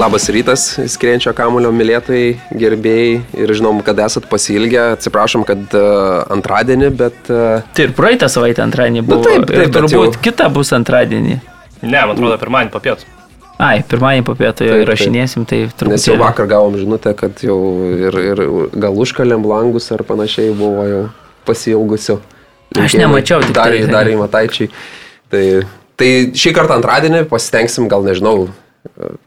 Labas rytas, skrienčio kamulio mylėtojai, gerbėjai ir žinom, kad esat pasilgę. Atsiprašom, kad uh, antradienį, bet... Uh, Tai ir praeitą savaitę antradienį buvo. Nu taip, taip, ir turbūt jau- kita bus antradienį. Ne, man atrodo, pirmadienį po pietų. Ai, pirmąjį Taip, taip. įrašinėsim, tai turbūt. nes jau vakar gavom žinutę, kad jau ir, ir gal užkalėm langus ar panašiai buvo jau pasilgusiu. Aš nemačiau, tik dar, tai- dar į Mataičiai. Tai, tai šį kartą antradienį pasitengsim, gal nežinau,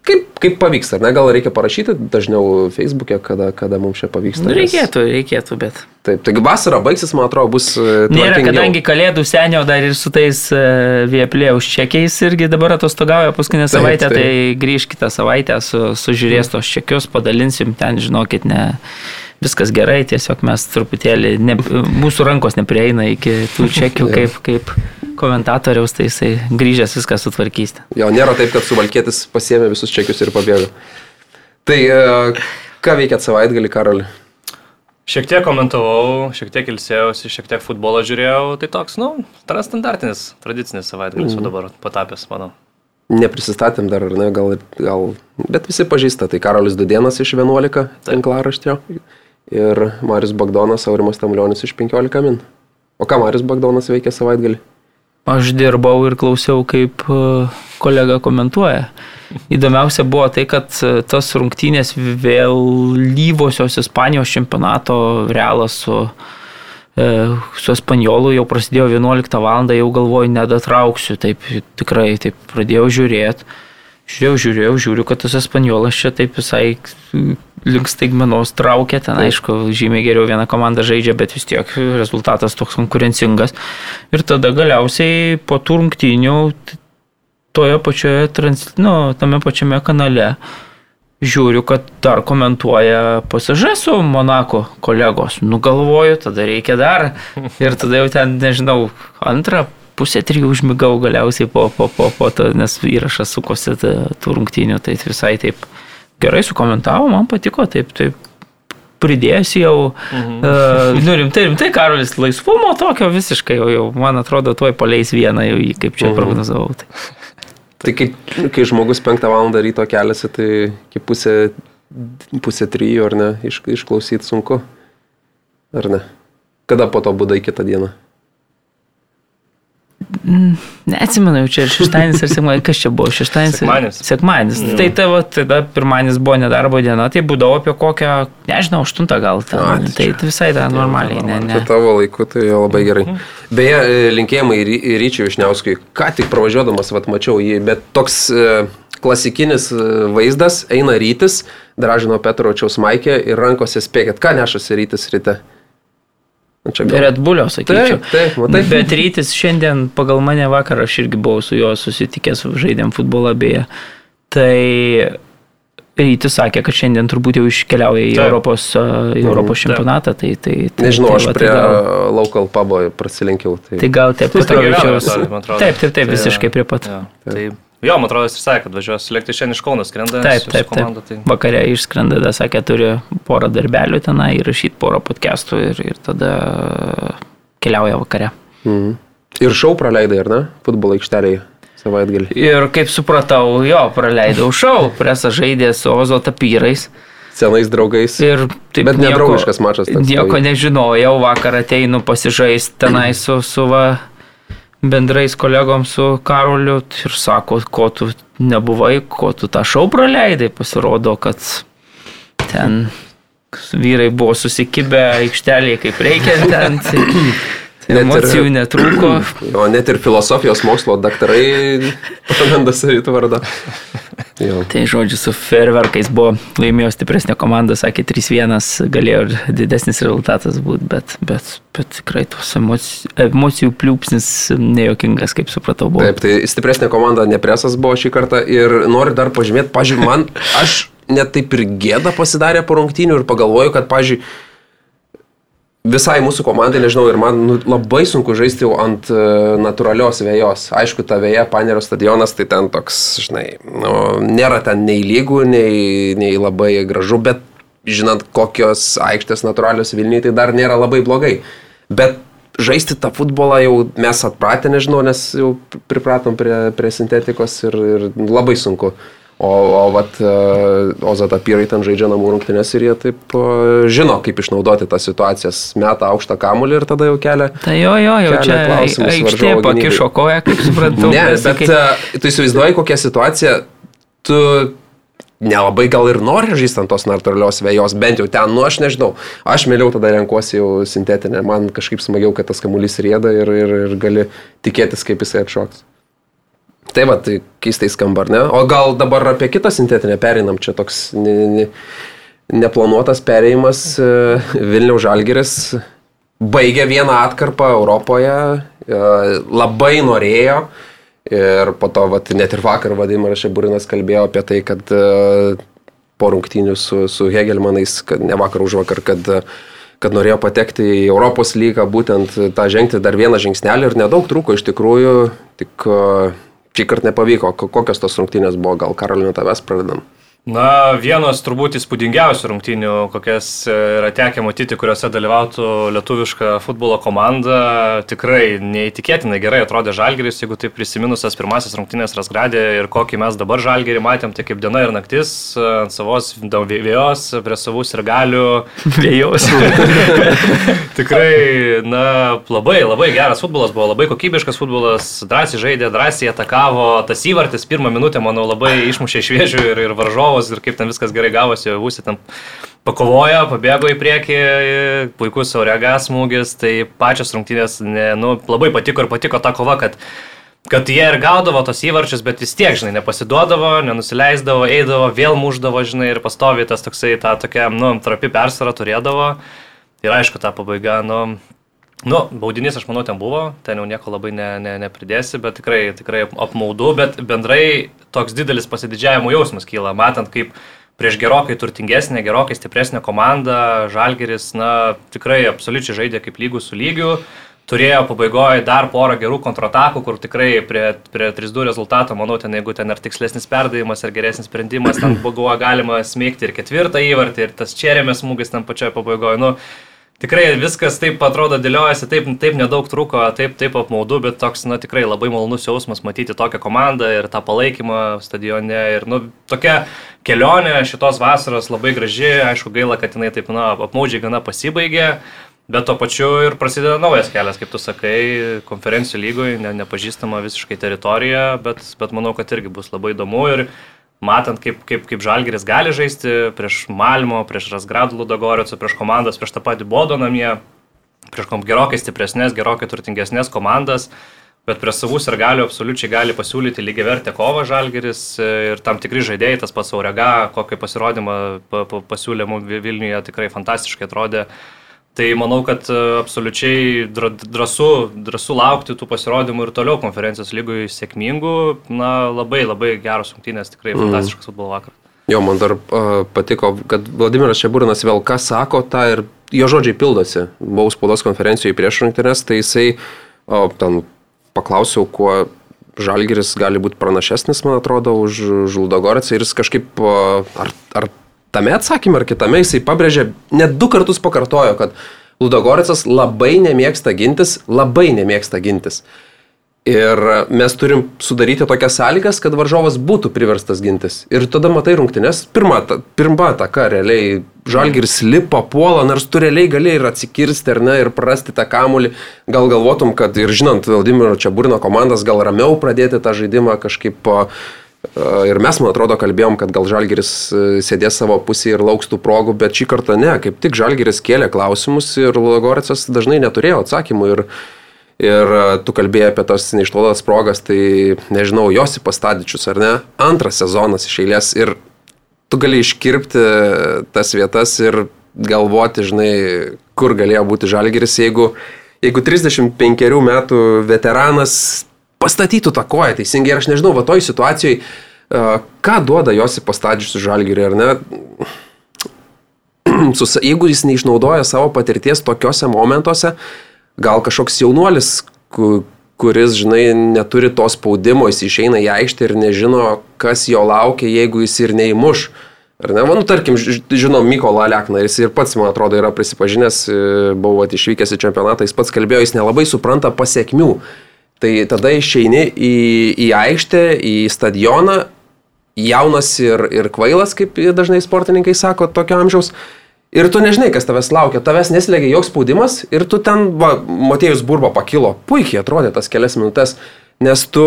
kaip, kaip pavyks, ar ne, gal reikia parašyti dažniau Facebook'e, kada, kada mums čia pavyksta. Nu, reikėtų, reikėtų, bet. Taip, taigi vasara baigsis, man atrodo, bus... e, Nėra, kadangi kalėdų senio dar ir su tais uh, vieplėjaus čekiais irgi dabar atostogauja paskutinę savaitę, taip. tai grįž kitą savaitę, su, sužiūrės tos čekius, padalinsim ten, žinokit, ne. Viskas gerai, tiesiog mes truputėlį, ne, mūsų rankos neprieina iki tų čekių kaip, kaip komentatoriaus, tai jisai grįžęs viską sutvarkys. Jo, nėra taip, kad suvalkėtis pasiemė visus čekius ir pabėgo. Tai e, ką veikėt savaitgalį, Karoli? Šiek tiek komentavau, šiek tiek ilsėjausi, šiek tiek futbolo žiūrėjau. Tai toks, nu, standartinis, tradicinis savaitgalis mm. dabar patapęs, manau. Neprisistatėm dar, ar ne, gal, gal, bet visi pažįsta. Tai Karolis Dudienas iš 11 tinklaraštio ir Marius Bagdonas, Aurimas Tamlionis iš 15 min. O ką Marius Bagdonas veikė savaitgalį? Aš dirbau ir klausiau, kaip e, kolega komentuoja. Įdomiausia buvo tai, kad e, tas rungtynės vėlyvosios Ispanijos čempionato realas su, e, su Espanjolu jau prasidėjo 11 val. jau galvoju, nedatrauksiu, taip tikrai taip pradėjau žiūrėti. Žiūrėjau, žiūrėjau, žiūriu, kad tas Espanjolas čia taip visai link staigmenos traukia, ten aišku, žymiai geriau viena komanda žaidžia, bet vis tiek rezultatas toks konkurencingas. Ir tada galiausiai po tų rungtynių t- toje pačioje, trans, nu, tame pačiame kanale žiūriu, kad dar komentuoja pasažė su Monako kolegos. Nugalvoju, tada reikia dar. Ir tada jau ten, nežinau, antrą pusę trijų užmigau galiausiai po, po, po, po to, nes įrašas sukosi tų rungtynių. Tai visai taip gerai sukomentavo, man patiko, taip, taip. Pridėjęs jau, mhm. uh, nu rimtai, rimtai, Karolis, laisvumo tokio visiškai, jau, jau man atrodo, tuoj paleis vieną, jau jį kaip čia Mhm. prognozavau. Tai. Tai kai, kai žmogus 5 val. ryto keliasi, tai iki pusė, pusė trijų, ar ne, iš, išklausyti sunku. Ar ne? Kada po to būdai kitą dieną? Neatsimenu, čia šeštadienis ar sekmadienis, kas čia buvo, šeštadienis. Sekmadienis. Sekmadienis. Jo. Tai tavo, tada pirmadienis buvo nedarbo diena, tai būdavo apie kokią, nežinau, aštuntą gal. Ten, A, tai tai visai dar normaliai, ne, Ne. ne. Tavo laiku tai jau labai gerai. Beje, e, linkėjimai Ry- Ryčiui Išniauskui. Ką tik pravažiuodamas, vat, mačiau jį, bet toks e, klasikinis e, vaizdas, eina rytis, dražino Petročiaus maikė ir rankose spėkit, ką nešasi rytis ryte. Nu, Čia gal- Red Bullio, sakyčiau. Taip, taip, matai. Bet rytis šiandien pagal mane vakar aš irgi buvau su juo susitikęs, žaidėm futbolą beje. Tai rytis sakė, kad šiandien turbūt jau iškeliauja į Taip. Europos, į Europos čempionatą. Tai, tai, tai, Nežinau, tai, aš va, tai prie gal- local pubo prasilenkiau. Tai... Tai gal taip, Tai Petrovičiaus. Taip, taip, taip, Tai, visiškai prie pat. Jo, tai, jo, man atrodo, jis ir sakė, kad važiuos lėkti šiandien iš Kauno skrenda. Taip, su- su taip, komanda, taip. Tai... Vakare išskrenda, tada sakė, turi porą darbelių tenai, įrašyti porą podcastų ir, ir tada keliauja vakare. Mhm. Ir šau praleidai, ar ne? Futbolo aikštelėje savaitgalį. Ir kaip supratau, jo, praleidau šau, presą žaidė su Ozo tapyrais. Senais draugais. Ir taip Bet nedraugiškas mačas. Nieko nežinojau, vakar ateinu pasižaisti tenai su, su va, bendrais kolegom, su Karoliu ir sako, ko tu nebuvai, ko tu tą šau praleidai. Pasirodo, kad ten vyrai buvo susikibę aikštelėje kaip reikia ten. Tai, Net ir- emocijų netrūko. O net ir filosofijos mokslo daktarai praranda savytų vardą. Jo. Tai žodžiu, su ferverkais buvo laimėjo stipresnė komanda, sakė 3-1, galėjo ir didesnis rezultatas būti, bet, bet, bet tikrai tos emocijų, emocijų pliūpsnis nejokingas, kaip supratau, buvo. Taip, tai stipresnė komanda nepresas buvo šį kartą ir noriu dar pažymėti, pažiūrėjau, man aš net taip ir gėda pasidarė po rungtynių ir pagalvoju, kad, pažiūrėjau, visai mūsų komandai, nežinau, ir man nu, labai sunku žaisti jau ant uh, natūralios vėjos. Aišku, ta vėja, Panerio stadionas, tai ten toks, žinai, nu, nėra ten nei lygų, nei, nei labai gražu, bet žinant, kokios aikštės natūralios Vilniui, tai dar nėra labai blogai. Bet žaisti tą futbolą jau mes atpratę, nežinau, nes jau pripratom prie, prie sintetikos ir, ir labai sunku. O, o vat, e, Ozata Pyrai ten žaidžia namų rungtynės ir jie taip e, žino, kaip išnaudoti tas situacijas. Meta aukštą kamulį ir tada jau kelia. Tai jo, jo, jau čia aikštė pakišo koją, kaip suprantu. Ne, bet e, tu įsivaizduoji, kokia situacija, tu nelabai gal ir nori žaisti ant tos natūralios vėjos, bent jau ten, nu aš nežinau. Aš mėliau tada renkuosi jau sintetinę, man kažkaip smagiau, kad tas kamuolys rėda ir, ir, ir gali tikėtis, kaip jisai atšoks. Tai va, tai keistai skamba, ar ne? O gal dabar apie kitą sintetinę perinam, čia toks ne, ne, neplanuotas perėjimas e, Vilniaus Žalgeris baigė vieną atkarpą Europoje, e, labai norėjo ir po to vat, net ir vakar Vadimas Šeburinas kalbėjo apie tai, kad e, po rungtynių su, su Hegelmanais, kad ne vakar už vakar, kad, kad norėjo patekti į Europos lygą, būtent tą žengti dar vieną žingsnelį ir nedaug trūko iš tikrųjų, tik šį kartą nepavyko. Ko- Kokios tos rungtynės buvo, gal Karolina tavęs pradedam? Na, vienos turbūt įspūdingiausių rungtynių, kokias e, yra tekę matyti, kuriuose dalyvautų lietuviška futbolo komanda. Tikrai neįtikėtinai gerai atrodė Žalgeris, jeigu tai prisiminus tas pirmasis rungtynės Rasgradė ir kokį mes dabar Žalgerį matėm, tai kaip diena ir naktis e, ant savos vėjos, prie savų ir galių. Vėjos. Tikrai, na, labai, labai geras futbolas buvo, labai kokybiškas futbolas, drąsiai žaidė, drąsiai atakavo, tas įvartis pirmą minutę, manau, labai išmušė iš vėžių ir, ir varžovus ir kaip ten viskas gerai gavosi, Vusi ten pakovojo, pabėgo į priekį, puikus Auregas smūgis, tai pačios rungtynės, ne, nu, labai patiko ir patiko ta kova, kad kad jie ir gaudavo tos įvarčius, bet vis tiek, žinai, nepasiduodavo, nenusileisdavo, eidavo, vėl muždavo, žinai, ir pastovi tas toksai, ta tokia, nu, trapi persvara turėdavo. Ir aišku, ta pabaiga, nu, nu, baudinys, aš manau, ten buvo, ten jau nieko labai ne, ne, nepridėsi, bet tikrai, tikrai apmaudu, bet bendrai toks didelis pasididžiavimo jausmas kyla, matant, kaip prieš gerokai turtingesnę, gerokai stipresnę komandą, Žalgeris, na, tikrai absoliučiai žaidė kaip lygų su lygiu. Turėjo pabaigoje dar porą gerų kontratakų, kur tikrai prie, prie 3-2 rezultato, manau, ten jeigu ten ar tikslesnis perdavimas, ar geresnis sprendimas, ten buvo galima smėgti ir ketvirtą įvartį, ir tas čerėmės smūgis ten pačioje pabaigoje. Nu, Tikrai viskas taip atrodo dėliojasi, taip, taip nedaug truko, taip, taip apmaudu, bet toks, na, tikrai labai malonus jausmas matyti tokią komandą ir tą palaikymą stadione. Ir, nu, tokia kelionė šitos vasaros labai graži, aišku, gaila, kad jinai taip, na, apmaudžiai gana pasibaigė. Bet to pačiu ir prasideda naujas kelias, kaip tu sakai, konferencijų lygoje, ne, nepažįstama visiškai teritorija, bet, bet manau, kad irgi bus labai įdomu ir matant, kaip, kaip, kaip Žalgeris gali žaisti prieš Malmo, prieš Rasgradų Ludogoricą, prieš komandas, prieš tą patį Bodo namie, prieš gerokai stipresnės, gerokai turtingesnės komandas, bet prie savus ir galių absoliučiai gali pasiūlyti lygiai vertę kovą Žalgeris ir tam tikri žaidėjai, tas pats Aurega, kokį pasirodymą pa- pa- pasiūlė mums Vilniuje, tikrai fantastiškai atrodė. Tai manau, kad e, absoliučiai drąsu, drąsu laukti tų pasirodymų ir toliau konferencijos lygui sėkmingų. Na, labai labai geros rungtynės, tikrai fantastiškas futbolo vakaras. Jo, man dar uh, patiko, kad Vladimiras Šeburinas vėl ką sako, tą ir jo žodžiai pildosi. Buvau spaudos konferencijoje prieš rungtynes, tai jisai o, ten paklausiau, kuo Žalgiris gali būti pranašesnis, man atrodo, už Žuldogoricą ir jis kažkaip, ar, ar tame atsakymė, ar kitame jisai pabrėžė, net du kartus pakartojo, kad Ludogoricas labai nemėgsta gintis, labai nemėgsta gintis. Ir mes turim sudaryti tokias sąlygas, kad varžovas būtų priverstas gintis. Ir tada matai rungtynės, pirma, ta, pirma taka, realiai, žalgiris lipa, puola, nors tu realiai gali ir atsikirsti, ar ne, ir prarasti tą kamulį. Gal galvotum, kad ir žinant, Valdimiro Čiaburino komandas, gal ramiau pradėti tą žaidimą kažkaip. e, Ir mes, man atrodo, kalbėjom, kad gal Žalgeris e, sėdės savo pusėje ir lauks tų progų, bet šį kartą ne, kaip tik Žalgeris kėlė klausimus ir Lugoricas dažnai neturėjo atsakymų. Ir, Ir e, tu kalbėjai apie tas neišnaudotas progas, tai nežinau, Josipas Tadičius ar ne, antras sezonas iš eilės ir tu gali iškirpti tas vietas ir galvoti, žinai, kur galėjo būti žalgeris, jeigu, jeigu 35 metų veteranas pastatytų tą koją teisingai ir aš nežinau, va toj situacijai, e, ką duoda Josipas Tadičius žalgerį ar ne. Sus- Jeigu jis neišnaudoja savo patirties tokiuose momentuose, gal kažkoks jaunuolis, ku- kuris, žinai, neturi to spaudimo, jis išeina į aikštę ir nežino, kas jo laukia, jeigu jis ir neįmuš. Ar ne, nu, tarkim, žinom Mykolą Lekną, jis ir pats, man atrodo, yra prisipažinęs, e, buvo vat išvykęs į čempionatą, jis pats kalbėjo, jis nelabai supranta pasiekmių. Tai tada išeini į, į aikštę, į stadioną jaunas ir, ir kvailas, kaip dažnai sportininkai sako, tokio amžiaus. Ir tu nežinai, kas tavęs laukia, tavęs neslėgia joks spaudimas ir tu ten, va, Matėjus Burba pakilo, puikiai atrodė tas kelias minutės, nes tu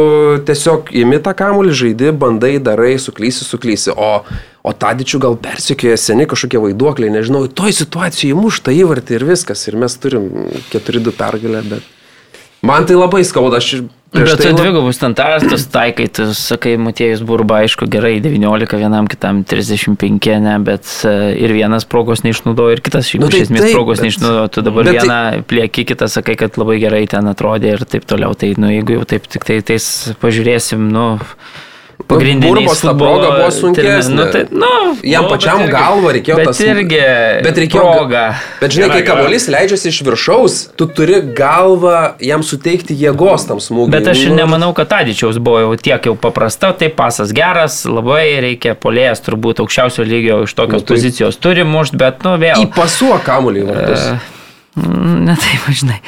tiesiog įimi tą kamuolį, žaidi, bandai, darai, suklysi, suklysi, o, o Tadičių gal persikėja seni kažkokie vaiduokliai, nežinau, toj situacijoje įmušta įvartį ir viskas, ir mes turim 4-2 pergalę, bet man tai labai skauda, aš Bet tai tai lab- dvigubus standartus taikai, tu sakai, Matėjus Burba, aišku, gerai, 19, vienam kitam 35, ne, bet e, ir vienas progos neišnaudojo, ir kitas šiaip Nu, iš tai esmės taip, progos bet- neišnaudojo, tu dabar tai- vieną plieki, kitą sakai, kad labai gerai ten atrodė ir taip toliau. Tai, nu, jeigu jau taip tik tai tais pažiūrėsim, nu, pagrindiniai Burbos ta proga buvo sunkesnė. Nu, tai, nu, Jam Nu, pačiam irgi- galva reikėjo bet tas... irgi bet reikėjo proga. Bet žinai, kai kamuolys leidžiasi iš viršaus, tu turi galvą jam suteikti jėgos tam smūgiui. Bet aš Nu, nemanau, kad Tadičiaus buvo jau tiek jau paprasta, tai pasas geras, labai reikia polėjas turbūt aukščiausio lygio iš tokios Nu, tai- pozicijos turi mušti, bet nu vėl. Kamuolį į vartus. Mm, Ne taip, žinai.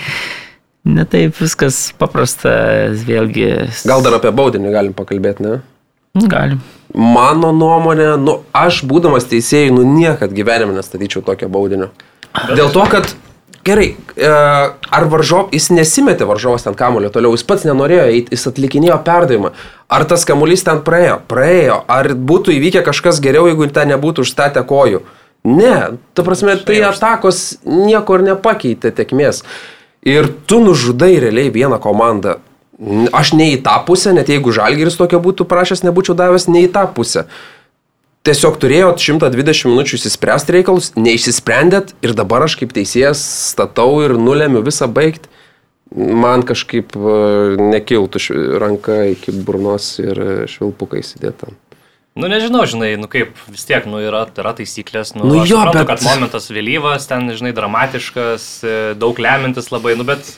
Ne taip viskas paprasta, vėlgi. Gal dar apie baudinį galim pakalbėti, ne? Galim. Mano nuomonė, nu, aš būdamas teisėjai, nu, niekad gyvenime nestatyčiau tokio baudinio. Dėl to, kad, gerai, e, ar varžov, jis nesimetė varžovas ten kamulio toliau, jis pats nenorėjo eiti, jis atlikinėjo perdavimą. Ar tas kamuolys ten praėjo? Praėjo. Ar būtų įvykę kažkas geriau, jeigu ten nebūtų užstatę kojų? Ne, ta prasme, tai atakos nieko ir nepakeitė tekmės. Ir tu nužudai realiai vieną komandą. Aš ne į tą pusę, net jeigu Žalgiris tokio būtų prašęs, nebūčiau davęs ne į tą pusę. Tiesiog turėjot 120 minučių įsispręsti reikalus, neišsisprendėt ir dabar aš kaip teisėjas statau ir nulemiu visą baigti. Man kažkaip e, nekiltų ranka iki burnos ir e, švilpukai įsidėtam. Nu nežinau, žinai, nu kaip vis tiek, nu yra, yra taisyklės, nu, Nu jo, suprantu, bet- kad momentas vėlyvas, ten, žinai, dramatiškas, e, daug lemintis labai, nu bet,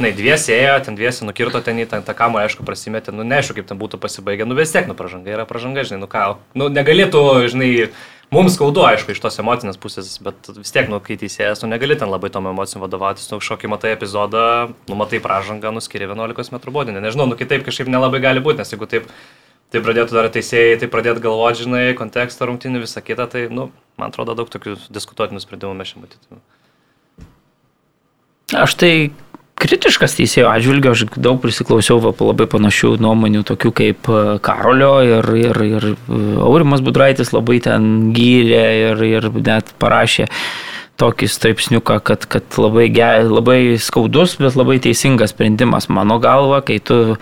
žinai, dviesi ėjo, ten dviesi nukirto ten į tą, tą kamą, aišku, prasimėtė, nu neaišku, kaip ten būtų pasibaigę, nu vis tiek, nu pražanga yra pražanga, žinai, nu ką, nu negalėtų, žinai, mums skaudu, aišku, iš tos emocinės pusės, bet vis tiek, nu kai teisėjas, nu negali ten labai tom emocijom vadovautis, nu kažkokį matai epizodą, nu matai pražangą, nuskiria 11 m baudinį, nežinau, nu kitaip kažkaip nelabai gali būti, nes jeigu taip tai pradėtų dar teisėjai, tai pradėtų galvoti, žinai, kontekstą rungtinių, visą kitą, tai, nu, man atrodo, daug tokių diskutuotinų sprendimų mes čia matytume. Aš tai kritiškas teisėjo atžvilgio, aš daug prisiklausiau labai panašių nuomonių, tokių kaip e, Karolio ir, ir, ir e, Aurimas Budraitis labai ten gyrė ir, ir net parašė tokį straipsniuką, kad, kad labai, ge, labai skaudus, bet labai teisingas sprendimas mano galva, kai tu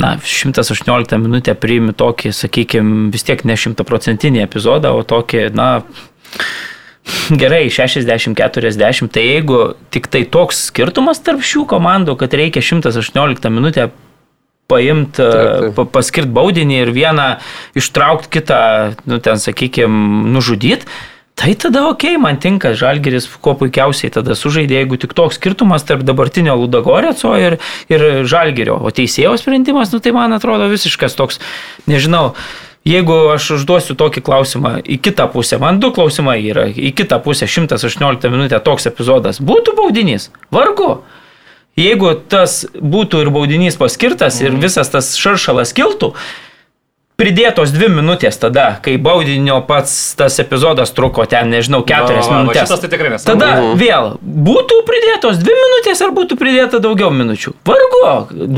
na, 118 minutę priimi tokį, sakykime, vis tiek ne šimtaprocentinį epizodą, o tokį, na, Gerai, 60-40, tai jeigu tik tai toks skirtumas tarp šių komandų, kad reikia 118 minutę paimti, taip. paskirti baudinį ir vieną ištraukti, kitą, nu ten, sakykime, nužudyti, tai tada ok, man tinka, Žalgeris kuo puikiausiai tada sužaidė, jeigu tik toks skirtumas tarp dabartinio Ludagoreco ir, ir Žalgerio, o teisėjo sprendimas, nu tai man atrodo visiškas toks, nežinau, Jeigu aš užduosiu tokį klausimą į kitą pusę, man du klausimai yra, į kitą pusę 118 minutę toks epizodas, būtų baudinys? Vargu. Jeigu tas būtų ir baudinys paskirtas ir visas tas šaršalas kiltų, pridėtos dvi minutės tada, kai baudinio pats tas epizodas truko ten, nežinau, keturias Va, va, va, minutės. šitas tai tikrai nesąmonė. Tada Mhm. vėl būtų pridėtos dvi minutės ar būtų pridėta daugiau minučių? Vargu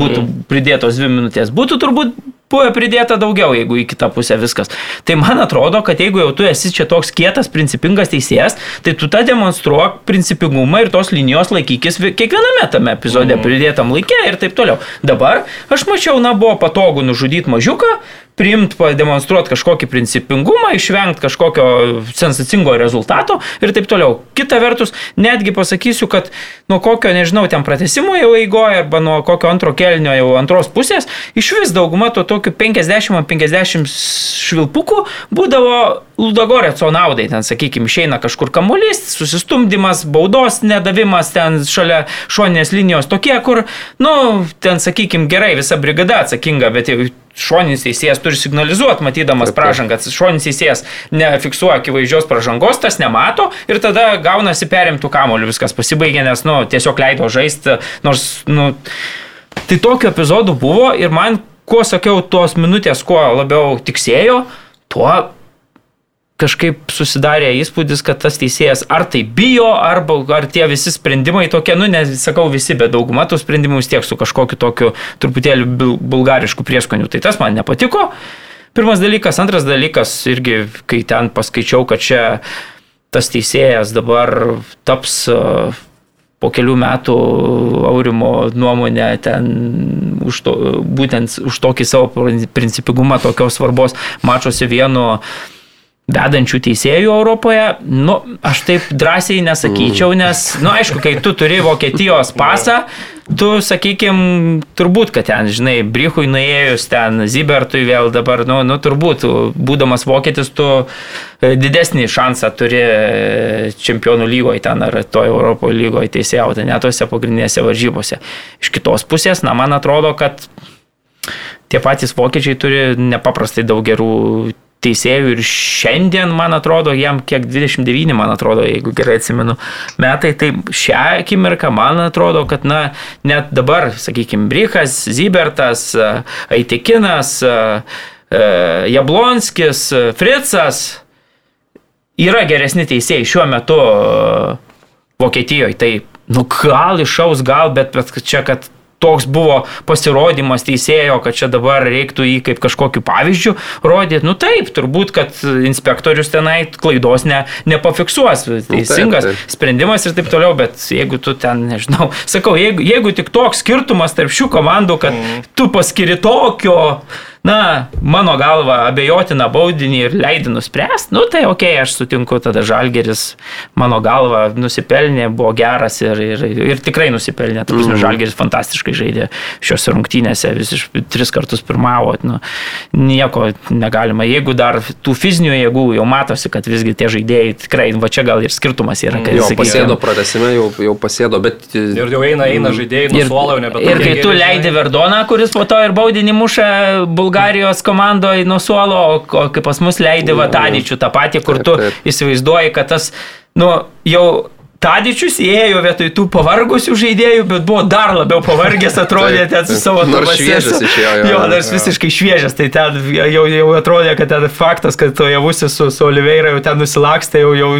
būtų pridėtos dvi minutės. Būtų turbūt buvę pridėta daugiau, jeigu į kitą pusę viskas. Tai man atrodo, kad jeigu jau tu esi čia toks kietas, principingas teisėjas, tai tu tą demonstruok principingumą ir tos linijos laikykis vi- kiekviename tame epizode Mhm. pridėtam laikė ir taip toliau. Dabar aš mačiau, na, buvo patogu nužudyti mažiuką, priimti, pademonstruoti kažkokį principingumą, išvengti kažkokio sensacingo rezultato ir taip toliau. Kita vertus, netgi pasakysiu, kad nuo kokio, nežinau, ten pratesimo jau eigoje arba nuo kokio antro kelnio jau antros pusės, iš vis dauguma to tokių 50-50 švilpukų būdavo Ludagoreco naudai, ten, sakykime, išeina kažkur kamuolys, susistumdymas, baudos nedavimas ten šalia šoninės linijos, tokie, kur, nu, ten, sakykime, gerai, visa brigada atsakinga, bet jau šoninis teisėjas turi signalizuoti, matydamas pražangą, šoninis teisėjas nefiksuoja akivaizdžios pražangos, tas nemato ir tada gaunasi perimtų kamolių, viskas pasibaigė, nes, nu, tiesiog leido žaisti, nors, nu, tai tokių epizodų buvo ir man kuo sakiau, tos minutės, kuo labiau tiksėjo, tuo kažkaip susidarė įspūdis, kad tas teisėjas ar tai bijo, arba ar tie visi sprendimai tokie, nu nesakau visi, bet dauguma tų sprendimų vis tiek su kažkokiu tokiu truputėlį bulgarišku prieskoniu. Tai tas man nepatiko. Pirmas dalykas, antras dalykas, irgi kai ten paskaičiau, kad čia tas teisėjas dabar taps po kelių metų Aurimo nuomonę ten už to, būtent už tokį savo principigumą tokios svarbos mačiuosi vienu vedančių teisėjų Europoje, nu, aš taip drąsiai nesakyčiau, nes, nu, aišku, kai tu turi Vokietijos pasą, tu, sakykime, turbūt, kad ten, žinai, Brichui nuėjus ten, Zibertui vėl dabar, nu, nu turbūt, būdamas vokietis, tu e, didesnį šansą turi e, čempionų lygoje ten ar toje Europoje lygoje teisėjauti, net tose pagrindinėse varžybose. Iš kitos pusės, na, man atrodo, kad tie patys vokiečiai turi nepaprastai daug gerų teisėjų ir šiandien, man atrodo, jam kiek 29, man atrodo, jeigu gerai atsimenu, metai, tai šią akimirką man atrodo, kad, na, net dabar, sakykime, Brichas, Zibertas, Aitikinas, Jablonskis, Fritzas yra geresni teisėjai šiuo metu Vokietijoje. Tai, nu, gal išaus, gal, bet, bet čia, kad toks buvo pasirodymas teisėjo, kad čia dabar reiktų jį kaip kažkokiu pavyzdžiu rodyti. Nu taip, turbūt, kad inspektorius tenai klaidos ne, nepafiksuos. Teisingas nu, taip, taip. sprendimas ir taip toliau, bet jeigu tu ten, nežinau, sakau, jeigu, jeigu tik toks skirtumas tarp šių komandų, kad mm. tu paskiri tokio na, mano galva, abejotina baudinį ir leidį nuspręsti, nu tai ok, aš sutinku, tada Žalgeris, mano galva, nusipelnė, buvo geras ir, ir, ir tikrai nusipelnė. Taip, mm. Žalgeris fantastiškai žaidė šiuose rungtynėse, vis iš tris kartus pirmavo, nu, nieko negalima. Jeigu dar tų fizinių jėgų jau matosi, kad visgi tie žaidėjai tikrai, va čia gal ir skirtumas yra, kad jis pasėdo pratesime, jau, jau pasėdo, bet... Ir jau eina, eina žaidėjai, nuo suolo jau nebe. Ir kai tu leidi Verdoną, kuris po to ir baudinį muša Bulgarijos komandoje nuo suolo, o kai pas mus leidė Vatadičių tą patį, kur tu įsivaizduoji, kad tas, nu, jau Tadičius įėjo vietoj tų pavargusių žaidėjų, bet buvo dar labiau pavargęs, atrodė ten su savo nors šviežias išėjo. Jo, jo dar visiškai šviežias, tai ten jau, jau atrodė, kad ten faktas, kad to javusi su, su Oliveira jau ten nusilakstė, jau, jau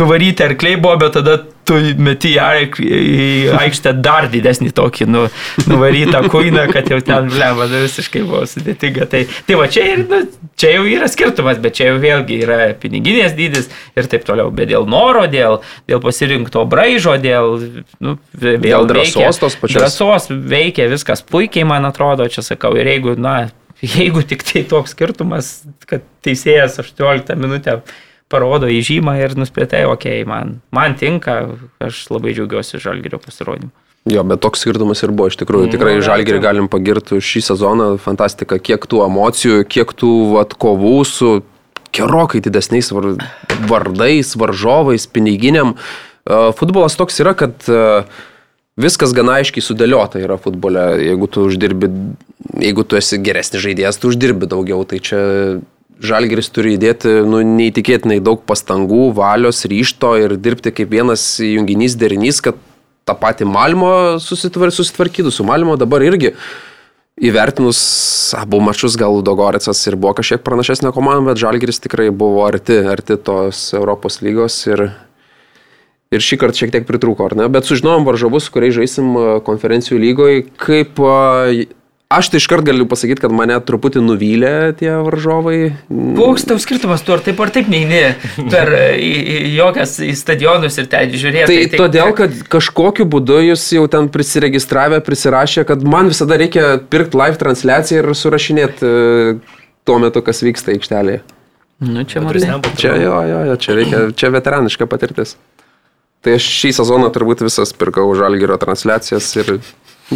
nuvaryti arkliai buvo, bet tada tu meti į aikštę dar didesnį tokį nu, nuvarytą kuiną, kad jau ten, blema, nu, visiškai buvo sudėtinga. Tai, tai va, čia, ir, nu, čia jau yra skirtumas, bet čia jau vėlgi yra piniginės dydis ir taip toliau. Bet dėl noro, dėl, dėl pasirinkto braižo, dėl, nu, dėl drąsos veikia, tos pačios. Drąsos veikia viskas puikiai, man atrodo, čia sakau. Ir jeigu, na, jeigu tik tai toks skirtumas, kad teisėjas 18 minutę parodo įžymą ir nusprętai, okei, okay, man, man tinka, aš labai džiaugiuosi žalgerio pasirodymu. Jo, bet toks skirtumas ir buvo, iš tikrųjų, mm, tikrai no, žalgerį galim pagirti šį sezoną, fantastika, kiek tų emocijų, kiek tų vat, kovų su gerokai didesniais var, vardais, varžovais, piniginiam. Uh, futbolas toks yra, kad uh, viskas gana aiškiai sudėliota yra futbole. Jeigu tu uždirbi, jeigu tu esi geresnis žaidėjas, tu uždirbi daugiau. Tai čia Žalgeris turi įdėti nu, neįtikėtinai daug pastangų, valios, ryšto ir dirbti kaip vienas junginys, derinys, kad tą patį Malmo susitvar, susitvarkytų. Su Malmo dabar irgi įvertinus abu mačius, gal Dogoricas ir buvo kažkiek pranašesnė komanda, bet Žalgeris tikrai buvo arti, arti tos Europos lygos ir, ir šį kartą šiek tiek pritrūko, ar ne? Bet sužinojom varžovus, su kuriais žaisim konferencijų lygoje, kaip Aš tai iškart galiu pasakyti, kad mane truputį nuvylė tie varžovai. Koks tau skirtumas, tu ar taip ar taip neini per į, į jokias į stadionus ir ten žiūrėti. Tai, tai, todėl, kad kažkokiu būdu jūs jau ten prisiregistravę, prisirašė, kad man visada reikia pirkti live transliaciją ir surašinėti e, tuo metu, kas vyksta aikštelėje. Nu, čia man Čia jo, jo, jo, čia reikia, čia veteraniška patirtis. Tai aš šį sezoną turbūt visas pirkau žalgyro transliacijas ir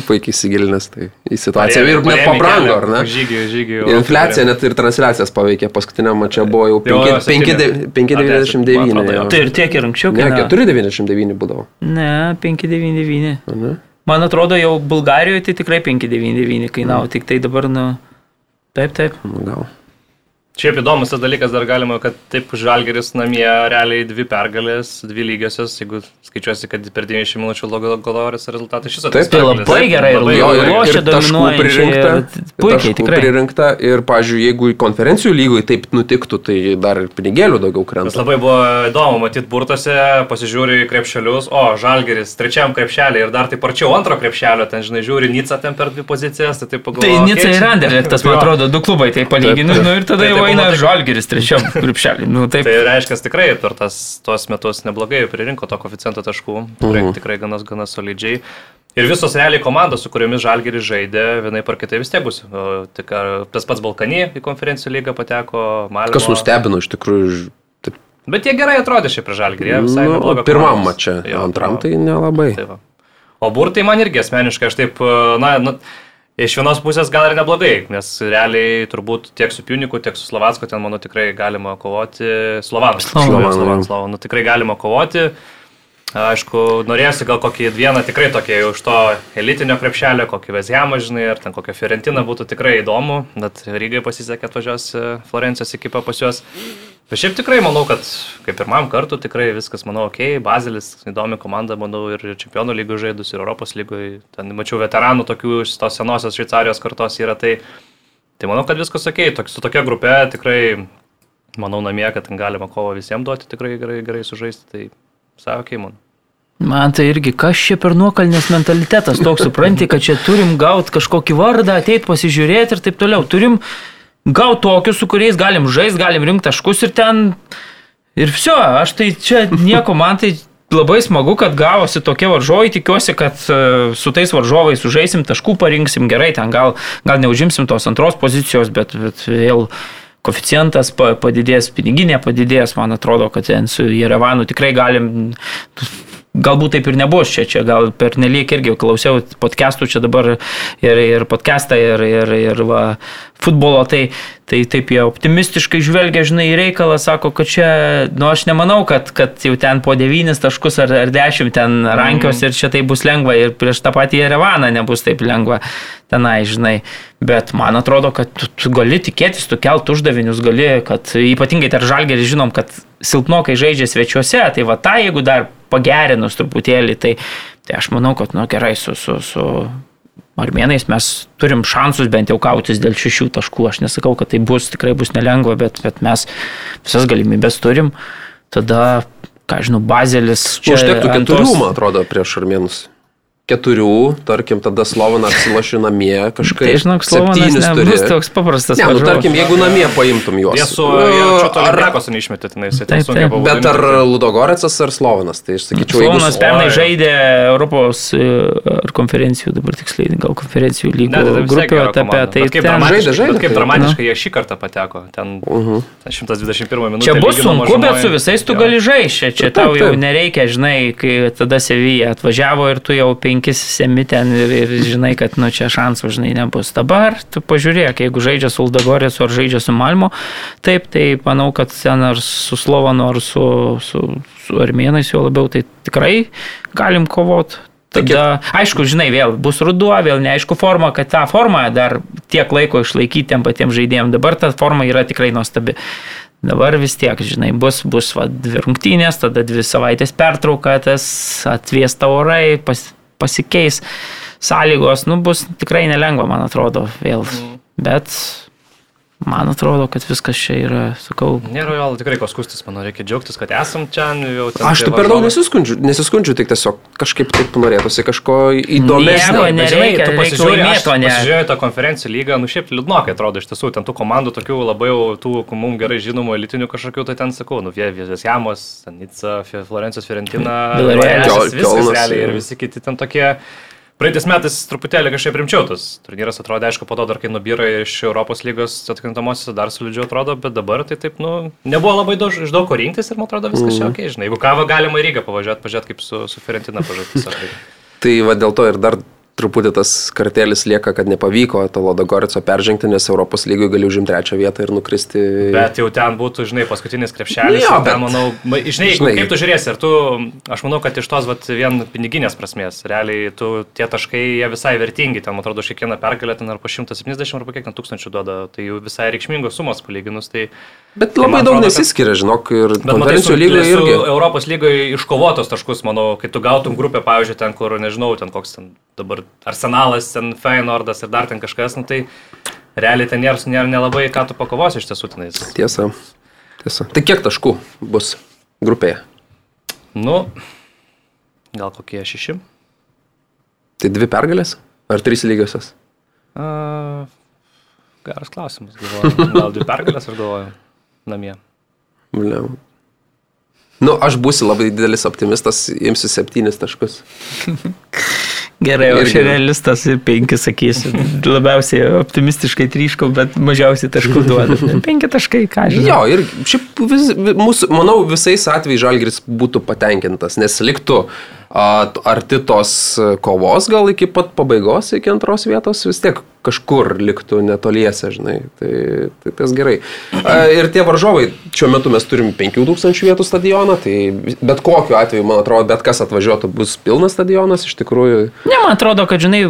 puikiai įsigilinęs tai į situaciją. Ir net pabrango, ar ne? Žygių, žygių. Infliacija net ir transliacijas paveikė. Paskutiniam čia buvo jau 5,99. Tai ir tiek ir anksčiau. Ne, 4,99 būdavo. Ne, 5,99. Man atrodo, jau Bulgarijoje tai tikrai 5,99 kainavo, mm. tik tai dabar, nu, taip, taip. Nu, gal. Šiaip įdomus tas dalykas dar galima, kad taip Žalgeris namie realiai dvi pergalės, dvi lygiosios, jeigu skaičiuosi, kad per 90 minučių Logodoris rezultatas šis Taip, Tai labai gerai ir Jo, ir, lošia ir taškų pririnkta. ir puikiai, taškų tikrai. Pririnkta ir, pažiūrėjau, jeigu į konferencijų lygoj taip nutiktų, tai dar ir pinigėlių daugiau krenta. labai buvo įdomu matyti burtose, pasižiūri į krepšelius, o Žalgeris trečiam krepšelį ir dar taip arčiau antro krepšelio, ten žinai, žiūri Nica ten per dvi pozicijas, tai taip Tai pagalvoju. Nica ir Anderlechtas, man atrodo, du klubai tai palyginu, nu ir tada Tai- jau tai eina taip- Žalgeris trečiam krepšelį. Nu, taip, Tai reiškia, tikrai per tas, tuos metus neblogai pririnko to koficiento taškų, tikrai, Mhm. tikrai gana, gana solidžiai. Ir visos realiai komandos, su kuriomis Žalgeris žaidė, vienai par kitai vis tiek bus. Tik tas pats Balkanį į konferencijų lygą pateko, Malmo. Kas nustebino iš tikrųjų. Taip, Bet jie gerai atrodė šiaip prie Žalgerį, jie visai nu, pirmam mače, antram tai nelabai. Tai va. o burtai man irgi asmeniškai, aš taip, na, na, iš vienos pusės gal ir neblogai, nes realiai turbūt tiek su Piuniku, tiek su Slovacko ten, manau, tikrai galima kovoti. Slovanu. Slovanu. Nu, tikrai galima kovoti. Aišku, norėjusi gal kokį vieną tikrai tokį iš to elitinio krepšelio, kokį Vezjamą, žinai, ar ten kokią Fiorentiną būtų tikrai įdomu, bet Rygai pasisekė atvažiuos e, Florencijos ekipa pas juos. Bet šiaip tikrai manau, kad kaip pirmam kartu tikrai viskas, manau, ok, Bazelis, įdomi komanda, manau, ir čempionų lygų žaidus, ir Europos lygų, ten mačiau veteranų tokių iš tos senosios Šveicarijos kartos yra, tai, tai manau, kad viskas ok, Tok, su tokia grupė tikrai, manau, namie, kad ten galima kovo visiems duoti, tikrai gerai, gerai sužaisti, tai savo ok, man. Man tai irgi, kas čia per nuokalnės mentalitetas toks, supranti, kad čia turim gauti kažkokį vardą, ateit pasižiūrėti ir taip toliau. Turim gauti tokius, su kuriais galim žaisti, galim rinkti taškus ir ten... Ir viso, aš tai čia nieko, man tai labai smagu, kad gavosi tokie varžovai, tikiuosi, kad e, su tais varžovais sužaisim, taškų parinksim gerai, ten gal, gal neužimsim tos antros pozicijos, bet, bet vėl koficijantas pa- padidės, piniginė padidės, man atrodo, kad ten su Jerevanu tikrai galim Galbūt taip ir nebus čia, čia gal per nelik irgi klausiau podcastų čia dabar ir, ir podcastą, ir, ir, ir va, futbolo, tai, tai taip jie optimistiškai žvelgia, žinai, į reikalą, sako, kad čia, nu aš nemanau, kad, kad jau ten po 9 taškus ar, ar 10 ten rankios ir čia tai bus lengva ir prieš tą patį Jerevaną nebus taip lengva tenai, žinai. Bet man atrodo, kad tu, tu gali tikėtis, tu kelt uždavinius, gali, kad ypatingai tarp žalgerį žinom, kad silpnokai žaidžia svečiuose, tai va tą jeigu dar pagerinus truputėlį, tai, tai aš manau, kad, nu gerai, su, su, su armėnais mes turim šansus bent jau kautis dėl šešių taškų. Aš nesakau, kad tai bus, tikrai bus nelengva, bet, bet mes visas galimybės turim. Tada, ką žinau, bazelis. čia Užtektų keturių, man atrodo, prieš armėnus. Keturių, tarkim, tada Slovaną apsilošiu namie kažkaip. Tai žinok, septynis turi. toks paprastas. Ne, nu tarkim, jeigu namie paimtum juos. Jie su Nu, Limbekos neišmetė tenais, jie Taip, ten sunkiai buvo. Bet ar Ludogoretsas ar Slovanas, tai aš sakyčiau, jeigu... Slovanas s- pernai žaidė Europos e, ar konferencijų, dabar tiksliai, gal konferencijų lygų tai grupių gera etape. Tai kaip dramatiškai, žaidė, kaip tai- dramatiškai jie šį kartą pateko. Ten Mhm. ten 121 minutė. Čia bus sunku, bet su visais tu gali žaisti. Čia, tau jau nereikia, žinai, kai tada Sevija atvažiavo ir tu jau penkis semi ten ir, ir žinai, kad nu čia šansų, žinai, nebus. Dabar tu pažiūrėk, jeigu žaidžia su Uldagorėsu ar žaidžia su Malmo, taip, tai manau, kad ten ar su Slovanu ar su, su, su Armėnais jau labiau, tai tikrai galim kovot. Tada, aišku, žinai, vėl bus ruduo, vėl neaišku forma, kad tą formą dar tiek laiko išlaikyti tiem patiems žaidėjams. Dabar ta forma yra tikrai nuostabi. Dabar vis tiek, žinai, bus, bus va, dvi rungtynės, tada dvi savaitės pertrauka, tas atvėsta orai, pas, pasikeis sąlygos, nu bus tikrai nelengva, man atrodo, vėl. Bet man atrodo, kad viskas čia yra, sakau, Nėra jo tikrai ko skustis, manau, reikia džiaugtis, kad esam čia jau ten. Aš tai per daug nesiskundžiu, nesiskundžiu, tik tiesiog kažkaip taip norėtųsi kažko įdomesnio. ne- nereikia, tu pasižiūrėjai, laimėt, aš o ne- Pasižiūrėjau tą konferencijų lygą, nu šiaip liūdnokai atrodo iš tiesų, ten tų komandų tokių labai jau tų mums gerai žinomų elitinių kažkokių, tai ten sakau, nu Vievės Jamos, Nica, Florencijos Fiorentina, Kiol- viskas realiai ir visi kiti ten tokie. Praeitais metais truputėlį kažkaip rimčiau tas turnyras atrodė, aišku, po to dar kai nubyra iš Europos lygos atkrintamosios dar solidžiau atrodo, bet dabar tai taip, nu, nebuvo labai daug, iš daug ko rinktis ir man atrodo viskas čia ok, žinai, jeigu ką va galima į Rygą pavažiuoti, pažiūrėti kaip su, su Fiorentina pažiūrėti. tiesiog. Tai va dėl to ir dar truputį tas kartelis lieka, kad nepavyko to Lodogorico peržengti, nes Europos lygoje gali užimti trečią vietą ir nukristi. Bet jau ten būtų, žinai, paskutinis krepšelis. Jo, ir ten, bet- manau, ma- žinai, žinai. kaip tu žiūrėsi, ir tu, aš manau, kad iš tos vat, vien piniginės prasmės, realiai tu tie taškai jie visai vertingi, ten, man atrodo, kiekvieną pergalę ten ar po 170 ar po kiek ten tūkstančių duoda, tai jau visai reikšmingos sumos palyginus. Tai, Bet Tai labai man daug atrodo, nesiskiria, žinok, ir Bet konferencijų lygoje irgi. Europos lygoje iškovotos taškus, manau, kai tu gautum grupę, pavyzdžiui, ten, kur, nežinau, ten koks ten dabar Arsenalas, ten Feyenoordas ir dar ten kažkas, nu, tai realiai ten nėra, nėra nelabai ką tu pakovosi iš tiesų tenais. Tiesa. Tiesa. Tai kiek taškų bus grupėje? Nu, gal kokie šeši? Tai dvi pergalės? Ar trys lygiosios? A, geras klausimas, galvoju. Gal dvi pergalės, aš galvoju, namie. Bliam. Nu, aš būsiu labai didelis optimistas, imsiu septynis taškus. Gerai, aš Irgi. realistas ir penki sakysiu. Labiausiai optimistiškai tryškau, bet mažiausiai taškų duodu. Penki taškai, ką žinau. Jo, ir šiaip vis, vi- mūsų, manau, visais atvejais Žalgris būtų patenkintas, nes liktų t- arti tos kovos gal iki pat pabaigos, iki antros vietos, vis tiek kažkur liktų netoliese, žinai. Tai, tai tas gerai. A, ir tie varžovai, šiuo metu mes turim 5000 vietų stadioną, tai bet kokiu atveju, man atrodo, bet kas atvažiuotų bus pilnas stadionas, iš tikrųjų. Ne, man atrodo, kad, žinai,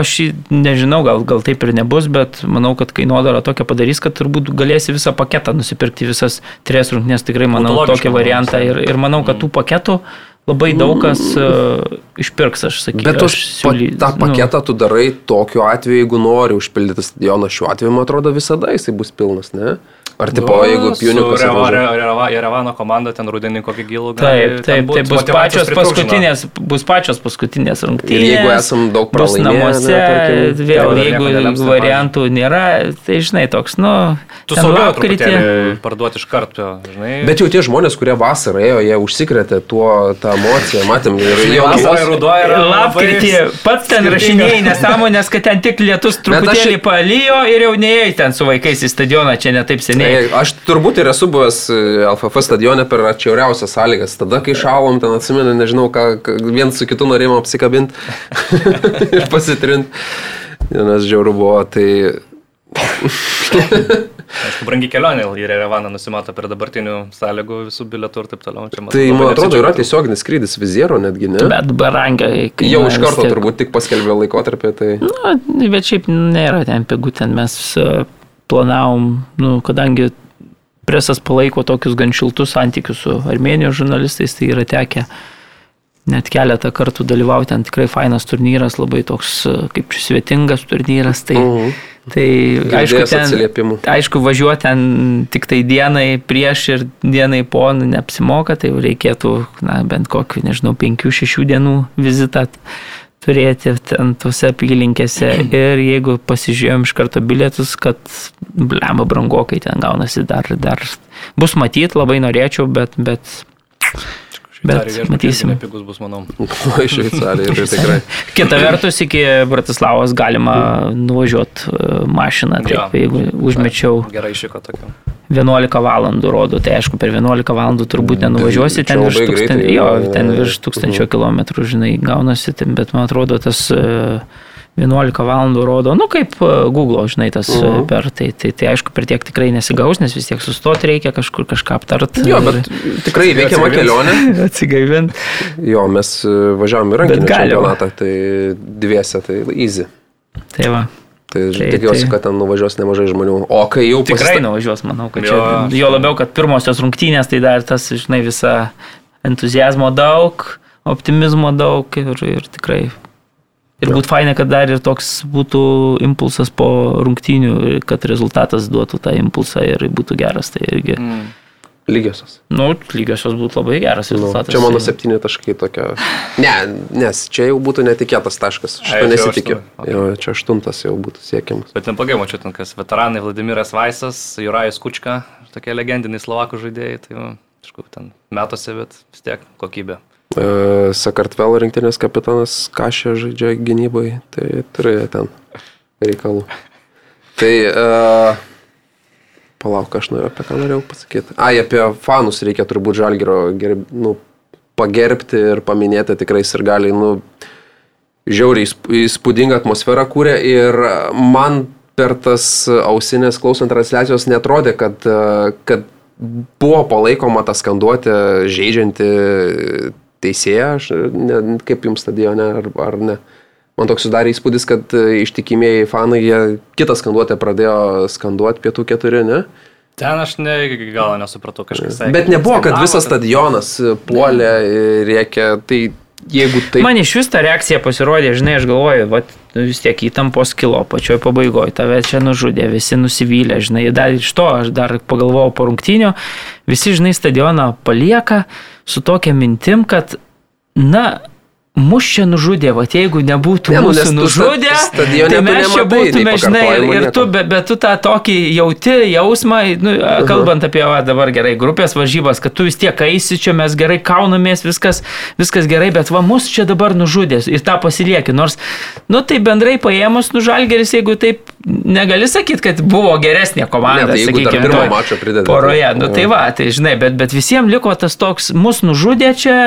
aš nežinau, gal, gal taip ir nebus, bet manau, kad kainodara tokia padarys, kad turbūt galėsi visą paketą nusipirkti, visas tris rungtynės, tikrai manau tokį variantą. Ir, ir manau, kad tų paketų labai daug kas uh, išpirks, aš sakyčiau. Bet tos, pa, tą nu, paketą tu darai tokiu atveju, jeigu nori užpildyti stadioną. Šiuo atveju, man atrodo, visada jisai bus pilnas, ne? Ar tipo, Nu, jeigu piunikas Reva, atvažiuoja- Re- Reva, Jerevano komanda ten rudenį kokį gilų gali Taip, taip, būt, tai bus pačios paskutinės, bus pačios paskutinės rungtynės. Ir jeigu esam daug pralaimėję, namuose, ne, tarkim, vėl, ir jeigu nelems, variantų nėra, tai žinai, toks, nu, Tu saugiau truputėlį parduoti iš karto, žinai. Bet jau tie žmonės, kurie vasarą ėjo, jie užsikrėtė tuo tą emociją, matėm. Ir jau vasarą ruduo yra Lapkritį pats ten rašinėjai nesąmonės, kad ten tik lietus truputėlį palyjo ir jau neėjai ten su vaikais į stadioną, čia netaip seniai. Ei, Aš turbūt ir esu buvęs e, LFF stadione per atšiauriausias sąlygas. Tada, kai šalom, ten atsimenu, nežinau, ką, viens su kitu norėjom apsikabinti ir pasitrinti. Nes žiauru buvo, tai Aišku, brangi kelionė į Revaną nusimato per dabartinių sąlygų visų bilietų ir taip toliau. Čia, Tai, labai man atrodo, yra tiesioginis skrydis Viziero netgi, ne? Bet barangai. Jau iš karto turbūt tik paskelbė laikotarpį, tai... Na, bet šiaip nėra ten pigų, ten mes e, planavom, nu, kadangi presas palaiko tokius gan šiltus santykius su Armenijos žurnalistais, tai yra tekę net keletą kartų dalyvauti, ten tikrai fainas turnyras, labai toks kaip svetingas turnyras, tai, Mhm. tai aišku, ten, aišku, važiuoti ten tik tai dienai prieš ir dienai po nu, neapsimoka, tai reikėtų, na, bent kokį, nežinau, penkių, šešių dienų vizitą turėti ten tose apylinkėse. Ir jeigu pasižiūrėjom iš karto bilietus, kad blemba brangokai ten gaunasi dar, dar. Bus matyti, labai norėčiau, bet, bet Bet matysim. Nepigus bus, manau. Iš Šveicarijos, tai tikrai. kita vertus iki Bratislavos galima nuvažiuoti mašiną, taip, Jo. jeigu užmečiau Gerai išiko tokio. 11 valandų rodo, tai aišku, per 11 valandų turbūt nenuvažiuosi, čia ten virš, tūkstan... jo, ten virš tūkstančio kilometrų, žinai, gaunasi, ten, bet man atrodo tas e, 11 valandų rodo, nu kaip e, Google, žinai, tas uh Mhm. per, tai, tai, tai aišku, per tiek tikrai nesigaus, nes vis tiek sustoti reikia kažkur kažką aptart. Jo, bet tikrai veikiama Atsigaivins. kelionė. Atsigaivint. Jo, mes e, važiavom į rankinį čempionatą, tai dviese, tai easy. Tai va. Tai Tai- tikiuosi, tai- kad ten nuvažiuos nemažai žmonių. O kai jau Tikrai pasista- nuvažiuos, manau, kad Jo, čia. Jo labiau, kad pirmosios rungtynės, tai dar tas, žinai, visa entuzijazmo daug, optimizmo daug ir, ir tikrai. Ir būtų faina, kad dar ir toks būtų impulsas po rungtynių, kad rezultatas duotų tą impulsą ir būtų geras. Tai irgi, Mm. lygiosios. nu, lygiosios būtų labai geras Nu, rezultatas. čia mano septyni taškai tokia. Ne, nes čia jau būtų netikėtas taškas. Šito nesitikiu. okay. Jo, čia aštuntas jau būtų siekiamas. Bet ten pagai mačiau, ten kas veteranai Vladimiras Vaisas, Jurajus Kučka, tokie legendiniai slovakų žaidėjai, tai va, kažkaip ten metuose, bet vis tiek kokybė. E, Sakartvelo rinktinės kapitonas Kašė žaidžia gynybai, tai turėjo ten reikalų. Tai e, palauk, aš noriu apie ką norėjau pasakyti. Ai, apie fanus reikia turbūt žalgero gerb, nu, pagerbti ir paminėti tikrai ir galiai, nu, žiauriai įsp- įspūdingą atmosferą kūrė ir man per tas ausinės klausant transliacijos netrodė, kad, kad buvo palaikoma ta skanduotė žaidžianti teisėja, aš ne, kaip jums stadione ar, ar ne. Man toks sudarė įspūdis, kad e, ištikimieji fanai, jie kitą skanduotę pradėjo skanduoti pietų keturi, ne? Ten aš ne galo nesupratau kažkas. sakė, Bet nebuvo, kad visas stadionas puolė, rėkė, tai jeigu tai... Man iš vis ta reakcija pasirodė, žinai, aš galvoju, va, vis tiek įtampos kilo pačioj pabaigoje, tave čia nužudė, visi nusivylę, žinai, dar iš to aš dar pagalvojau po rungtinio, visi, žinai, stadioną palieka su tokia mintim, kad, na, mus čia nužudė, va jeigu nebūtų Ne, nu, mūsų nužudę, tai mes čia būtume, žinai, ir, ir tu, bet, bet tu tą tokį jauti jausmą, nu, kalbant apie va, dabar gerai grupės varžybas, kad tu vis tiek eisi čia, mes gerai kaunamės, viskas, viskas gerai, bet va mus čia dabar nužudės ir tą pasilieki. Nors, nu tai bendrai paėmus, nužalgeris, jeigu taip negali sakyti, kad buvo geresnė komanda, Ne, tai sakykime, pirmo mačo Poroje, tai- nu tai va, tai žinai, bet, bet visiems liko tas toks, mus nužudė čia.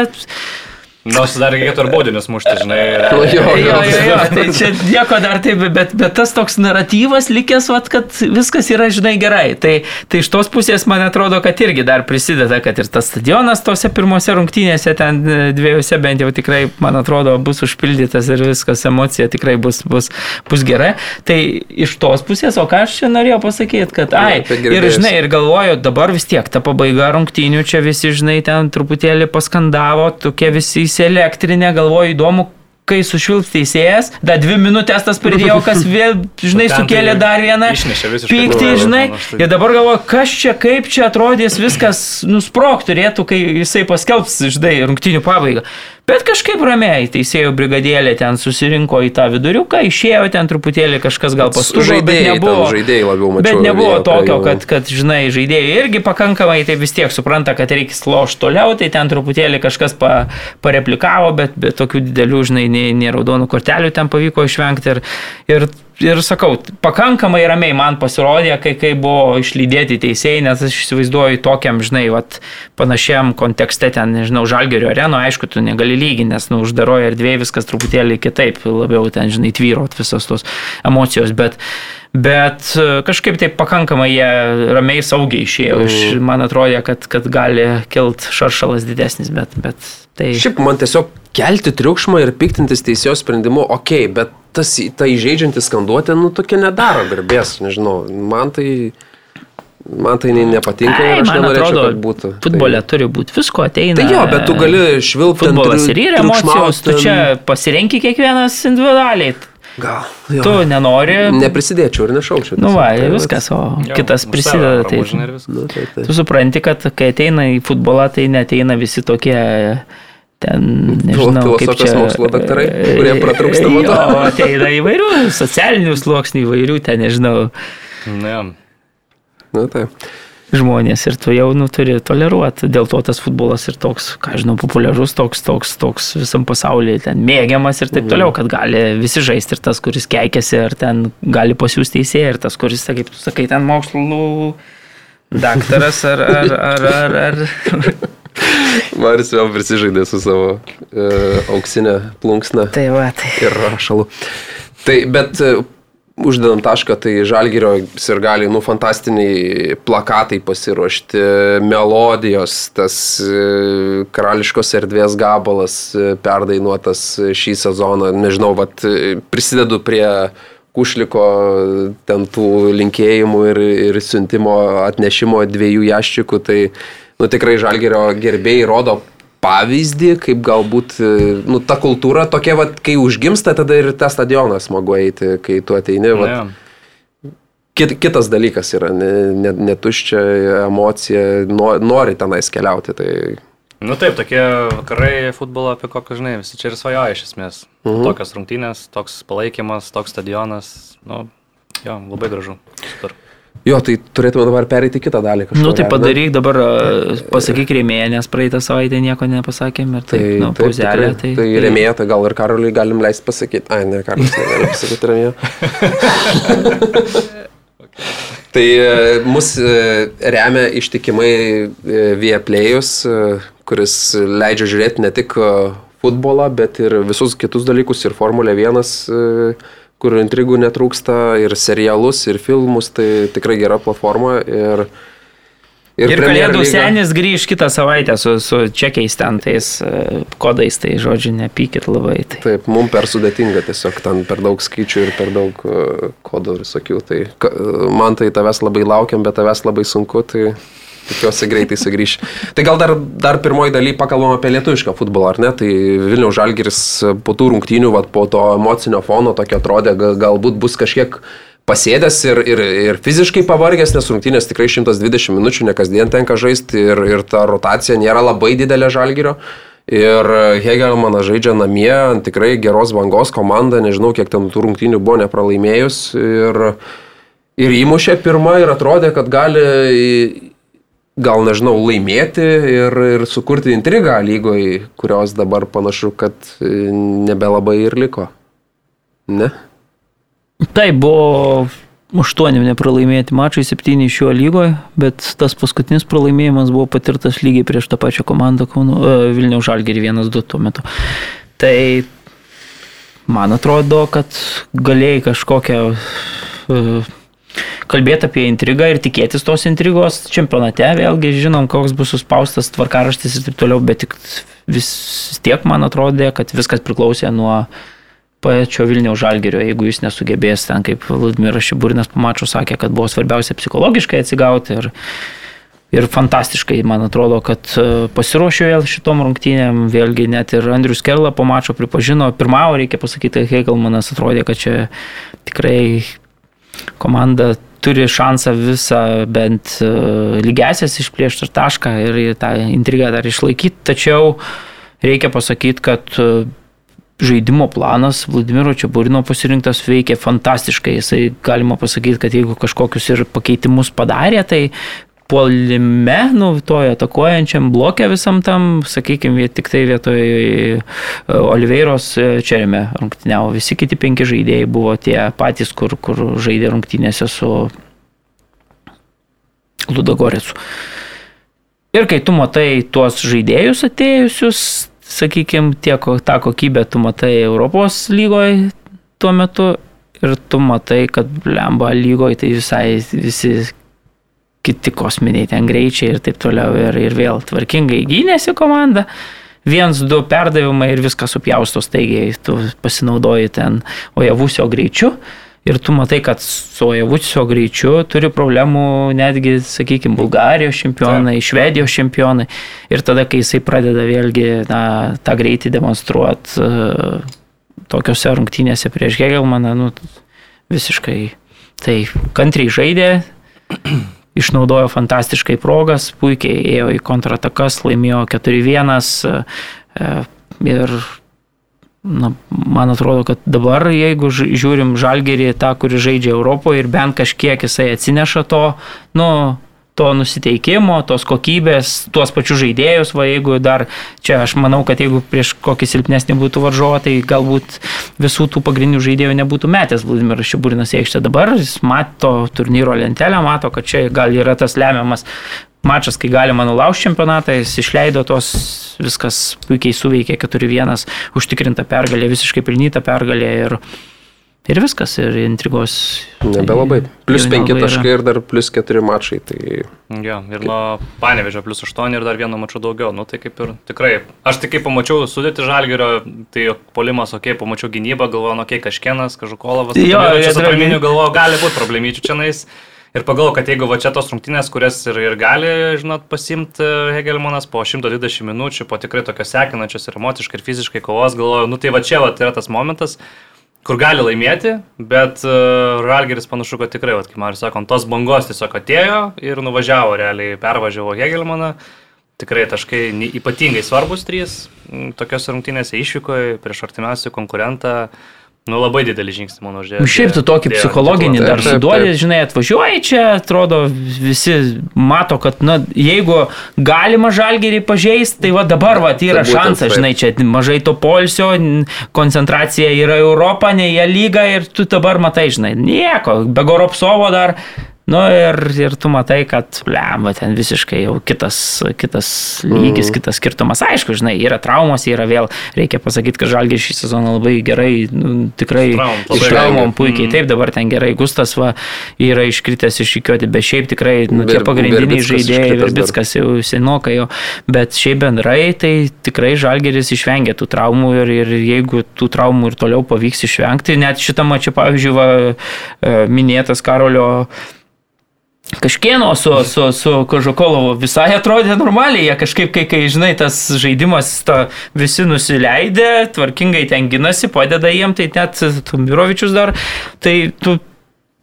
Nors dar reikėtų ir baudinius mušti, žinai. Nu, jo, Jo, jo, jo, tai čia nieko dar taip, bet, bet tas toks naratyvas likęs, vat, kad viskas yra, žinai, gerai. Tai, tai iš tos pusės man atrodo, kad irgi dar prisideda, kad ir tas stadionas tose pirmose rungtynėse, ten e, dviejose bent jau tikrai, man atrodo, bus užpildytas ir viskas, emocija tikrai bus, bus, bus gera. Tai iš tos pusės, o ką aš čia norėjau pasakyti, kad, ai, apie ir žinai, ir galvoju, dabar vis tiek ta pabaiga rungtynių, čia visi, žinai, ten truputėlį paskandavo, tokie visi įsielektrinę, galvoju, įdomu, kai sušvilps teisėjas, dar dvi minutės tas pridėjo, kas vėl, žinai, tai sukėlė dar vieną pyktį, žinai. tai- Ir dabar galvoju, kas čia, kaip čia atrodys, viskas nusprok turėtų, kai jisai paskelbs, žinai, rungtynių pabaigą. Bet kažkaip ramiai teisėjų brigadėlė ten susirinko į tą viduriuką, išėjo ten truputėlį kažkas gal bet Žaidėjai, nebuvo. žaidėjai labiau mačiau. Bet nebuvo ėjo prie tokio, kad, kad, žinai, žaidėjai irgi pakankamai tai vis tiek supranta, kad reikia sloš toliau, tai ten truputėlį kažkas pa, pareplikavo, bet, bet tokių didelių, žinai, nei, nei raudonų kortelių ten pavyko išvengti. Ir, ir, ir sakau, pakankamai ramiai man pasirodė, kai, kai buvo išlydėti teisėjai, nes aš įsivaizduoju tokiam, žinai, vat, panašiam kontekste ten, nežinau, žalgerio areno, aišku, tu negali lyginti, nes, nu, uždaroje erdvėje viskas truputėlį kitaip, labiau ten, žinai, tvyrot visos tos emocijos, bet Bet e, kažkaip taip pakankamai jie ramiai saugiai išėjo. Iš, man atrodė, kad, kad gali kilt šaršalas didesnis, bet, bet tai... Šiaip man tiesiog kelti triukšmą ir piktintis teisėjo sprendimu, okei, okay, bet tas, ta įžeidžianti skanduotė, nu tokia nedaro garbės, nežinau, man tai... Man tai nepatinka Ai, ir aš nenorėčiau, atrodo, kad būtų. futbole turi būti visko ateina. Tai, tai jo, bet tu gali švilpti. Futbolas ir yra emocijos, tu čia pasirenki kiekvienas individualiai. Gal. Jo. Tu nenori. Neprisidėčiau ir nešaučiau. Nu va, tai viskas, o Jo, kitas už prisideda. Tai, Nu, tai, tai. tu supranti, kad kai ateina į futbolą, tai neteina visi tokie ten, nežinau, kaip čia. mokslo daktarai, kurie pratrūksta nuo to. Jo, ateina įvairių socialinių sluoksnių, įvairių ten, nežinau, Ne. Nu, tai. Žmonės ir tu jau nu, turi toleruoti. Dėl to tas futbolas ir toks, ką žinau, populiarus, toks, toks, toks visam pasaulyje, ten mėgiamas ir taip toliau, kad gali visi žaisti ir tas, kuris keikiasi, ar ten gali pasiūsti teisėją, ir tas, kuris, kaip tu sakai, ten mokslo daktaras ar... ar, ar, ar, ar. Maris vėl prisižaidė su savo e, auksinė plunksna Tai va, tai. ir rašalu. Tai, bet e, uždedam tašką, tai Žalgirio ir gali, nu, fantastiniai plakatai pasiruošti, melodijos, tas e, karališkos erdvės gabalas e, perdainuotas šį sezoną, nežinau, vat, e, prisidedu prie Kušliko ten tų linkėjimų ir, ir siuntimo atnešimo dviejų jaščikų, tai nu, tikrai Žalgerio gerbėjai rodo pavyzdį, kaip galbūt, e, nu, ta kultūra tokia, vat, kai užgimsta, tada ir tą stadioną smagu eiti, kai tu ateini. Vat, Ne. kit, kitas dalykas yra, netuščia ne, ne tuščia emocija, no, nori tenais keliauti. Tai, Nu taip, tokie vakarai futbolo, apie kokius, žinai, visi čia ir svajoja iš esmės. Mhm. Tokios rungtynės, toks palaikymas, toks stadionas, nu, jo, labai gražu. Super. Jo, tai turėtume dabar pereiti į kitą dalį. kažkuria, Nu tai padaryk dabar, a, pasakyk rėmėją, nes praeitą savaitę nieko nepasakėm ir tai, Tai, nu, taip, pauzelė. Tai, tai, tai remėja, tai gal ir Karoliui galim leisti pasakyti. Ai, ne, Karolis negali pasakyti remėja. tai e, mus e, remia ištikimai e, Viaplėjus, e, kuris leidžia žiūrėti ne tik e, futbolą, bet ir visus kitus dalykus, ir Formulė 1, e, kur intrigų netrūksta, ir serialus, ir filmus, tai tikrai gera platforma. Ir, Ir, ir kalėdų senis grįž kitą savaitę su, su čekiais ten tais e, kodais, tai žodžiu, nepykit labai. Tai. Taip, mums per sudėtinga tiesiog ten per daug skaičių ir per daug uh, kodų visokių. Tai ka- uh, man tai tavęs labai laukiam, bet tavęs labai sunku, tai tikiuosi greitai sugrįš. Tai gal dar, dar pirmoji daly pakalbam apie lietuvišką futbolą, ar ne? Tai Vilniaus Žalgiris po tų rungtynių, vat, po to emocinio fono tokio atrodė, ga- galbūt bus kažkiek pasėdęs ir, ir, ir fiziškai pavargęs, nes rungtynės tikrai 120 minučių, ne kasdien tenka žaisti ir, ir ta rotacija nėra labai didelė Žalgirio. Ir Hegelmanas žaidžia namie, tikrai geros bangos komanda, nežinau, kiek ten tų rungtynių buvo nepralaimėjus. Ir, ir įmušė pirmą ir atrodė, kad gali, gal nežinau, laimėti ir, ir sukurti intrigą lygoje, kurios dabar panašu, kad e, nebelabai ir liko. Ne? Tai buvo aštuoni nepralaimėti mačai, septyni iš jo lygoje, bet tas paskutinis pralaimėjimas buvo patirtas lygiai prieš tą pačią komandą Kauno, e, Vilniaus Žalgerį 1-2 tuo metu. Tai man atrodo, kad galėjai kažkokią e, kalbėti apie intrigą ir tikėtis tos intrigos čempionate, vėlgi žinom, koks bus suspaustas tvarkaraštis ir taip toliau, bet tik vis tiek man atrodė, kad viskas priklausė nuo pačio Vilniaus žalgerio, jeigu jis nesugebės ten, kaip Vladimiras Šiburinas pamačio sakė, kad buvo svarbiausia psichologiškai atsigauti ir, ir fantastiškai, man atrodo, kad e, pasiruošė vėl šitom rungtynėm, vėlgi net ir Andrius Kerla po mačo pripažino, pirmavo, reikia pasakyti, Hegelmanas atrodė, kad čia tikrai komanda turi šansą visą bent e, lygesias išplėšti ir tašką ir tą intrigą dar išlaikyti, tačiau reikia pasakyti, kad e, žaidimo planas Vladimiro Čiaburino pasirinktas veikia fantastiškai. Jisai galima pasakyti, kad jeigu kažkokius ir pakeitimus padarė, tai puolime, nu, toje atakuojančiam blokė visam tam, sakykime, tik tai vietoj e, Oliveiros e, Čerime rungtyniavo. Visi kiti penki žaidėjai buvo tie patys, kur, kur žaidė rungtynėse su Ludagorecu. Ir kai tu matai tuos žaidėjus atėjusius, sakykime, tiek tą kokybę tu matai Europos lygoje tuo metu ir tu matai, kad lemba lygoje tai visai visi kiti kosminiai ten greičiai ir taip toliau ir, ir vėl tvarkingai gynėsi komanda. Viens, du perdavimai ir viskas supjausto staigiai, tu pasinaudoji ten ojavusio greičiu ir tu matai, kad su ojavusio greičiu turi problemų netgi, sakykime, Bulgarijos čempionai, Taip. Švedijos čempionai ir tada, kai jisai pradeda vėlgi na, tą greitį demonstruoti uh, tokiuose rungtynėse prieš Hegelmaną, nu, visiškai tai kantriai žaidė, išnaudojo fantastiškai progas, puikiai ėjo į kontratakas, laimėjo 4-1 e, ir na, man atrodo, kad dabar, jeigu žiūrim žalgerį tą, kuris žaidžia Europoje ir bent kažkiek jisai atsineša to, nu, to nusiteikimo, tos kokybės, tuos pačius žaidėjus, va jeigu dar čia aš manau, kad jeigu prieš kokį silpnesnį būtų varžovą, tai galbūt visų tų pagrindinių žaidėjų nebūtų metęs Vladimiras Šiburinas į aikštę. Dabar, jis mato turnyro lentelę, mato, kad čia gal yra tas lemiamas mačas, kai galima nulaužti čempionatą, jis išleido tos, viskas puikiai suveikė 4-1, užtikrinta pergalė, visiškai pilnyta pergalė ir, ir viskas, ir intrigos. Nebelabai. Plus jau 5 nelabai yra. taškai ir dar plus 4 mačai. Tai Jo, ir nuo Panevežio plus 8 ir dar vieno maču daugiau. Nu, tai kaip ir tikrai. Aš tik kai pamačiau sudėti žalgerio, tai polimas, okei, okay, pamačiau gynybą, galvoju, nu, okei, okay, kažkienas, kažkokolovas. Jo, čia su Jadra- Traminiu galvoju, gali būti problemyčių čia nais. Ir pagalvoju, kad jeigu va čia tos rungtynės, kurias ir, ir gali, žinot, pasimti Hegelmanas po 120 minučių, po tikrai tokios sekinančios ir emociškai, ir fiziškai kovos, galvoju, nu tai va čia va yra tas momentas, kur gali laimėti, bet uh, Ralgeris panašu, kad tikrai, vat, kaip Marius sako, tos bangos tiesiog atėjo ir nuvažiavo realiai, pervažiavo Hegelmaną. Tikrai taškai ypatingai svarbus trys, tokios rungtynėse išvykoje prieš artimiausią konkurentą. Nu, labai didelį žingsnį, manau, žiūrėjau. Nu, Šiaip tu tokį psichologinį Taip, dar suduodi, žinai, atvažiuoji čia, atrodo, visi mato, kad, na, jeigu galima žalgerį pažeisti, tai va dabar, va, yra Tai šansas, taip. žinai, čia mažai to polsio, koncentracija yra Europa, ne jie lyga ir tu dabar matai, žinai, nieko, be Goropsovo dar Nu ir, ir tu matai, kad, lemba, ten visiškai jau kitas, kitas lygis, mm. kitas skirtumas. Aišku, žinai, yra traumos, yra vėl, reikia pasakyti, kad Žalgis šį sezoną labai gerai, nu, tikrai Traum, iš traumom puikiai. Mm. Taip, dabar ten gerai, Gustas va, yra iškritęs iš įkioti, bet šiaip tikrai, nu, tie Ver- pagrindiniai Verbickas žaidėjai. Verbickas jau senokai jo, bet šiaip bendrai, tai tikrai Žalgeris išvengia tų traumų ir, ir jeigu tų traumų ir toliau pavyks išvengti, net šitą mačią, pavyzdžiui, va, e, minėtas Karolio Kažkieno su, su, su Kožokolovu visai atrodė normaliai, jie kažkaip, kai, kai žinai, tas žaidimas, ta, visi nusileidė, tvarkingai ten ginasi, padeda jiem, tai net Tumirovičius dar, tai tu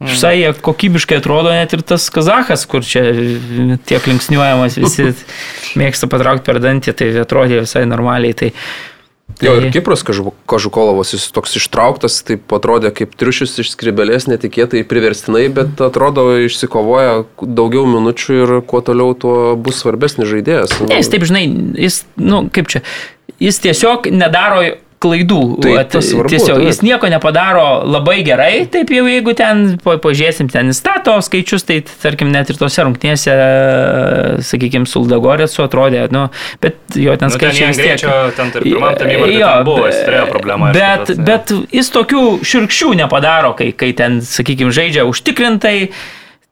Visai jie kokybiškai atrodo net ir tas Kazahas, kur čia tiek linksniuojamas, visi mėgsta patraukti per dantį, tai atrodė visai normaliai. Tai, Jo, ir tai- Kipras Kažu- Kažukolovas, jis toks ištrauktas, taip atrodė kaip triušis iš skribelės, netikėtai priverstinai, bet atrodo išsikovoja daugiau minučių ir kuo toliau, tuo bus svarbesnis žaidėjas. Ne, jis taip, žinai, jis, nu, kaip čia, jis tiesiog nedaro klaidų. Tai tas svarbu, tiesiog, taip. jis nieko nepadaro labai gerai, taip jau jeigu ten pa- pažiūrėsim, ten įstato skaičius, tai tarkim net ir tose rungtynėse, sakykime, Suldagorėsu atrodė, nu, bet jo ten Nu, ten skaičiai jam vis tiek. ten ir pirmam tam įvartį Jo, ten buvo, jis turėjo problemą. aišku, Bet, bet jis tokių širkščių nepadaro, kai, kai ten, sakykime, žaidžia užtikrintai,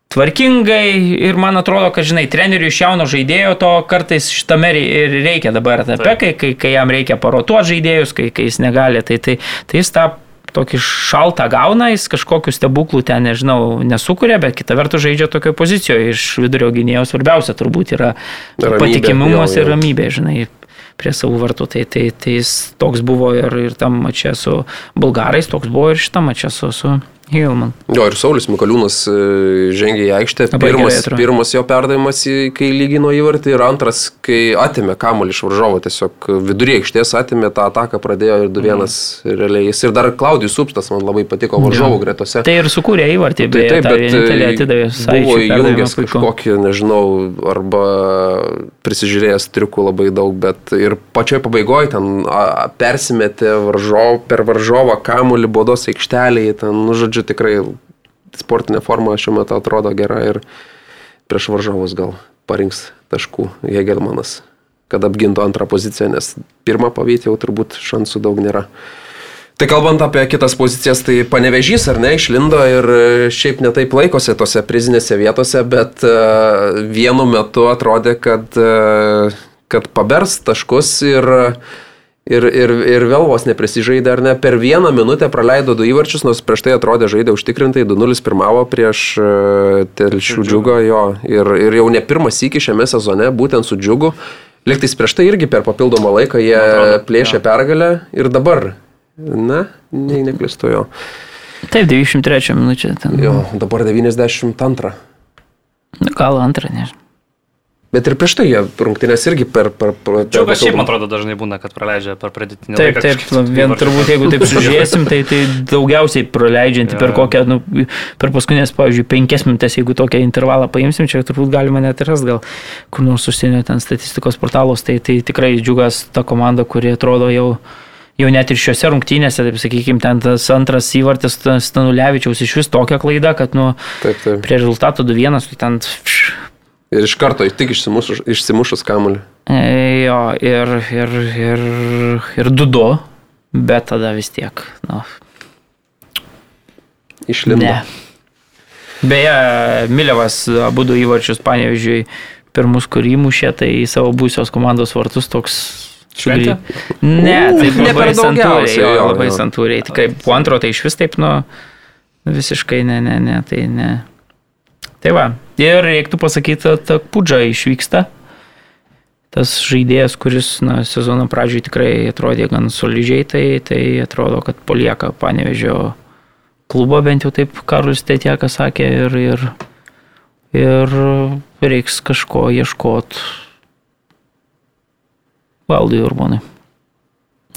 tvarkingai ir man atrodo, kad, žinai, treneriui iš jauno žaidėjo to kartais šitame ir reikia dabar etape, kai, kai, kai jam reikia parotuoti žaidėjus, kai, kai jis negali, tai, tai, tai jis tą tokį šaltą gauna, jis kažkokių stebuklų ten, nežinau, nesukuria, bet kita vertus žaidžia tokioje pozicijoje. Iš vidurio gynėjo svarbiausia turbūt yra Ramybė, patikimumas jo, ir jo. ramybė, žinai, prie savų vartų. Tai, tai, tai jis toks buvo ir, ir tam mačia su bulgarais, toks buvo ir šitą mačia su, su Hilman. Jo, ir Saulis Mikaliūnas e, žengė į aikštę. Pirmas, pirmas jo perdavimas, kai lygino įvartį ir antras, kai atėmė kamuolį iš varžovo, tiesiog vidury aikštės atėmė tą ataką, pradėjo ir 2-1 Mhm. realiai. Jis ir dar Klaudijus Supstas man labai patiko varžovų gretose. Tai ir sukūrė įvartį, Tai taip, bet vienintelį e, atidavė buvo įjungęs kažkokį, nežinau, arba prisižiūrėjęs triukų labai daug, bet ir pačioj pabaigoje ten persimetė varžov, per varžovą kamuolį bodos aikštelėje, ten, nu, žodžiu, tikrai sportinė forma šiuo metu atrodo gera ir prieš varžovus gal parinks taškų Hegelmanas, kad apgintų antrą poziciją, nes pirmą pavyti jau turbūt šansų daug nėra. Tai kalbant apie kitas pozicijas, tai panevežys ar ne, išlindo ir šiaip netaip laikosi tose prizinėse vietose, bet e, vienu metu atrodė, kad, e, kad pabers taškus ir, ir, ir, ir vėl vos neprisižaidė, ar ne, per vieną minutę praleido du įvarčius, nors prieš tai atrodė žaidė užtikrintai, 2-0 pirmavo prieš e, Telšių džiugą jo ir, ir jau ne pirmas iki šiame sezone, būtent su džiugu. Liktais prieš tai irgi per papildomą laiką jie atrodo, plėšė pergalę ir dabar Na, nei neklistu jo. Taip, 93 minučių ten. Jo, dabar 92. Nu, Gal antrą, nežinau. Bet ir prieš tai jie rungtynės irgi per... per, per Džiugas šiaip, man atrodo, dažnai būna, kad praleidžia per pradėtinį Taip, laiką. taip, kažkaip nu, vien turbūt jeigu taip sužiūrėsim, tai, tai daugiausiai praleidžianti per Jo. kokią, nu, per paskutinės, pavyzdžiui, penkias minutės, jeigu tokią intervalą paimsim, čia turbūt galima net ras gal kur nors užsienio ten statistikos portalos, tai, tai tikrai džiugas ta komanda, kuri atrodo jau jau net ir šiuose rungtynėse, taip sakykime, ten tas antras įvartis Stanulevičiaus iš vis tokia klaida, kad, nu, Taip, taip. prie rezultatų 2-1, tai ten pš, Ir iš karto tik išsimušus, išsimušus kamuolį. E, Jo, ir, ir, ir, ir dudu, bet tada vis tiek. Nu, Išlindo. ne. Beje, Milevas abu du įvarčius, panevižiui, pirmus, kur įmušė, tai į savo būsios komandos vartus toks. Šventė? Ne, taip ne labai per santūriai. Jo, labai santūriai. Tikrai po antro tai iš vis taip, nu, visiškai ne, ne, ne, tai ne. Tai va, ir reiktų pasakyti, kad Pudža išvyksta. Tas žaidėjas, kuris na, sezono pradžioj tikrai atrodė gan solidžiai, tai, tai atrodo, kad palieka panevežio klubą, bent jau taip Karlis Tetiekas sakė, ir, ir, ir reiks kažko ieškoti valdui Urbanui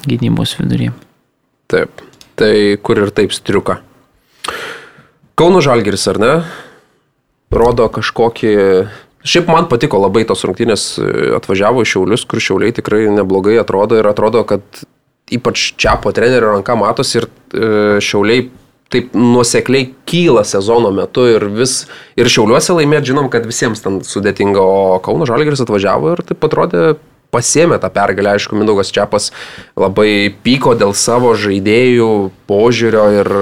gynybos viduryje. Taip. Tai kur ir taip striuka. Kauno Žalgiris, ar ne? Rodo kažkokį... Šiaip man patiko labai tos rungtynės e, atvažiavo iš Šiaulius, kur Šiauliai tikrai neblogai atrodo ir atrodo, kad ypač Čiapo trenerio ranka matosi ir e, Šiauliai taip nuosekliai kyla sezono metu ir vis, ir šiauliuose laimėti, žinom, kad visiems ten sudėtinga, o Kauno Žalgeris atvažiavo ir taip atrodė pasėmė tą pergalę, aišku, Mindaugas Čiapas labai pyko dėl savo žaidėjų požiūrio ir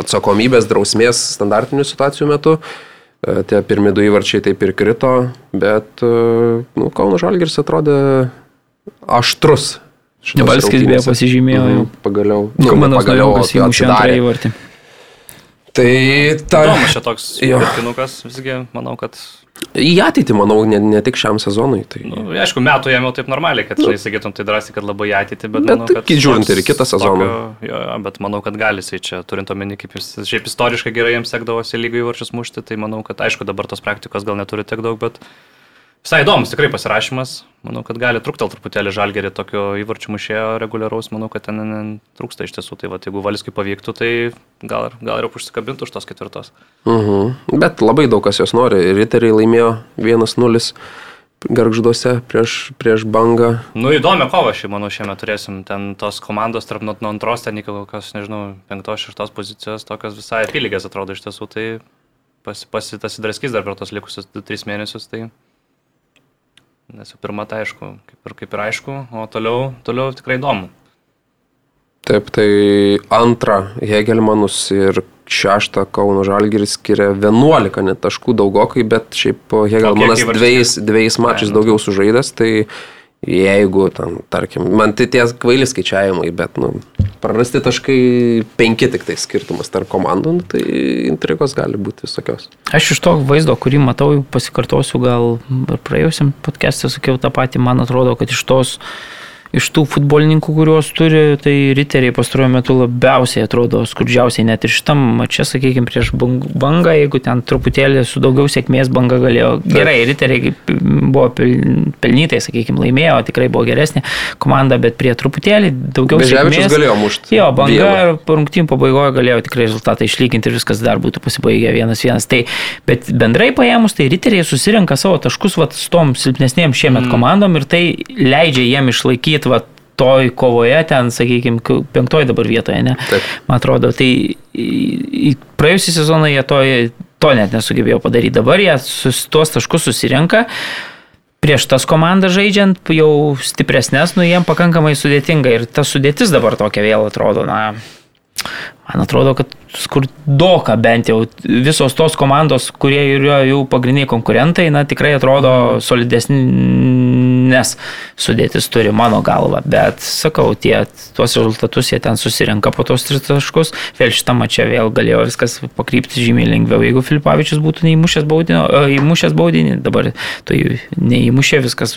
atsakomybės drausmės standartinių situacijų metu. E, tie pirmi du įvarčiai taip ir krito, bet e, nu, Kauno Žalgiris atrodė aštrus. Nebalskis beje pasižymėjo. Mhm, pagaliau. Nu, Komandos pagaliau įmušė antrąjį įvartį. Tai ta... Įdomus čia toks pirkinukas, visgi manau, kad Į ateitį, manau, ne, ne tik šiam sezonui. Tai... Nu, aišku, metų jam jau taip normaliai, kad, žinai, sakytum, tai drąsiai, kad labai į ateitį, bet... Bet manau, kad, žiūrint ir kitą sezoną. Tokio, jo, bet manau, kad gali jisai čia, turint omeny, kaip jis šiaip istoriškai gerai jiems sekdavosi lygiai įvarčius mušti, tai manau, kad aišku, dabar tos praktikos gal neturi tiek daug, bet Visai įdomus tikrai pasirašymas. Manau, kad gali truktel truputėlį žalgerį tokio įvarčių mušėjo reguliaraus. Manau, kad ten trūksta iš tiesų. Tai va, jeigu Valiskui pavyktų, tai gal, gal ir užsikabintų už tos ketvirtos. Uh mhm. -huh. Bet labai daug kas jos nori. Riteriai laimėjo 1-0 garžduose prieš, prieš bangą. Nu įdomi kova šį, manau, šiame turėsim. Ten tos komandos tarp nuo antros, ten iki kokios, nežinau, penktos, šeštos pozicijos, tokios visai apylygės atrodo iš tiesų. Tai pasitasidraskys dar per tos likusius 3 mėnesius. Tai Nes jau pirma, tai aišku, kaip ir, kaip ir aišku, o toliau, toliau tikrai įdomu. Taip, tai antrą Hegelmanus ir šeštą Kauno Žalgiris skiria 11 net taškų daugokai, bet šiaip Hegelmanas dviejais, dviejais mačiais nu daugiau sužaidęs, tai jeigu, ten, tarkim, man tai tie kvaili skaičiavimai, bet, nu, prarasti taškai penki tik tai skirtumas tarp komandų, nu, tai intrigos gali būti visokios. Aš iš to vaizdo, kurį matau, pasikartosiu, gal praėjusiam podcast'e sakiau tą patį, man atrodo, kad iš tos iš tų futbolininkų, kuriuos turi, tai riteriai pastaruoju metu labiausiai atrodo skurdžiausiai, net ir šitam mače, sakykime, prieš bangą, jeigu ten truputėlį su daugiau sėkmės banga galėjo. Gerai, riteriai buvo pelnytai, sakykime, laimėjo, tikrai buvo geresnė komanda, bet prie truputėlį daugiau sėkmės. galėjo mušti. Jo, banga rungtym pabaigoje galėjo tikrai rezultatą išlyginti ir viskas dar būtų pasibaigę vienas vienas. Tai, bet bendrai paėmus, tai riteriai susirenka savo taškus vat, tom silpnesnėm šiemet mm. komandom ir tai leidžia jiem išlaikyti bet va toj kovoje ten, sakykime, penktoj dabar vietoje, ne? Taip. Man atrodo, tai praėjusią sezoną jie to, to net nesugebėjo padaryti. Dabar jie sus, tuos taškus susirenka. Prieš tas komandas žaidžiant jau stipresnės, nu jiem pakankamai sudėtinga ir ta sudėtis dabar tokia vėl atrodo, na, Man atrodo, kad skurdoka bent jau visos tos komandos, kurie yra jų pagrindiniai konkurentai, na tikrai atrodo solidesnės sudėtis turi mano galva. Bet sakau, tie, tuos rezultatus jie ten susirenka po tos tris taškus. Vėl šitą mačią vėl galėjo viskas pakrypti žymiai lengviau. Jeigu Filipavičius būtų neįmušęs baudinį, įmušęs baudinį dabar tai neįmušė viskas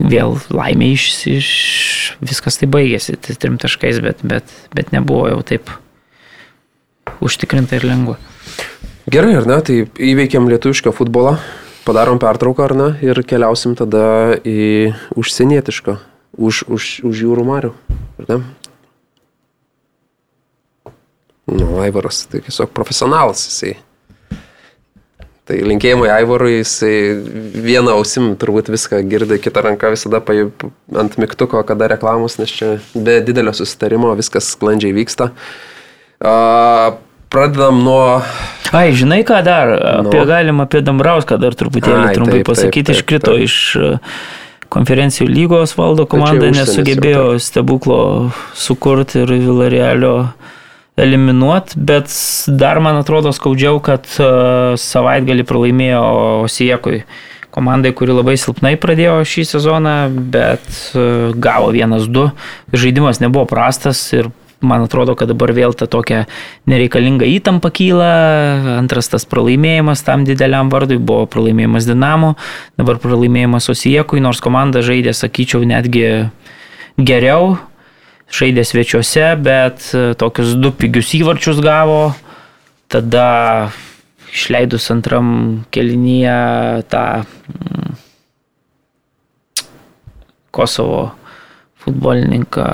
vėl laimė iš, iš viskas tai baigėsi, tai trim taškais, bet, bet, bet nebuvo jau taip užtikrinta ir lengva. Gerai, ar ne, tai įveikėm lietuvišką futbolą, padarom pertrauką, ar ne, ir keliausim tada į užsienietišką, už, už, už jūrų marių, ar ne? Nu, Aivaras, tai tiesiog profesionalas jisai Tai linkėjimai Aivorui, jisai vieną ausim turbūt viską girdi, kitą ranką visada ant mygtuko, kada reklamos, nes čia be didelio susitarimo viskas sklandžiai vyksta. Uh, pradedam nuo... Ai, žinai ką dar, apie, nuo... galim apie Dambrauską dar truputėlį Ai, trumpai taip, pasakyti, taip, taip, iškrito taip. iš konferencijų lygos valdo komanda, nesugebėjo stebuklo sukurti ir Vilarealio eliminuot, bet dar man atrodo skaudžiau, kad e, savaitgalį pralaimėjo Osijekui komandai, kuri labai silpnai pradėjo šį sezoną, bet e, gavo vienas du. Žaidimas nebuvo prastas ir man atrodo, kad dabar vėl ta tokia nereikalinga įtampa kyla. Antras tas pralaimėjimas tam dideliam vardui buvo pralaimėjimas Dinamo, dabar pralaimėjimas Osijekui, nors komanda žaidė, sakyčiau, netgi geriau žaidė svečiuose, bet e, tokius du pigius įvarčius gavo. Tada išleidus antram kelinyje tą mm, Kosovo futbolininką,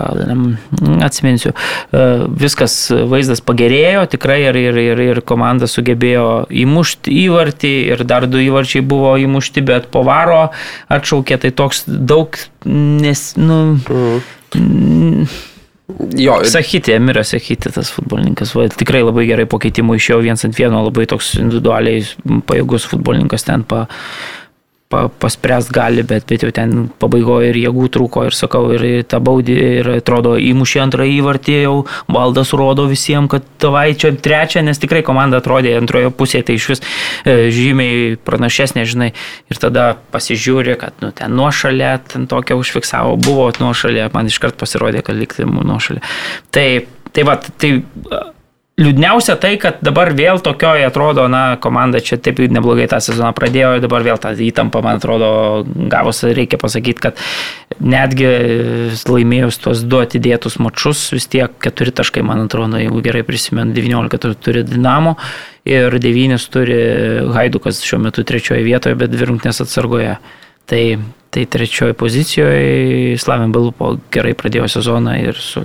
atsiminsiu, e, viskas vaizdas pagerėjo tikrai ir, ir, ir, ir komanda sugebėjo įmušti įvartį ir dar du įvarčiai buvo įmušti, bet po varo atšaukė, tai toks daug, nes, nu, mhm. Jo, ir- Sakyti, Emiras Sakyti, tas futbolininkas, va, tikrai labai gerai po keitimų išėjo viens ant vieno, labai toks individualiai pajėgus futbolininkas ten pa, pa, paspręst gali, bet, bet jau ten pabaigoje ir jėgų trūko ir sakau, ir tą baudį, ir atrodo įmušė antrą įvartį, jau valdas rodo visiems, kad tavai čia trečią, nes tikrai komanda atrodė antroje pusėje, tai iš vis e, žymiai pranašesnė, žinai, ir tada pasižiūri, kad nu, ten nuošalė, ten tokia užfiksavo, buvo nuošalė, man iškart pasirodė, kad likti nuošalė. Tai, tai va, tai Liūdniausia tai, kad dabar vėl tokioje atrodo, na, komanda čia taip neblogai tą sezoną pradėjo, dabar vėl tą įtampą, man atrodo, gavosi, reikia pasakyti, kad netgi laimėjus tuos du atidėtus mačius, vis tiek keturi taškai, man atrodo, jeigu gerai prisimenu, 19 tur- turi Dinamo ir 9 turi Haidukas šiuo metu trečioje vietoje, bet dvi rungtynės atsargoje. Tai, tai trečioje pozicijoje Slavim Belupo gerai pradėjo sezoną ir su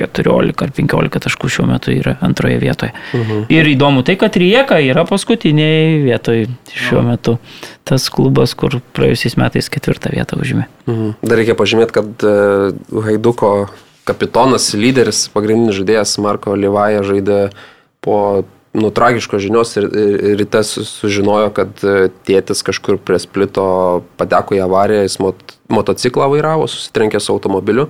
14 ar 15 taškų šiuo metu yra antroje vietoje. Uh -huh. Ir įdomu tai, kad Rijeka yra paskutinėje vietoje šiuo metu. Tas klubas, kur praėjusiais metais ketvirtą vietą užėmė. Mhm. Dar reikia pažymėti, kad e, Haiduko kapitonas, lyderis, pagrindinis žaidėjas Marko Livaja žaidė po nu, tragiškos žinios ir, ryte su- sužinojo, kad e, tėtis kažkur prie splito pateko į avariją, jis mot, motociklą vairavo, susitrenkė su automobiliu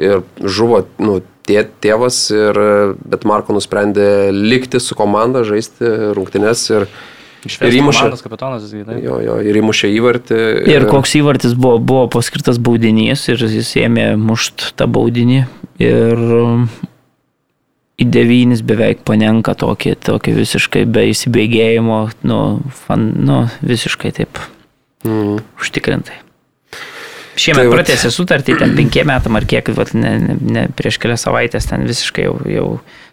ir žuvo nu, tė, tėvas, ir, bet Marko nusprendė likti su komanda, žaisti rungtynes ir, ir įmušė. Komandos kapitonas, tai. Jo, jo, ir įmušė įvartį. Ir koks įvartis buvo, buvo paskirtas baudinys ir jis ėmė mušt tą baudinį. Ir um, į devynis beveik panenka tokį, tokį visiškai be įsibėgėjimo, nu, fan, nu visiškai taip Mm. užtikrintai. Šiemet Tai tai pratęsė sutartį, ten penkiem metam ar kiek, vat, ne, ne, ne, prieš kelias savaitės ten visiškai jau, jau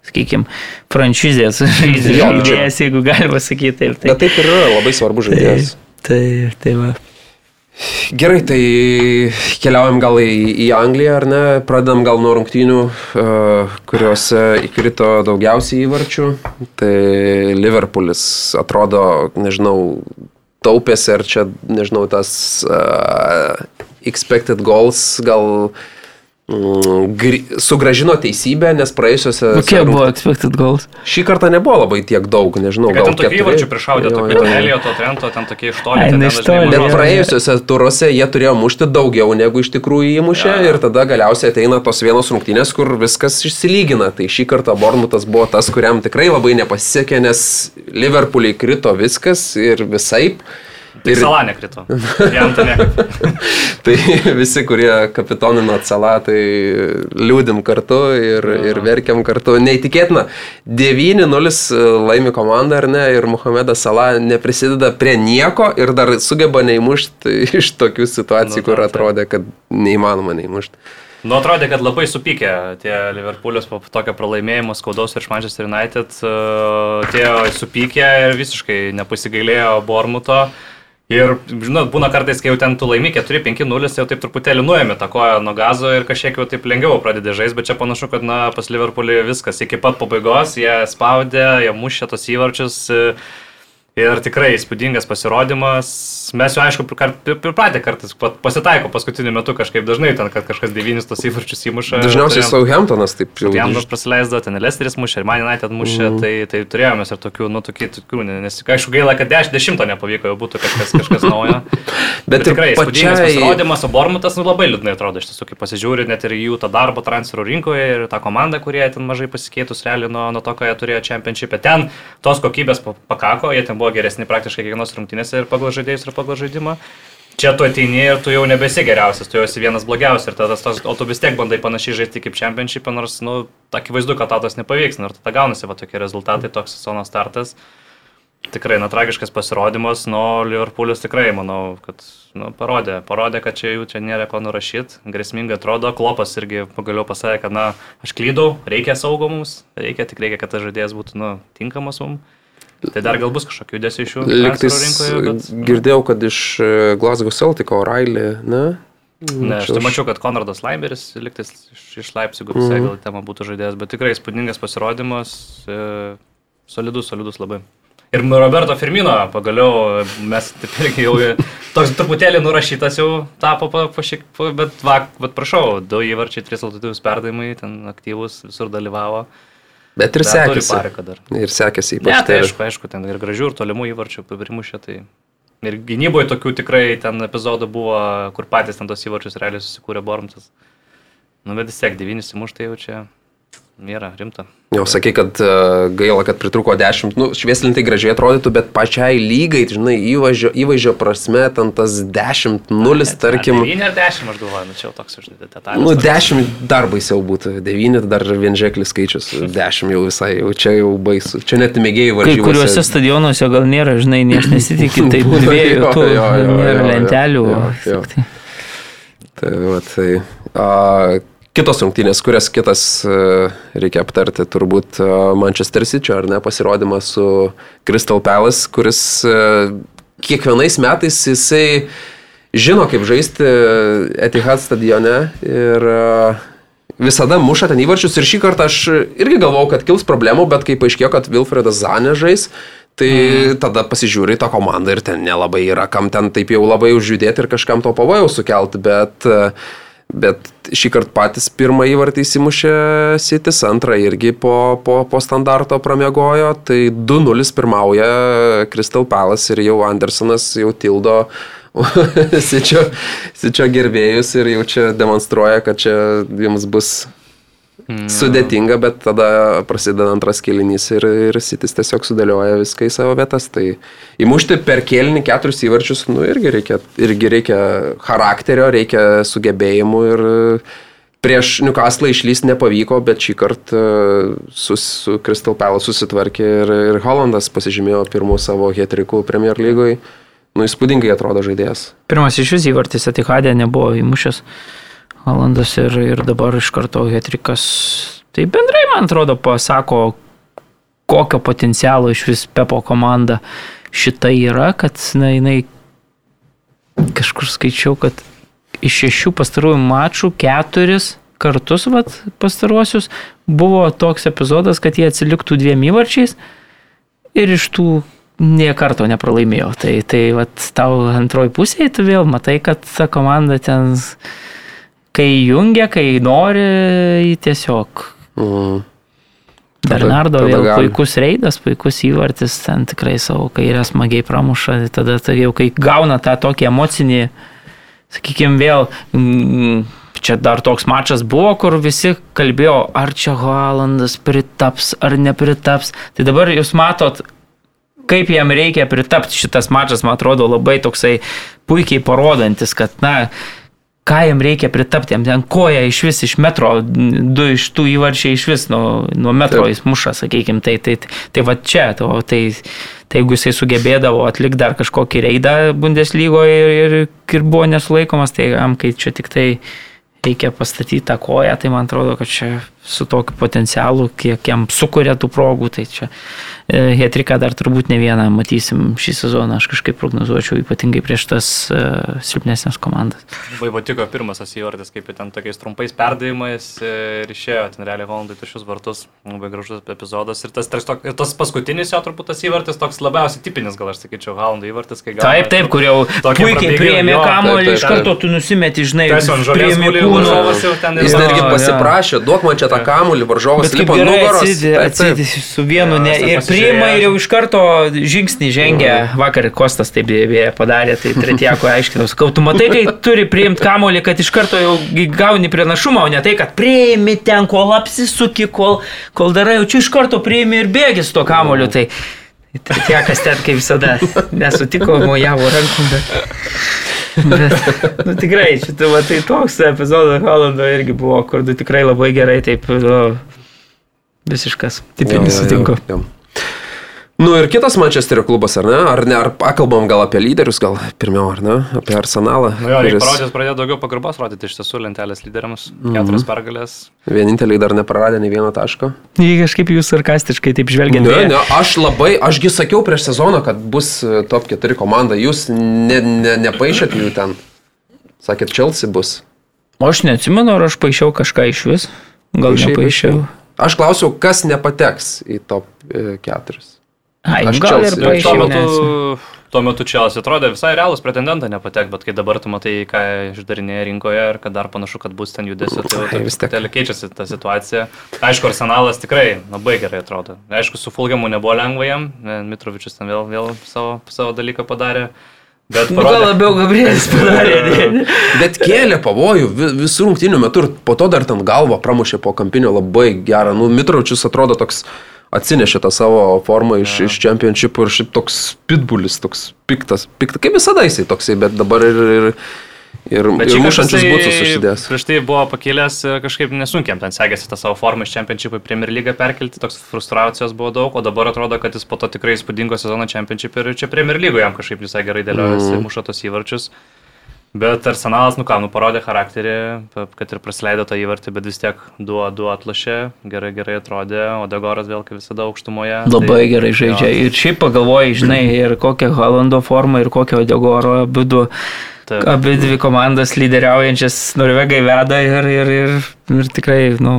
sakykime, franšizės žaidėjas, jeigu galima sakyti taip. Bet taip ir yra labai svarbu žaidėjas. Tai, tai va. Gerai, tai keliaujam gal į, į Angliją, ar ne? Pradedam gal nuo rungtynių, uh, kuriuose įkrito daugiausiai įvarčių. Tai Liverpoolis atrodo, nežinau, taupėsi, ar čia, nežinau, tas uh, expected goals gal mm, sugražino teisybę, nes praėjusiose... Nu, kiek buvo expected goals? Šį kartą nebuvo labai tiek daug, nežinau, gal tokių įvarčių prišaudė, tokių. Elioto, Trento, ten tokie iš toli. Nu, Bet praėjusiuose turuose jie turėjo mušti daugiau negu iš tikrųjų įmušė Jo. ir tada galiausiai ateina tos vienos rungtynės, kur viskas išsilygina. Tai šį kartą Bormutas buvo tas, kuriam tikrai labai nepasisekė, nes Liverpooliai krito viskas ir visai. Tai Salą nekrito. Tai visi, kurie kapitonino Salą, tai liūdim kartu ir, ir verkiam kartu. Neįtikėtina. 9-0 laimi komanda, ar ne? Ir Muhamedas Salą neprisideda prie nieko ir dar sugeba neįmušti iš tokių situacijų, Nu, kur atrodė, kad neįmanoma neįmušti. Nu, atrodė, kad labai supykė tie Liverpoolis po tokio pralaimėjimo skaudaus virš Manchester United. uh, Atėjo supykė ir visiškai nepasigailėjo Bormuto. Ir, žinot, būna kartais, kai jau ten tu laimi 4-5-0, jau taip truputėlį nuėmė tą koją nuo gazo ir kažkiek jau taip lengviau pradedi žaisti, bet čia panašu, kad, na, pas Liverpoolį viskas iki pat pabaigos, jie spaudė, jie mušė tos įvarčius. e, Ir tikrai įspūdingas pasirodymas. Mes jau aišku pripratę kartais pasitaiko paskutiniu metu kažkaip dažnai ten, kad kažkas devynis tos įvarčius įmuša. Dažniausiai Turėjom- Southamptonas taip jau. Jam tas praleisdo, ten Lesteris mušė, ir Man United mušė, mm. tai, tai turėjome ir tokių, nu, tokių, tokių ne- nes aišku gaila, kad 10 nepavyko, jau būtų kažkas, kažkas naujo. Bet ir tikrai įspūdingas pačiai- pasirodymas, o Bormutas nu, labai liūdnai atrodo, iš tiesų, kai pasižiūri net ir jų tą darbą transferų rinkoje ir tą komandą, kurie ten mažai pasikeitus realiai nuo, nuo to, ką jie turėjo čempionšipė. Ten tos kokybės pa- pakako, jie ten buvo geresni praktiškai kiekvienos rungtynėse ir pagal žaidėjus ir pagal žaidimą. Čia tu ateini ir tu jau nebesi geriausias, tu jau esi vienas blogiausias ir tada tas, o tu vis tiek bandai panašiai žaisti kaip čempionšipė, nors, nu, akivaizdu, kad tau tas nepavyks, nu, ir tada gaunasi va tokie rezultatai, toks sezono startas. Tikrai, na, tragiškas pasirodymas, nu, Liverpoolis tikrai, manau, kad, nu, parodė, parodė, kad čia jų čia nėra ko nurašyti, grėsmingai atrodo, Klopas irgi pagaliau pasakė, kad, na, aš klydau, reikia saugo mums, reikia, tik reikia, kad tas žaidėjas būtų, nu, tinkamas mums. Tai dar gal bus kažkokių judesių iš jų Liktais rinkoje, bet... girdėjau, kad iš e, Glasgow Celtico O'Reilly, ne? Ne, aš tai mačiau, kad Konradas Laiberis liktais iš, iš Leipzigų visai gal tema būtų žaidėjas, bet tikrai spūdingas pasirodymas, e, solidus, solidus labai. Ir Roberto Firmino pagaliau mes taip irgi jau toks truputėlį nurašytas jau tapo po, po šiek tiek, bet, va, bet prašau, du įvarčiai, trys rezultatyvus perdavimai, ten aktyvus, visur dalyvavo. Bet ir sekėsi. Ir sekėsi Ne, ypač. tai tai- aišku, aišku, ten ir gražių, ir tolimų įvarčių primušė. Tai... Ir gynyboje tokių tikrai ten epizodų buvo, kur patys ten tos įvarčius realiai susikūrė Bormtas. Nu, bet vis tiek devynis įmuštai jau čia nėra rimta. Jau sakai, kad e, gaila, kad pritruko 10, nu, švieslintai gražiai atrodytų, bet pačiai lygai, žinai, įvaizdžio, įvaizdžio prasme, ten tas 10, 0, tarkim. 9 ar 10 aš galvoju, nu čia jau toks detalės. Nu, 10 dar baisiau būtų, 9 dar vienžeklis skaičius, 10 jau visai, jau čia jau baisu. Čia net mėgėjai Kai varžybose. kuriuose stadionuose gal nėra, žinai, nieks nesitikė, tai dviejų jo, tų jo, jo, nėra jo, jo, lentelių. jo, jo. tai- Tai, va, tai, a, kitos rungtynės, kurias kitas a, reikia aptarti, turbūt a, Manchester City, ar ne, pasirodymas su Crystal Palace, kuris a, kiekvienais metais jisai žino, kaip žaisti Etihad stadione ir visada muša ten įvarčius ir šį kartą aš irgi galvojau, kad kils problemų, bet kai paaiškėjo, kad Wilfredas Zanė žais, tai mm. tada pasižiūri tą komandą ir ten nelabai yra, kam ten taip jau labai užjudėti ir kažkam to pavojaus sukelti, bet, e, bet šį kartą patys pirmą įvartį įsimušė Sitis, antrą irgi po, po, po standarto pramiegojo, tai 2-0 pirmauja Crystal Palace ir jau Andersonas jau tildo Sičio, Sičio gerbėjus ir jau čia demonstruoja, kad čia jums bus sudėtinga, bet tada prasideda antras kelinys ir, ir Sitis tiesiog sudėlioja viską į savo vietas. Tai įmušti per kelinį keturis įvarčius, nu irgi reikia, irgi reikia charakterio, reikia sugebėjimų ir prieš Newcastle išlysti nepavyko, bet šį kartą su, su Crystal Palace susitvarkė ir, ir Hollandas pasižymėjo pirmų savo hetrikų Premier lygoje. Nu, įspūdingai atrodo žaidėjas. Pirmas iš vis įvartis Atihadė nebuvo įmušęs Valandas ir, ir dabar iš karto Hetrikas. Tai bendrai, man atrodo, pasako, kokio potencialo iš vis Pepo komanda šita yra, kad na, jinai kažkur skaičiau, kad iš šešių pastarųjų mačų keturis kartus vat, pastaruosius buvo toks epizodas, kad jie atsiliktų dviem įvarčiais ir iš tų nie karto nepralaimėjo. Tai, tai vat, tau antroji pusėje tu vėl matai, kad ta komanda ten, kai jungia, kai nori, tiesiog. Mm. Bernardo vėl puikus reidas, puikus įvartis, ten tikrai savo kairę smagiai pramuša, tada tai jau kai gauna tą tokį emocinį, sakykime, vėl, mm, čia dar toks mačas buvo, kur visi kalbėjo, ar čia Holandas pritaps, ar nepritaps. Tai dabar jūs matot, kaip jam reikia pritapti šitas mačas, man atrodo, labai toksai puikiai parodantis, kad, na, ką jam reikia pritapti, jam ten koja iš vis iš metro, du iš tų įvarčiai iš vis nuo, nuo metro Taip. jis muša, sakykime, tai, tai, tai va čia, to, tai, tai jeigu jisai sugebėdavo atlikti dar kažkokį reidą Bundeslygoje ir, ir, ir buvo nesulaikomas, tai jam, kai čia tik tai reikia pastatyti tą koją, tai man atrodo, kad čia su tokiu potencialu, kiek jam sukuria tų progų, tai čia e, Hetriką dar turbūt ne vieną matysim šį sezoną, aš kažkaip prognozuočiau ypatingai prieš tas uh, silpnesnės komandas. Labai patiko pirmas įvartis, kaip ten tokiais trumpais perdavimais e, ir išėjo ten realiai Holandai tušius vartus. Labai gražus epizodas. Ir tas, tok- ir tas paskutinis jo turbūt tas įvartis toks labiausiai tipinis, gal aš sakyčiau, Holandai įvartis, kai gauna- Taip, taip, kur jau Tokia puikiai jo, kamuolį, iš karto tu nusimeti, žinai, priėmė kūną. Jis netgi pasiprašė, duok man čia tą kamuolį, varžovas Bet kaip lipa nugaros. atsidė, Taip, taip. atsidė su vienu Jo, ne, ir priima ir jau iš karto žingsnį žengia. Vakar Kostas taip beje padarė, tai Tretiako aiškinau. Sakau, tu matai, kai turi priimti kamolį, kad iš karto jau gauni pranašumą, o ne tai, kad priimi ten, kol apsisuki, kol, kol darai, jau čia iš karto priimi ir bėgi su to kamoliu. Tai Tretiakas ten kaip visada nesutiko, mojavo rankom, bet... Bet, nu, tikrai, šitą, va, tai toks epizodas Holando irgi buvo, kur du tikrai labai gerai, taip, nu, visiškas, tipinis jo, jo, sutinku. jo. Nu ir kitas Mančesterio klubas, ar ne? Ar ne? Ar pakalbam gal apie lyderius, gal pirmiau, ar ne? Apie Arsenalą. Nu jo, kuris parodyti, pradėjo daugiau pagarbos rodyti iš tiesų lentelės lyderiams. Keturias pergalės. Vieninteliai dar nepraradė nei vieno taško. Jį kažkaip jūs sarkastiškai taip žvelgiant. Ne, beje. ne, aš labai, ašgi sakiau prieš sezoną, kad bus e, top 4 komanda. Jūs ne, ne, nepaišėt jų ten. Sakėt, Chelsea bus. O aš neatsimenu, ar aš paaišiau kažką iš vis. Gal nepaaišiau. Aš klausiau, kas nepateks į top 4. Ai, Aš gal ir. Ir tuo metu tuo metu Čelsi atrodė visai realus pretendentą nepatek, bet kai dabar tu matai, ką išdarinėja rinkoje ir kad dar panašu, kad bus ten judesio, tai Ai, jau vis tiek. keičiasi ta situacija. Aišku, Arsenalas tikrai labai gerai atrodo. Aišku, su Fulgiamu nebuvo lengva jam, ne, Mitrovičius ten vėl, vėl savo, savo dalyką padarė. Bet Nu, gal parodė, labiau Gabrielis padarė. Bet kėlė pavojų vi- visų rungtynių metu ir po to dar ten galvą pramušė po kampinio labai gerą. Nu, Mitraučius atrodo toks atsinešė tą savo formą iš, iš championshipų ir šiaip toks pitbulis, toks piktas. piktas. Kaip visada jisai toksai, bet dabar ir, ir, ir, Bet ir jisai būtus užsidės. Prieš tai buvo pakilęs ir kažkaip nesunkiam ten sekėsi tą savo formą iš Championship į Premier League perkelti, toks frustracijos buvo daug, o dabar atrodo, kad jis po to tikrai įspūdingo sezono Championship ir čia Premier League jam kažkaip visai gerai dėliojasi, mm. muša tos įvarčius. Bet Arsenalas, nu ką, nu parodė charakterį, kad ir praleido tą įvartį, bet vis tiek du, du atlašė, gerai, gerai atrodė, o Degoras vėl kaip visada aukštumoje. Labai tai, gerai žaidžia. jo, Ir šiaip pagalvojai, žinai, ir kokią Halando formą, ir kokią Odegoro abidu. Taip. Abi dvi komandas lyderiaujančias Norvegai veda ir, ir, ir, ir tikrai, nu,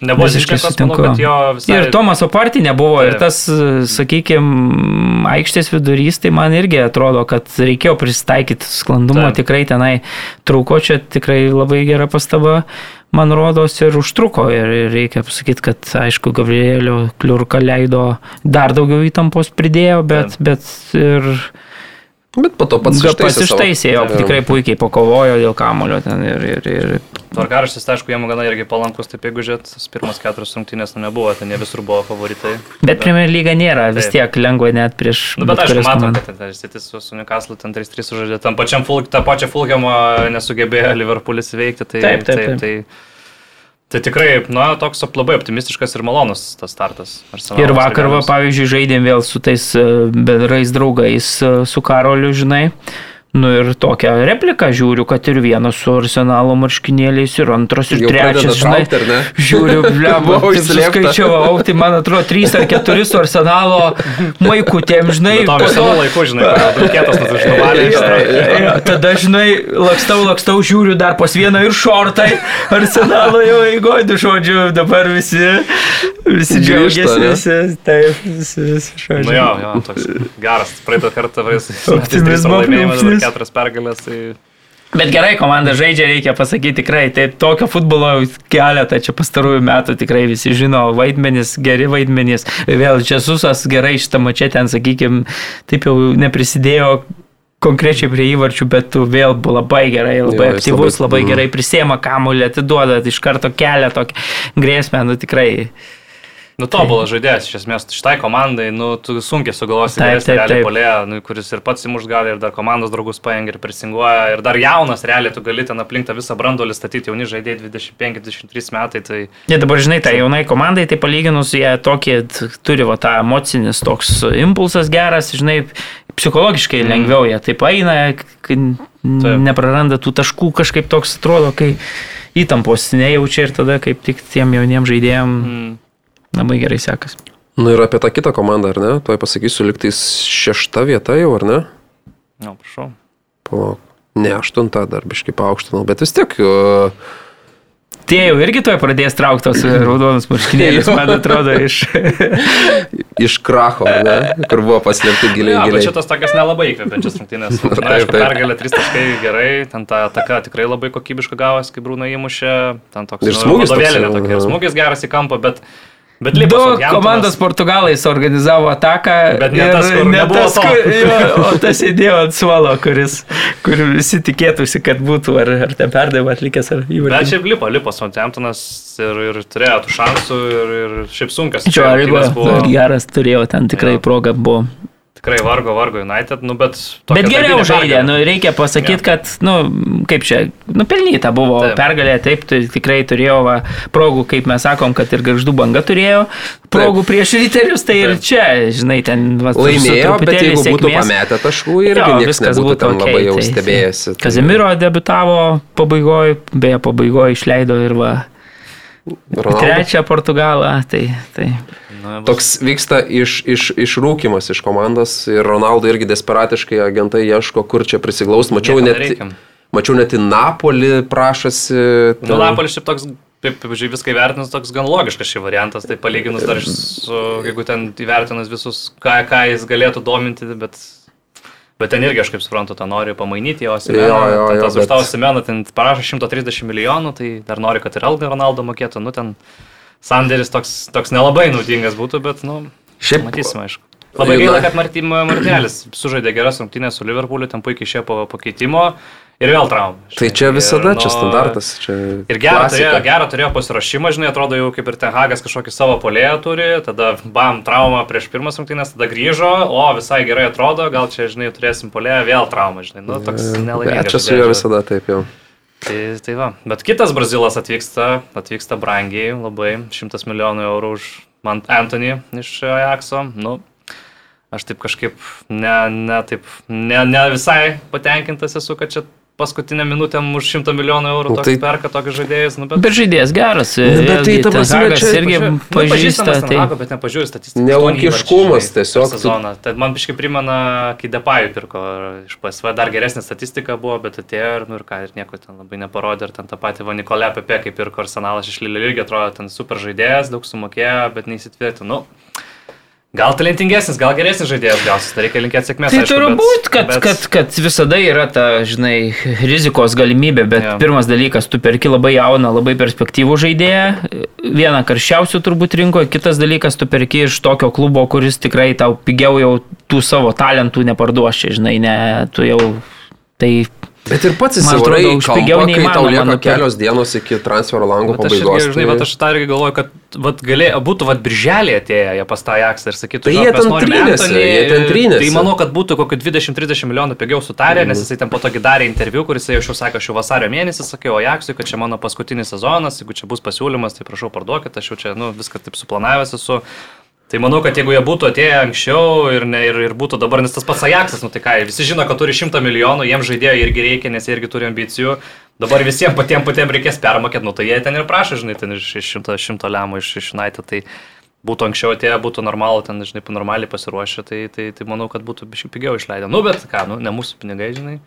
Nebuvo išlikęs, manau, kad jo visai... Ir Tomas Opartį nebuvo, ir Taip. tas, sakykime, aikštės vidurys, tai man irgi atrodo, kad reikėjo prisitaikyti sklandumo, Taip. tikrai tenai trūko, čia tikrai labai gera pastaba, man rodos, ir užtruko. Ir ir reikia pasakyti, kad, aišku, Gabrielio kliurka leido dar daugiau įtampos pridėjo, bet, bet ir Bet po to pats ištaisė savo- pasištaisė, jo, tikrai puikiai pakovojo dėl kamulio ten ir, ir, ir Tvarkaraštis, tai aišku, jam gana irgi palankus, taip jeigu žiūrėt, pirmas keturias rungtynės nu, nebuvo, ten jie visur buvo favoritai. Bet Premier lyga nėra vis Taip. tiek lengva net prieš Nu, bet bet aš matau, kad ten City su, su Newcastle ten 3-3 sužaidė, tam pačiam Fulk, tą pačią Fulhamą nesugebėjo Liverpoolis įveikti. Tai, Taip, taip, taip. Tai, tai tikrai, na, toks labai optimistiškas ir malonus tas startas. Arsenalas Ir vakar, va, pavyzdžiui, žaidėm vėl su tais e, bendrais draugais, e, su Karoliu, žinai. Nu ir tokią repliką žiūriu, kad ir vienas su arsenalo marškinėliais, ir antras, ir Jau trečias, žinai. ne? Žiūriu, bleba, Buvo taip užslėpta. suskaičiavau, tai man atrodo, trys ar keturi su arsenalo maikutėm, žinai. To po visą to- laiką, žinai, kietas tas užnuvalė. Jo, jo, Tada, žinai, lakstau, lakstau, žiūriu dar pas vieną ir šortai. Arsenalo jau eigoju, žodžiu, dabar visi, visi džiaugiasi, visi, taip, visi, visi žodžiu. Nu jo, jo, toks geras. Praeitą kartą praeis Optimizmo laimėjimas, keturias pergalės. Tai... Bet gerai, komanda žaidžia, reikia pasakyti tikrai. Taip, tokio futbolo keletą čia pastarųjų metų tikrai visi žino, vaidmenys, geri vaidmenys. Vėl Česusas gerai šitą mačią ten, sakykime, taip jau neprisidėjo konkrečiai prie įvarčių, bet tu vėl buvo labai gerai, labai Jo, aktyvus, labai- labai gerai prisėma kamuolį, atiduoda, iš karto kelia tokią grėsmę, nu tikrai. Nu, tobulas žaidėjas, iš esmės, šitai komandai, nu, tu sunkiai sugalvosi geresnį taip, realiai taip. polėją, nu, kuris ir pats įmuš gali, ir dar komandos draugus paėmė ir prisinguoja, ir dar jaunas, realiai tu gali ten aplink tą visą brandolį statyti, jauni žaidėjai 25-23 metai, tai Jie dabar, žinai, tai jaunai komandai, tai palyginus, jie tokį t- turi va, tą emocinis toks impulsas geras, žinai, psichologiškai Mhm. lengviau jie taip eina, Taip. nepraranda tų taškų, kažkaip toks atrodo, kai įtampos nejaučia ir tada kaip tik tiem jauniem žaidėjim mm, labai gerai sekas. Nu ir apie tą kitą komandą, ar ne? Tuoj pasakysiu, liktais šešta vieta jau, ar ne? nu, prašau. Palauk. Ne, aštunta dar biškai paaukštinau, bet vis tiek. Uh, Tie jau irgi tuoj pradės trauktos raudonus marškinėlius, man atrodo, iš... iš kracho, ar ne? Kur buvo paslėpti giliai, Ja, bet giliai. šitas tokias nelabai įkvepiančias rungtynės. Aišku, pergalė 3 taškai gerai, ten ta ataka tikrai labai kokybiška gavosi, kai Brūna įmušė, ten toks Ir smūgis toks, vadovėlinė tokia, ir smūgis geras į kampą, bet, bet Du lipo Southamptonas- komandos portugalai suorganizavo ataką. Bet ne tas, kur nebuvo to. kur- jo, o tas sėdėjo ant suolo, kuris, kur visi tikėtųsi, kad būtų ar, ar ten perdavimą atlikęs ar Bet įvartį. šiaip lipo, lipo Southamptonas ir, ir turėjo tų šansų ir, ir šiaip sunkios. Čia rungtynės buvo geras, turėjo ten tikrai Jo. progą buvo. Tikrai vargo, vargo United, nu bet... Bet geriau žaidė, nu, reikia pasakyti, Jo. kad, nu, kaip čia, nupelnyta buvo Taip. pergalė, taip, tai tikrai turėjo va, progų, kaip mes sakom, kad ir garždų banga turėjo progų prieš riterius, tai ir Taip. čia, žinai, ten va, Laimėjo, bet jeigu būtų sėkmės. pametę taškų niekas viskas būtų ten labai okei, jau tai- stebėjęsi. Tai- Kazimiro debitavo pabaigoje, beje, pabaigoje išleido ir va, Ronaldo. trečią Portugalą, tai, tai Nu, bus- Toks vyksta iš, iš, išrūkimas iš komandos ir Ronaldo irgi desperatiškai agentai ieško, kur čia prisiglaust. Mačiau Nieko net, nereikia. mačiau net į Napolį prašosi. Nu, Napolis šiaip toks, taip, žiūrėjau, viską įvertinus, toks gan logiškas šį variantas, tai palyginus dar su, jeigu ten įvertinus visus, ką, ką jis galėtų dominti, bet Bet ten irgi aš kaip suprantu, tą nori pamainyti jo Jo, Simeną. jo, ten jo, tas bet- už tavo Simeną ten parašo 130 milijonų, tai dar nori, kad ir Alga Ronaldo mokėtų. Nu, ten sandėris toks, toks nelabai naudingas būtų, bet, nu, Šiaip- matysim, aišku. Labai gaila, kad Martin Martelis sužaidė geras rungtynės su Liverpooliu, ten puikiai išėjo po pakeitimo ir vėl traumą. Tai čia Ir, visada, čia nu, standartas. Čia Ir gerą turėjo, gerą turėjo pasirašymą, žinai, atrodo jau kaip ir Tenhagas kažkokį savo polėją turi, tada bam, trauma prieš pirmas rungtynės, tada grįžo, o visai gerai atrodo, gal čia, žinai, turėsim polėją, vėl trauma, žinai, nu toks nelaimingas. čia su juo visada taip jau. Tai, tai va, bet kitas Brazilas atvyksta, atvyksta brangiai, labai, 100 milijonų eurų už man Anthony iš Ajaxo, nu, aš taip kažkaip ne, ne, taip, ne, ne visai patenkintas esu, kad čia paskutinę minutę už 100 milijonų eurų Nu, toks tai- perka tokius žaidėjus, nu, bet... Bet žaidėjas geras. Nu, bet tai ta prasme, čia irgi Nu, pažįsta. Tai... Tenhago, bet nepažiūri statistiką. Žinai, tiesiog, Sezoną. Tai man biškai primena, kai Depayų pirko iš PSV, dar geresnė statistika buvo, bet atėjo ir, nu ir ką, ir nieko ten labai neparodė. Ir ten tą patį Vanikolę apie, kaip pirko Arsenalas iš Lilio irgi atrodo ten super žaidėjas, daug sumokėjo, bet neįsitvirtino. Nu, Gal talentingesnis, gal geresnis žaidėjas gausis, tai reikia linkėti sėkmės. Tai turi būti, kad, bet- kad, kad visada yra ta, žinai, rizikos galimybė, bet yeah. pirmas dalykas, tu perki labai jauną, labai perspektyvų žaidėją, vieną karščiausių turbūt rinkoje, kitas dalykas, tu perki iš tokio klubo, kuris tikrai tau pigiau jau tų savo talentų neparduoši, žinai, ne, tu jau tai Bet ir pats įsivarai, atrodo, už pigiau kai tau lieka nupirkt. kelios dienos iki transfero lango Bet aš, pabaigos. irgi, žinai, tai- bet aš tą irgi galvoju, kad vat, galė, būtų vat, birželį atėję jie pas tą Jaksą ir sakytų, Tai jie ten trynėsi, jie ten trynėsi. Tai manau, kad būtų kokiu 20-30 milijonų pigiau sutarę, nes jisai ten po tokį darė interviu, kuris jau jau sakė, aš jau vasario mėnesį sakiau Jaksui, kad čia mano paskutinis sezonas, jeigu čia bus pasiūlymas, tai prašau parduokit, aš jau čia nu, viską taip suplanavęs esu. Tai manau, kad jeigu jie būtų atėję anksčiau ir, ne, ir, ir būtų dabar, nes tas pats Ajaxas, nu tai ką, visi žino, kad turi 100 milijonų, jiems žaidėjo irgi reikia, nes jie irgi turi ambicijų. Dabar visiems patiems patiems reikės permokėti, nu tai jie ten ir prašo, žinai, ten iš iš šimto, šimto lemų iš, iš United, tai būtų anksčiau atėję, būtų normalu, ten, žinai, normaliai pasiruošę, tai, tai, tai manau, kad būtų biškai pigiau išleidę. Nu, bet ką, nu, ne mūsų pinigai, žinai.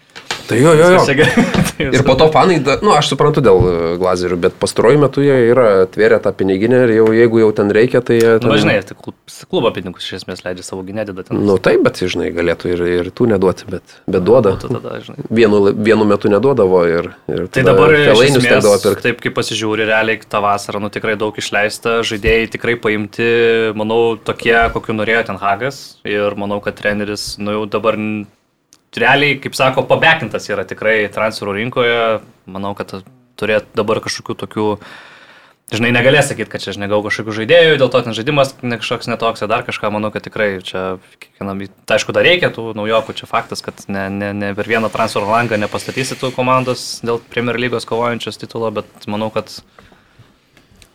Tai jo, jo, jo. Tai Ir po to fanai, na, nu, aš suprantu dėl e, glazerių, bet pastaruoju metu jie yra atvėrę tą piniginę ir jau jeigu jau ten reikia, tai. Nu, ten- bet, žinai, tai klub, klubo pinigus iš esmės leidžia savo gynėdį, ten. Nu taip, bet, žinai, galėtų ir, ir tų neduoti, bet, bet duoda. būtų tada, žinai. Vienu, vienu metu neduodavo ir... ir Tai dabar esmės, tekdavo pirkti. taip kaip pasižiūri, realiai tą vasarą, nu tikrai daug išleista, žaidėjai tikrai paimti, manau, tokie, kokiu norėjo ten Hagas ir manau, kad treneris, nu jau dabar realiai, kaip sako, pabekintas yra tikrai transferų rinkoje, manau, kad turėtų dabar kažkokių tokių Žinai, negalės sakyti, kad čia aš negau kažkokių žaidėjų, dėl to ten žaidimas kažkoks netoks, ar dar kažką, manau, kad tikrai čia kiekvienam, tai aišku, dar reikia tų naujokų, čia faktas, kad ne, ne, ne per vieną transfer langą nepastatysi tų komandos dėl Premier lygos kovojančios titulo, bet manau, kad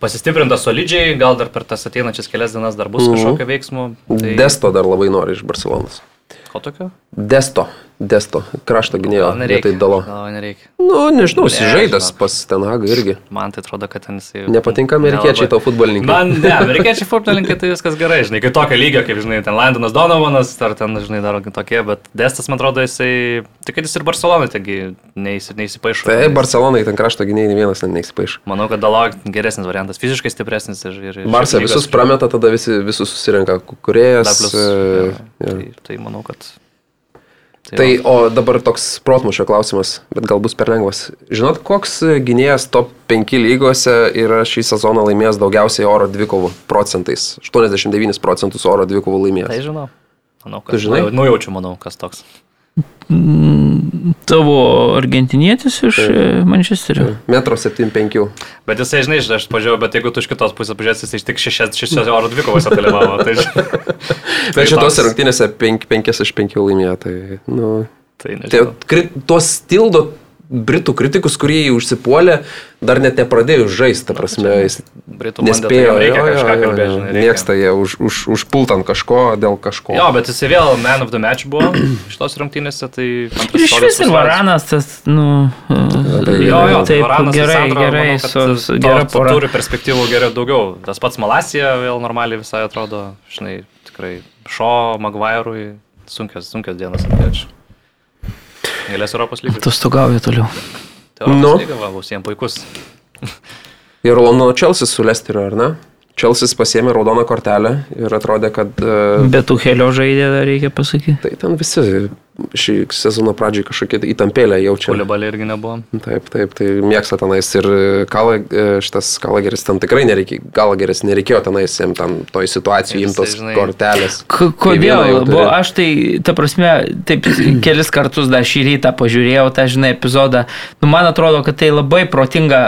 pasistiprinta solidžiai, gal dar per tas ateinančias kelias dienas dar bus Mhm. kažkokio veiksmo. Tai Desto dar labai nori iš Barcelonas. ko tokio? Desto, Desto, krašto gynėjo, vietoj Dalo. Gal nereikia. Nu, nežinau, žinok. pas Tenhagą irgi. Man tai atrodo, kad ten jisai... Nepatinka amerikiečiai tau futbolininkai. Man, ne, amerikiečiai futbolininkai tai viskas gerai, žinai, kai tokio lygio, kaip, žinai, ten Landonas Donovanas, ar ten, žinai, dar tokie, bet Destas, man atrodo, jisai, tik kad jis ir Barcelonai, taigi neįsi, neįsipaišo. Tai Barcelonai ten krašto gynėjai nei vienas neįsipaišo. Manau, kad Dalo geresnis variantas, fiziškai stipresnis ir... ir lygos- visus prameta, tada visi, visus susirenka kuriejas. Plus, e, jo, jo. tai, tai manau, kad... Tai, va. o dabar toks protmušio klausimas, bet gal bus per lengvas. Žinot, koks gynėjas top 5 lygose yra šį sezoną laimėjęs daugiausiai oro dvikovų procentais? 89 procentus oro dvikovų Tai laimėjęs. žinau. Manau, Tu kad... žinai? Nu, nujaučiu, manau, kas toks. Tavo argentinietis iš e, Mančesterio. Metro 75. Bet jisai, žinai, aš pažiūrėjau, bet jeigu tu iš kitos pusės pažiūrėsi, jis tik 6 oro dvikovose dalyvavo. Tai, žinai, Bet šitose toks- rungtynėse 5 iš 5 laimėjo. Tai, nu, tai tai tuos tildo britų kritikus, kurie jį užsipuolė, dar net nepradėjus žaisti, ta prasme, jis Britų tai nespėjo. reikia jo, jo, kažką jo, kalbėti, jo. Mėgsta jie už, už, užpult ant kažko dėl kažko. Jo, bet jisai vėl man of the match buvo šitos rungtynėse, tai... Ir iš vis ir. Varanas, tas, nu, tai- Jo, jo, tai taip, Varanas gerai, Sandro, gerai, manau, su, gera pora. Turi perspektyvų geriau daugiau. Tas pats Malasija vėl normaliai visai atrodo, žinai, tikrai Šo, Maguire'ui sunkios, sunkios dienos atėjo. Galės Europos lygos. Tu stogauji toliau. Tai Europos Nu. lyga va, bus jiems puikus. Ir Londono Čelsis su Lesteriu, ar ne? Čelsis pasėmė raudoną kortelę ir atrodė, kad uh, Bet tų helio žaidė, dar reikia pasakyti. tai ten visi šį sezono pradžiai kažkokie įtampėlę jaučia. Kulibalė irgi nebuvo. Taip, taip, tai mėgsta tenais ir Kala, šitas Kalageris ten tikrai nereikia, Galageris nereikėjo tenais jam ten toj situacijai imtos žinai- kortelės. Kodėl? Buvo, aš tai, ta prasme, taip kelis kartus dar šį rytą pažiūrėjau tą, žinai, epizodą. Nu, man atrodo, kad tai labai protinga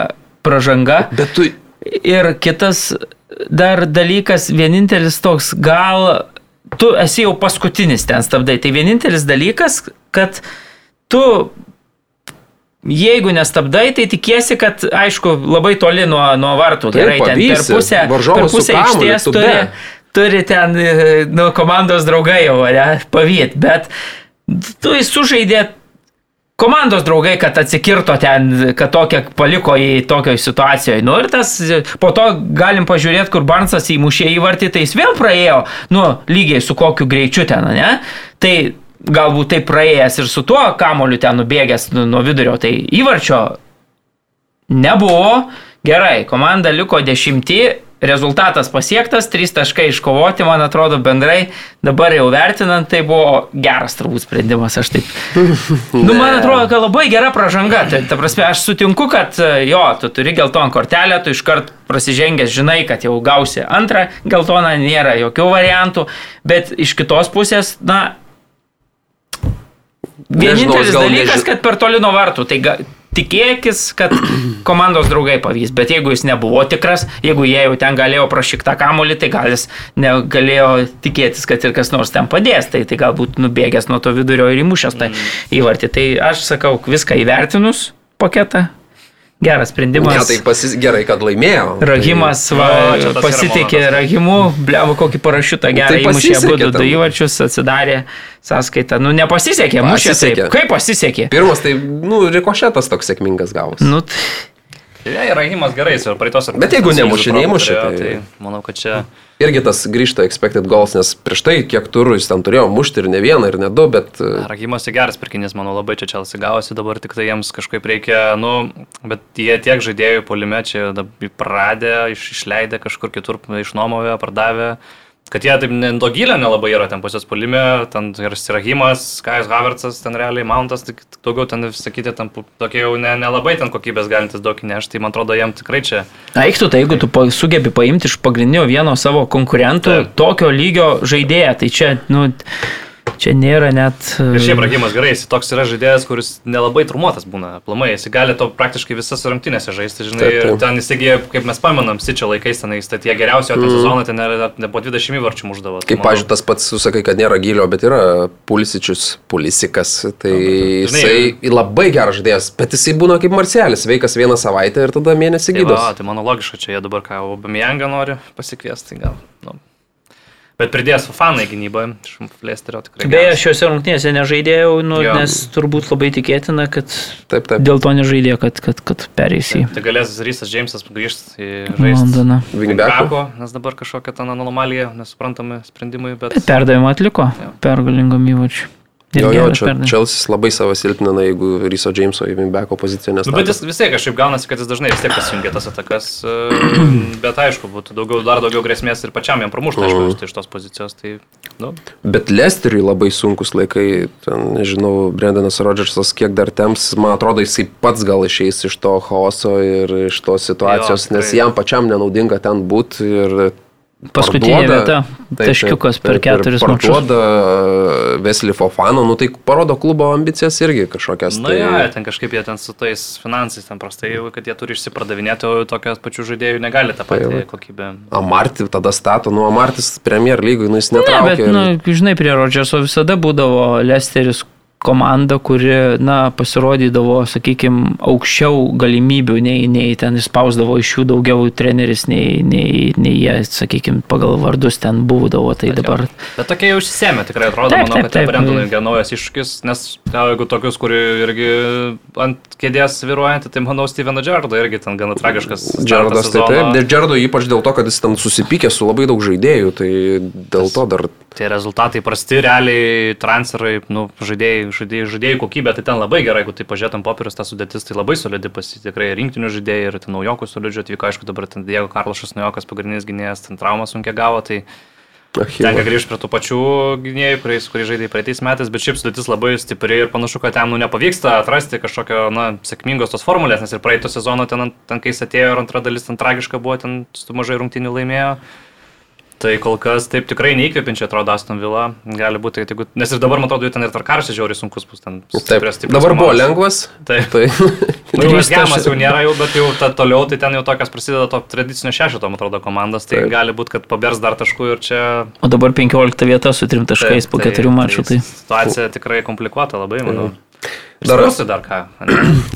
pažanga. Bet tu, Ir kitas dar dalykas, vienintelis toks, gal tu esi jau paskutinis ten stabdai. Tai vienintelis dalykas, kad tu, jeigu nestabdai, tai tikiesi, kad, aišku, labai toli nuo, nuo vartų. Taip, Gerai, ten per pavysi. pusę, per pusę tu turi, turi ten, e, nu, komandos draugai jau, ne, pavyt. Bet tu sužaidė komandos draugai, kad atsikirto ten, kad tokia paliko į tokioj situacijoje. Nu ir tas, po to galim pažiūrėti, kur Barnsas įmušė įvartį, tai jis vėl praėjo, nu, lygiai su kokiu greičiu ten, ne? Tai galbūt tai praėjęs ir su tuo kamoliu ten nubėgęs nu, nuo vidurio, tai įvarčio nebuvo. Gerai, komanda liko dešimti, rezultatas pasiektas, trys taškai iškovoti, man atrodo, bendrai dabar jau vertinant, tai buvo geras turbūt sprendimas, aš taip. Nu, man atrodo, kad labai gera pažanga. Tai, ta prasme, aš sutinku, kad jo, tu turi geltoną kortelę, tu iškart prasižengęs žinai, kad jau gausi antrą geltoną, nėra jokių variantų, bet iš kitos pusės, na, Vienintelis gal dalykas, neži- kad per toli nuo vartų, tai ga, tikėkis, kad komandos draugai pavys, bet jeigu jis nebuvo tikras, jeigu jie jau ten galėjo prašyktą kamolį, tai gal jis negalėjo tikėtis, kad ir kas nors ten padės, tai, tai galbūt nubėgęs nuo to vidurio ir įmušęs tą įvartį. Tai aš sakau, viską įvertinus paketą, geras sprendimas. ne, tai pasis, gerai, kad laimėjo. Rahimas va, Jo, čia tas yra pasitikė. Rahimu, blevo kokį parašiutą gerą Tai įmušė abu pasisekė du įvarčius, atsidarė sąskaitą. Nu, nepasisekė, mušė taip. Kaip pasisekė? Tai, pirmas, tai, nu, rikošetas toks sėkmingas gavus. Nu, t- Ja, yra Himas gerai, ir praeitos Bet jeigu nemušė, neįmušė, Tai... tai- tai manau, kad čia... Irgi tas grįžta expected goals, nes prieš tai kiek turų jis ten turėjo mušti ir ne vieną, ir ne du, bet... e, Rahimas į geras pirkinys, manau, labai čia Čelsi gavosi, dabar tik tai jiems kažkaip reikia, nu, bet jie tiek žaidėjų polime čia dab- pradė, iš, išleidė kažkur kitur, išnuomovė, pardavė. Kad jie taip ne- to gilio nelabai yra ten pusės polime, ten ir Sirahimas, Kajus Havertzas, ten realiai Mountas, tik daugiau ten, sakyti, ten tokie jau ne- nelabai ten kokybės galintis daug įnešti, tai man atrodo, jiem tikrai čia Aiktų, tai jeigu tu sugebi paimti iš pagrindinio vieno savo konkurentų Taip. tokio lygio žaidėją, tai čia, nu, čia nėra net... Ir šiaip Rahimas gerai, jis toks yra žaidėjas, kuris nelabai trumuotas būna, plamai, jis gali to praktiškai visas rungtynėse žaisti, žinai, Taip, taip. ir ten įsigė, kaip mes pamenam, Sičio laikais ten jis, tai tie geriausi, o ten sezoną ten ne, po 20 įvarčių muždavo. Tai Kaip, pažiūrėjau, tas pats, susakai, kad nėra gilio, bet yra Pulisičius, Pulisikas, tai Žinai, jisai labai geras žaidėjas, bet jisai būna kaip Marcelis, veikas vieną savaitę ir tada mėnesį Tai, va, tai mano logiška, čia jie dabar ką, Obamijangą nori pasikviesti, tai gal. Nu. Bet pridės fanai gynybą, iš Flesterio tikrai. Beje, šiuose rungtynėse nežaidėjau, nu, Jo. nes turbūt labai tikėtina, kad Taip, taip. dėl to nežaidėjo, kad, kad, kad perės į Tai galės Rysas Džeimsas grįžti į. Londoną. Vingbeko. Nes dabar kažkokia ten anomalija, nesuprantami sprendimai, bet... Bet perdavimą atliko Jo. pergalingom įvačiu. Jo, jo, čia. Čelsis labai savo silpnina, jeigu Ryso Džeimso į Wimbeko poziciją Nu, bet jis vis tiek kažkaip gaunasi, kad jis dažnai vis tiek pasijungia tas atakas, bet aišku, būtų daugiau, dar daugiau grėsmės ir pačiam jam pramušti, aišku, Mhm. iš- tos pozicijos. Tai, nu, Bet Lesteriui labai sunkus laikai, ten, nežinau, Brendanas Rodžersas kiek dar temps, man atrodo, jisai pats gal išeis iš to chaoso ir iš tos situacijos, Jo, nes jam pačiam nenaudinga ten būti ir Paskutinė parduoda- vieta. Taškiukas per keturis mačus. Parduoda Vesli Fofano, nu tai parodo klubo ambicijas irgi kažkokias. na, tai... ja, ten kažkaip jie ten su tais finansais ten prastai, kad jie turi išsipardavinėti, o tokios pačių žaidėjų negali tą patį va. kokybę. Amartį tada stato, nu Amartis Premier lygui, nu jis Ne, netraukia. bet, ir- nu, žinai, prie Rodžerso visada būdavo Lesteris komanda, kuri, na, pasirodydavo, sakykime, aukščiau galimybių, nei, nei ten įspausdavo iš jų daugiau treneris, nei, nei, nei jie, sakykime, pagal vardus ten būdavo. Tai dabar Bet tokie jau išsisėmė, tikrai atrodo, Taip, manau, taip, kad tai. Brendonui naujas iššūkis, nes jeigu tokius, kurie irgi ant kėdės viruojantį, tai manau Steveno Džardo irgi ten gana tragiškas. Džardas tai taip. Ir Džardo ypač dėl to, kad jis ten susipykė su labai daug žaidėjų, tai dėl to dar... Tie rezultatai prasti, realiai transferai, nu, žaidėjai, žaidėjai, žaidėjai kokybė, tai ten labai gerai, jeigu tai pažiūrėtum popierius, ta sudėtis, tai labai solidi pasi, tikrai rinktinių žaidėjai ir ten naujokų solidžių atvyko, aišku, dabar ten Diego Karlošas naujokas pagrindinis gynėjas, ten traumą sunkiai gavo, tai... Tenka grįžti prie tų pačių gynėjų, kuriais, kuriais žaidė praeitais metais, bet šiaip sudėtis labai stipri ir panašu, kad ten nu, nepavyksta atrasti kažkokio na, sėkmingos tos formulės, nes ir praeito sezono ten, ten kai jis atėjo ir antra dalis ten tragiška buvo, ten su mažai rungtinių laimėjo. Tai kol kas taip tikrai neįkvepiančiai atrodo Aston Villa. Gali būti, kad jeigu... Nes ir dabar, man atrodo, ten ir Tarkaras žiauriai sunkus bus ten. Stiprias, stiprias dabar buvo lengvas. Taip. Tai. nu, Vis gemas jau nėra jau, bet jau ta, toliau, tai ten jau tokias prasideda to tradicinio šešito, man atrodo, komandas. Tai taip. gali būti, kad pabers dar taškų ir čia... O dabar 15 vieta su trim taškais taip, po keturių tai, mačų. Tai... Situacija tikrai komplikuota labai, manau. Taip. Dar, dar ką.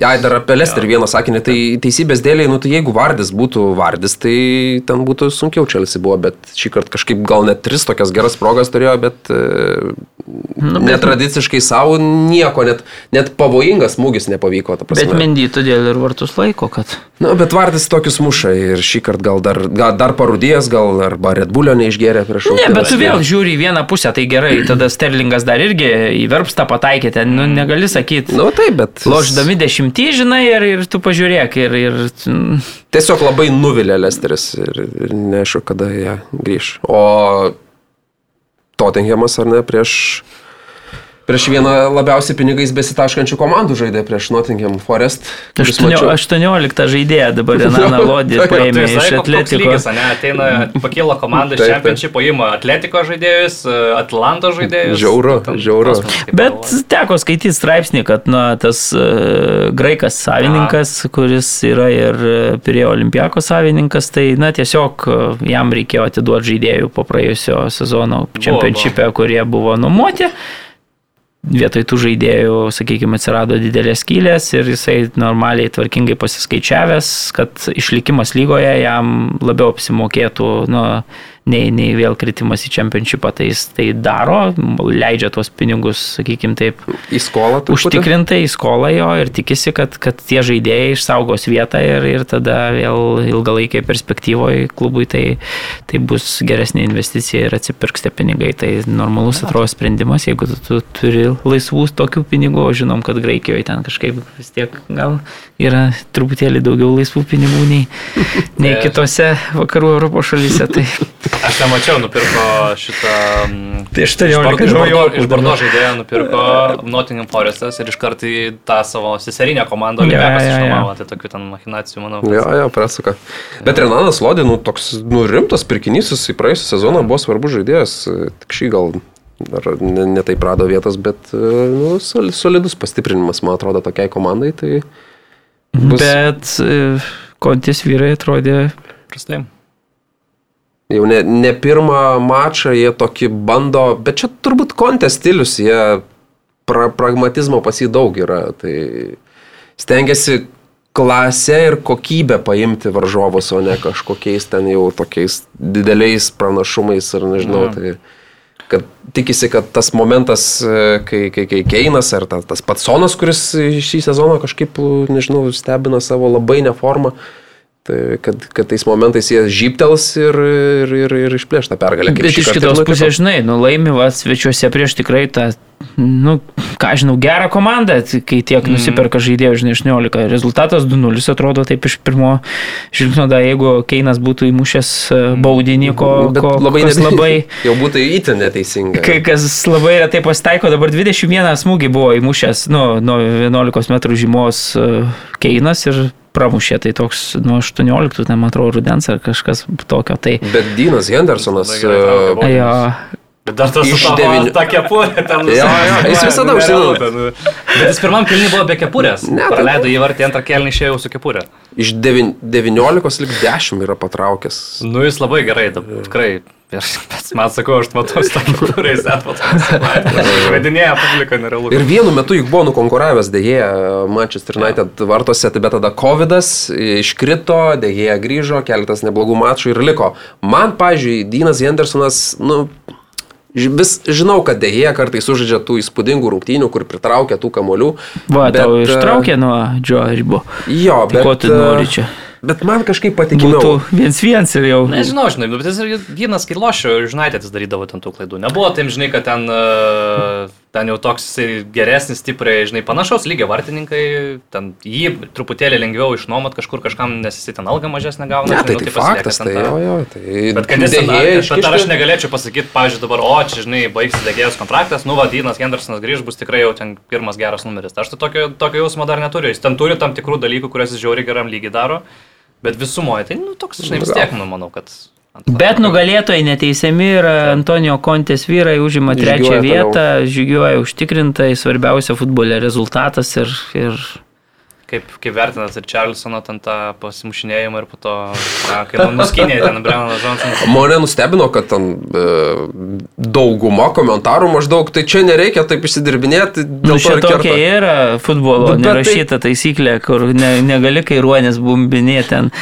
Ja, dar apie Lesterį vieną sakinį. Tai teisybės dėliai, nu tai jeigu Vardis būtų Vardis, tai ten būtų sunkiau Čelsi buvo, bet šį kartą kažkaip gal net tris tokias geras progas turėjo, bet, e, nu, bet netradiciškai savo nieko, net, net pavojingas smūgis nepavyko. Bet Mendy todėl ir vartus laiko, kad... Na, nu, bet Vardis tokius muša ir šį kartą gal dar, gal dar parudėjęs, gal arba Red Bullio neišgėrė prieš šį. Ne, bet tu vėl žiūri į vieną pusę, tai gerai, tada Sterlingas dar irgi į verpstą pataikė, ten nu, negali sakyti Na, nu, taip, bet. Loždami dešimtį, žinai, ir, ir tu pažiūrėk. Ir, ir... Tiesiog labai nuvilė Lesteris ir, ir neaišku, kada jie grįž. O Tottenhamas ar ne prieš prieš vieną labiausiai pinigais besitaškančių komandų žaidė prieš Nottingham Forest. 18 žaidėja dabar Renaną Lodį paėmė iš Atletiko. Lygis, ne, ateina, pakyla komanda iš Championship, paima Atletiko žaidėjus, Atlanto žaidėjus. Žiauru, žiauru. Bet teko skaityti straipsnį, kad na, tas uh, graikas savininkas, A. kuris yra ir Pirėjo Olimpiako savininkas, tai na, tiesiog jam reikėjo atiduoti žaidėjų po praėjusio sezono Championship'e, kurie buvo nuomoti vietoj tų žaidėjų, sakykime, atsirado didelės skylės ir jisai normaliai tvarkingai pasiskaičiavęs, kad išlikimas lygoje jam labiau apsimokėtų, nu, nei, nei vėl kritimas į čempionšipą, tai jis tai daro, leidžia tuos pinigus, sakykime taip, į skolą. Užtikrintai į skolą jo ir tikisi, kad, kad tie žaidėjai išsaugos vietą ir, ir tada vėl ilgalaikėje perspektyvoje klubui tai, tai bus geresnė investicija ir atsipirks tie pinigai. Tai normalus atrodo sprendimas, jeigu tu, tu turi laisvų tokių pinigų, žinome, kad Graikijoje ten kažkaip vis tiek gal yra truputėlį daugiau laisvų pinigų nei, nei kitose vakarų Europos šalyse. Tai Aš nemačiau, nupirko šitą... Mm, tai 18 žmonių. Iš Bordo žaidėjo nupirko Nottingham Forestas ir iš karto į tą savo seserinę komandą Olimpiakas ja, ja, išnuomavo. Tai tokių ten machinacijų, manau. Jo, jo, prasuka. Bet Renanas Lodė, nu, toks, nu, rimtas pirkinys, jis į praėjusią sezoną buvo svarbus žaidėjas. Tik šį gal ar ne, ne taip rado vietos, bet nu, solidus pastiprinimas, man atrodo, tokiai komandai. Tai bus... Bet e, kontis vyrai atrodė prastai. Jau ne, ne pirmą mačą jie tokį bando, bet čia turbūt kontės stilius, jie pra, pragmatizmo pas jį daug yra. Tai stengiasi klasę ir kokybę paimti varžovus, o ne kažkokiais ten jau tokiais dideliais pranašumais ar nežinau. Ja. Tai, kad tikisi, kad tas momentas, kai, kai, kai Keinas ar tas, tas pats Sonas, kuris šį sezoną kažkaip, nežinau, stebina savo labai neformą, Tai kad, kad tais momentais jie žyptels ir, ir, ir, ir išplėš tą pergalę. Bet iš kitos pusės, žinai, nu laimi vas svečiuose prieš tikrai tą, nu, ką žinau, gerą komandą, kai tiek mm. nusiperka žaidėjų, žinai, 18. Rezultatas 2-0 atrodo taip iš pirmo žvilgsnio, da, jeigu Keinas būtų įmušęs e, baudinį, ko, ko labai, kas labai... Jau būtų įtin neteisinga. Kai kas labai retai pasitaiko, dabar 21 smūgį buvo įmušęs, nu, nuo 11 m žymos e, Keinas ir pramušė, tai toks nuo 18, ten man atrodo, rudens ar kažkas tokio. Tai... Bet Dynas Hendersonas. Uh, jo. Bet dar tas iš devynių. Ta kepurė ten. Ja, ja, jis visada užsideda. Bet jis pirmam kelniui buvo be kepurės. Ne. Praleido į vartį antrą kelnį išėjau su kepurė. Iš 19 lik 10 yra patraukęs. Nu jis labai gerai, tikrai. Ir man sakau, aš matau, tokį, kuriais atvažiuoja. publika nerealu. Ir vienu metu juk buvo nukonkuravęs dėje Manchester United vartose, tai bet tada COVID iškrito, dėje grįžo, keletas neblogų mačų ir liko. Man, pažiūrėjau, Dynas Hendersonas, nu, vis žinau, kad dėje kartais sužaidžia tų įspūdingų rungtynių, kur pritraukia tų kamolių. Va, bet, tau ištraukė nuo Džo ribo. Jo, Tai bet... ko tu nori čia? Bet man kažkaip Būtų patikimiau. viens viens ir jau. Nežinau, žinai, bet jis ir gynas, kai lošio, žinai, jis darydavo ten tų klaidų. Nebuvo taip, žinai, kad ten, e, ten jau toks geresnis, stipriai, žinai, panašaus lygio vartininkai, ten jį truputėlį lengviau išnuomot kažkur kažkam, nes jisai ten algą mažesnę gauna. Ne, žinai, tai, nu, tai pasilieka faktas, tai jo, jo, tai... Bet kad jis ten, bet ar aš negalėčiau pasakyti, pavyzdžiui, dabar, o, čia, žinai, baigsis degėjos kontraktas, nu, Vadinas Hendersonas grįž, bus tikrai jau ten pirmas geras numeris. Aš tai tokio, tokio jausmo dar neturiu. Jis ten turi tam tikrų dalykų, kuriuos jis žiauri geram lygiai daro, bet visumoje, tai, nu, toks, žinai, vis tiek, nu, manau, kad... Bet nugalėtojai neteisiami yra Antonijo Kontės vyrai, užima Žygiuoja trečią toliau. vietą, žygiuoja užtikrintai, svarbiausia futbole rezultatas ir, ir Kaip, kaip vertinat ir Charlesono ten tą pasimušinėjimą ir po to, na, kai nu- nuskynė ten Brennanas Johnsonas. Mane nustebino, kad ten e, dauguma komentarų maždaug, tai čia nereikia taip išsidirbinėti, Nu, dėl to čia tokia yra futbolo Bet- bet tai- nerašyta taisyklė, kur ne, negali kairuonės bumbinėti ten.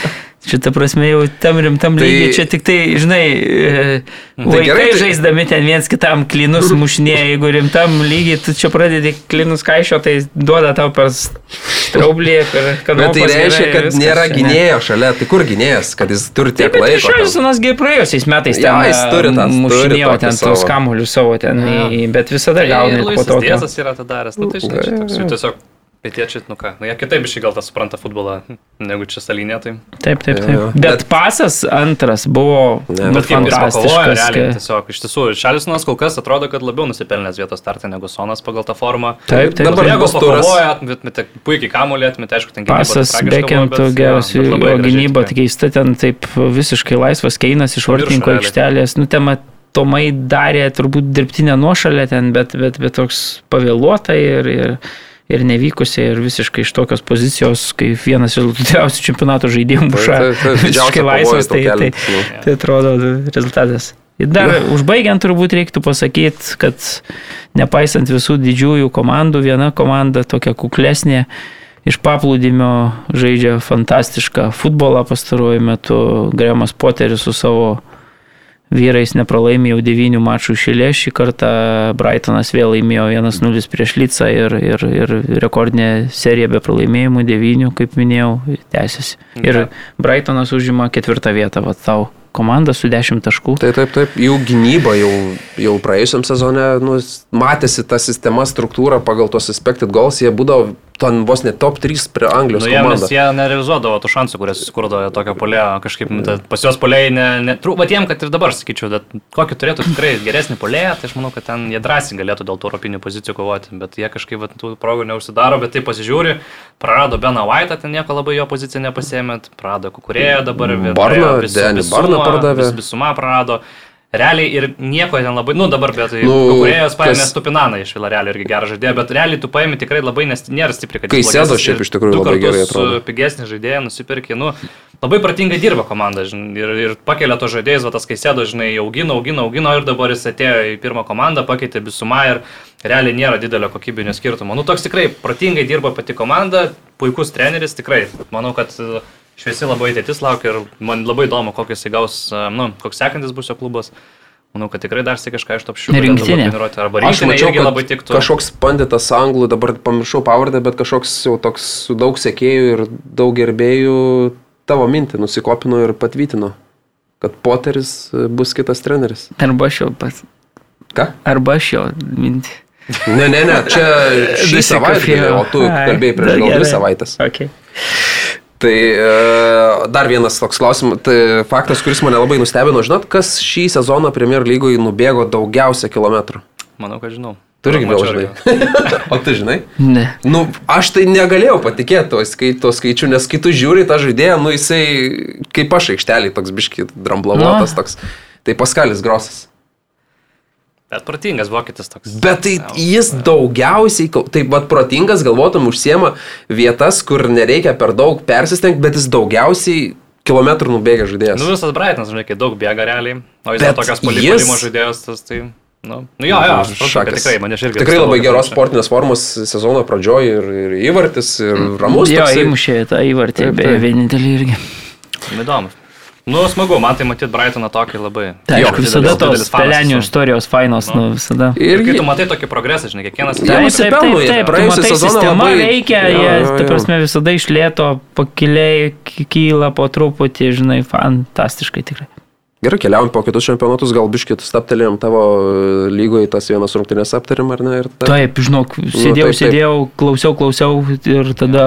Šitą prasme jau tam rimtam Tai- lygiai, čia tik tai, žinai, e, Tai vaikai gerai, tai- žaisdami ten viens kitam klinus mušinėja, jeigu rimtam lygiai, tu čia pradedi klinus kaišio, tai duoda tau per straublį, per Bet kanopas. tai reiškia, kad viskas nėra gynėjo šalia, tai kur gynėjas, kad jis turi tiek Taip, bet laiko. ten? Šalsonas praėjusiais metais ten jis turi tą- turi mušinėjo ten savo. tos kamuolius savo ten, į- bet visada gauna ir po to. Diezas yra tą daręs. Nu, tai žinai, čia toks jau tiesiog pietiečiai, nu ką, nu, jie kitaip iš gal tą supranta futbolą negu čia salinė. Tai. Taip, taip, Jo, taip. jo. Bet pasas antras buvo Ne, bet kaip jis pakovojo, realiai, tiesiog iš tiesų, Šalisonas kol kas atrodo, kad labiau nusipelnęs vietos startą negu Sonas pagal tą formą. Taip, taip. Dabar Jeigu pakovojo, atmetė puikiai kamuolį, atmetė, aišku, ten gynyba Pasas bet, geras, jo, bet gynyba tikrai. keista, ten taip visiškai laisvas keinas iš vartininko aikštelės. Nu, tema Tomai darė turbūt dirbtinę nuošalę ten, bet, bet, bet toks pavėluota ir, ir, ir nevykusiai ir visiškai iš tokios pozicijos, kai vienas rezultatyviausių čempionato žaidimų muša. Taip, taip, taip, Visiškai laisvas, tai, tai, nu. tai atrodo rezultatas. Ir dar užbaigiant turbūt reiktų pasakyti, kad nepaisant visų didžiųjų komandų, viena komanda tokia kuklesnė iš paplūdimio žaidžia fantastišką futbolą pastaruoju metu. Gremas Poteris su savo vyrais nepralaimė jau devynių mačų išėlė. Šį kartą Brightonas vėl laimėjo 1-0 prieš Lycą ir, ir, ir rekordinė serija be pralaimėjimų devynių, kaip minėjau, tęsiasi. Ir Brightonas užima ketvirtą vietą, va tau komanda su 10 taškų. Tai taip, taip, jų gynyba jau, jau praėjusiam sezone, nu, matėsi ta sistema, struktūra pagal tos expected goals, jie būdavo ten vos ne top 3 prie Anglijos Nu, jie, nes komandos. jie nerealizuodavo tų šansų, kurias susikurdavo tokio polėjo, kažkaip nu, ta- pas juos polėjai, ne, ne, bet jiem, kad ir dabar sakyčiau, bet kokį turėtų tikrai geresnį polėją, tai aš manau, kad ten jie drąsiai galėtų dėl tų europinių pozicijų kovoti, bet jie kažkaip vat, tų progų neužsidaro, bet tai pasižiūri, prarado Beną White'ą, ten nieko labai jo poziciją nepasėmė, prarado Kukurėją dabar, vėl Barną, Denį Barną pardavė. vis- Visumą prarado. Realiai ir nieko ten labai, nu dabar, bet Nu, Kukurėjos paėmė kas- Stupinaną iš Vilarealio irgi gerą žaidėją, bet realiai tu paėmė tikrai labai, nes nėra stipriai, kad Kai jis sėdo blogesnis šiaip iš tikrųjų labai gerai atrodo. uh, pigesnį žaidėją nusipirkė, nu, labai pratingai dirba komanda, žinai, ir, ir pakelia to žaidėjus, va tas kai sėdo, žinai, augino, augino, augino ir dabar jis atėjo į pirmą komandą, pakeitė visumą ir realiai nėra didelio kokybinio skirtumo. Nu, toks tikrai pratingai dirba pati komanda, puikus treneris, tikrai, manau, kad uh, šviesi labai ateitis laukia ir man labai įdomu, kokius įgaus, nu, koks sekantis bus jo klubas. Manau, kad tikrai dar sėk kažką iš top šių. Rinktinė. Arba Aš rinktinė mačiau, irgi labai kad tiktų. kažkoks panditas anglų, dabar pamiršau pavardę, bet kažkoks jau toks su daug sekėjų ir daug gerbėjų tavo mintį nusikopino ir patvirtino, kad Poteris e, bus kitas treneris. Arba aš jau pats. Ką? Arba aš jau mintį. Ne, ne, ne, čia šį savaitgalį, o tu Ai, kalbėjai prieš da, gal dvi savaitės. Okay. Tai e, dar vienas toks klausimas, tai faktas, kuris mane labai nustebino, žinot, kas šį sezoną Premier lygoje nubėgo daugiausia kilometrų? Manau, kad žinau. Tu irgi Mačiau žinai. o tu žinai? Ne. Nu, aš tai negalėjau patikėti to, skai, to skaičiu, nes kai tu žiūri tą žaidėją, nu jisai kaip aš aikštelį toks biški dramblavotas Nu. toks. Tai Paskalis Grosas. Bet protingas vokietis toks. Bet tai jis daugiausiai, taip pat protingas, galvotum, užsiema vietas, kur nereikia per daug persistengti, bet jis daugiausiai kilometrų nubėga žaidėjas. Nu visas Brightonas, žinai, kai daug bėga realiai. O jis dar tokias jis- polipolimo žaidėjas, tas tai... Nu, nu jo, jo, aš Šakas. tikrai mane irgi. Tikrai labai geros sportinės formos sezono pradžioje ir, ir įvartis, ir ramus. Jo, įmušė tą įvartį, beje, vienintelį irgi. čia- Įdomu. Nu, smagu, man tai matyti Brightoną tokį labai. Tai Jo, visada tos pelenių istorijos fainos, nu, visada. Ir kai tu matai tokį progresą, žinai, kiekvienas Taip, nusipelno, taip, taip, taip, sezoną sistema labai- veikia, Jo, jie, jo, ta jo. prasme, visada išlėto, pakiliai, ky- kyla po truputį, žinai, fantastiškai tikrai. Gerai, keliaujam po kitus čempionatus, gal biškit staptelėjom tavo e, lygoje tas vienas rungtynės aptarėm, ar ne? Ta... Taip, žinok, sėdėjau, taip, taip. sėdėjau, klausiau, klausiau ir tada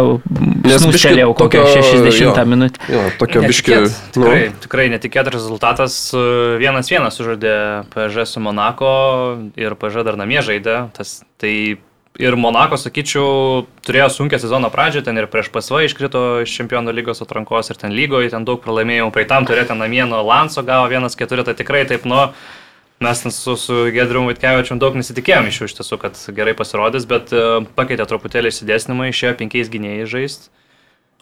snustelėjau kokią tokio- 60 jo. minutę. Jo, tokio biški. Netikėt, Nu, Tikrai, tikrai netikėtas rezultatas. e, Vienas vienas sužaidė PSG su Monako ir PSG dar namie žaidė. Tas, tai ir Monako, sakyčiau, turėjo sunkę sezono pradžią, ten ir prieš PSV iškrito iš čempionų lygos atrankos ir ten lygoje, ten daug pralaimėjimų. Praeitam turėjo ten namie nuo Lanso gavo 1-4, tai tikrai taip, nu, mes su, su Gedrimu Vitkevičiu daug nesitikėjom iš jų iš tiesų, kad gerai pasirodys, bet e, pakeitė truputėlį įsidėsnimą, išėjo penkiais gynėjai žaisti.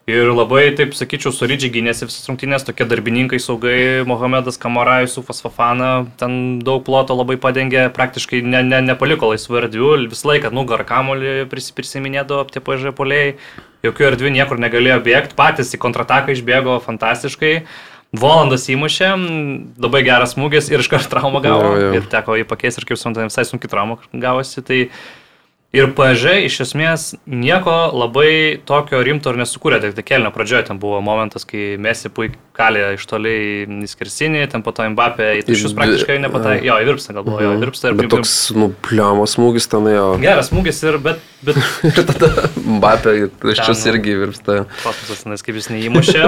Ir labai, taip sakyčiau, solidžiai gynėsi visas rungtynės, tokie darbininkai saugai, Mohamedas Kamarajus, Ufas Fafana, ten daug ploto labai padengė, praktiškai ne, ne, nepaliko laisvų erdvių, visą laiką nugarą kamolį pris, prisiminėdavo tie pažiūrė poliai, jokių erdvių niekur negalėjo bėgti, patys į kontrataką išbėgo fantastiškai. Volandas įmušė, labai geras smūgis ir iškart traumą gavo. Jo, jo. Ir teko jį pakeisti ir kaip suprantu, visai sunki trauma gavosi. Tai Ir PSG iš esmės nieko labai tokio rimto ir nesukūrė. Tik tai kelio pradžioje ten buvo momentas, kai Mesi puikiai kalė iš toli į skersinį, ten po to Mbappé į tušius praktiškai nepataikė. Jo, į virpstą gal buvo, jo, į virpstą ir Bet toks, nu, pliamos smūgis ten jo. Geras smūgis ir, bet, bet Ir tada Mbappé, iš nu. irgi virpsta. kosmosas, nes kaip jis neįmušė.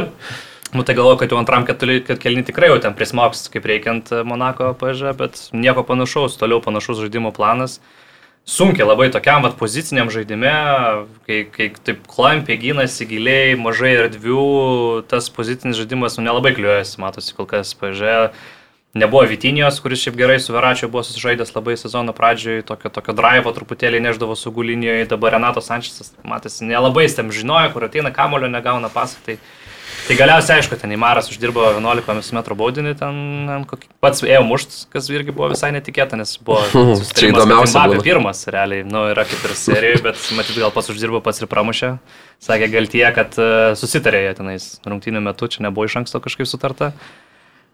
Nu, tai galvoju, kad jau antram kelni tikrai jau ten prismoks, kaip reikiant Monako PSG, bet nieko panašaus, toliau panašus žaidimo planas. Sunkiai labai tokiam vat, poziciniam žaidime, kai, kai taip klampiai gynasi giliai, mažai erdvių, tas pozicinis žaidimas nu, nelabai kliuojasi, matosi kol kas PSG. Nebuvo Vitinijos, kuris šiaip gerai su Veračiu buvo susižaidęs labai sezono pradžioje, tokio, tokio drivo truputėlį neždavo saugų linijoje, dabar Renato Sančesas, matėsi, nelabai jis tam žinojo, kur ateina kamulio, negauna pasą. Tai, tai galiausiai, aišku, ten Įmaras uždirbo 11 m baudinį, ten, kokį, pats ėjo mušt, kas irgi buvo visai netikėta, nes buvo kad įdomiausia Mbappé pirmas, realiai, nu, yra kaip ir serijoje, bet matyt, gal pats uždirbo, pats ir pramušė. Sakė gal tie, kad uh, susitarė jie tenais rungtynių metu, čia nebuvo iš anksto kažkaip sutarta.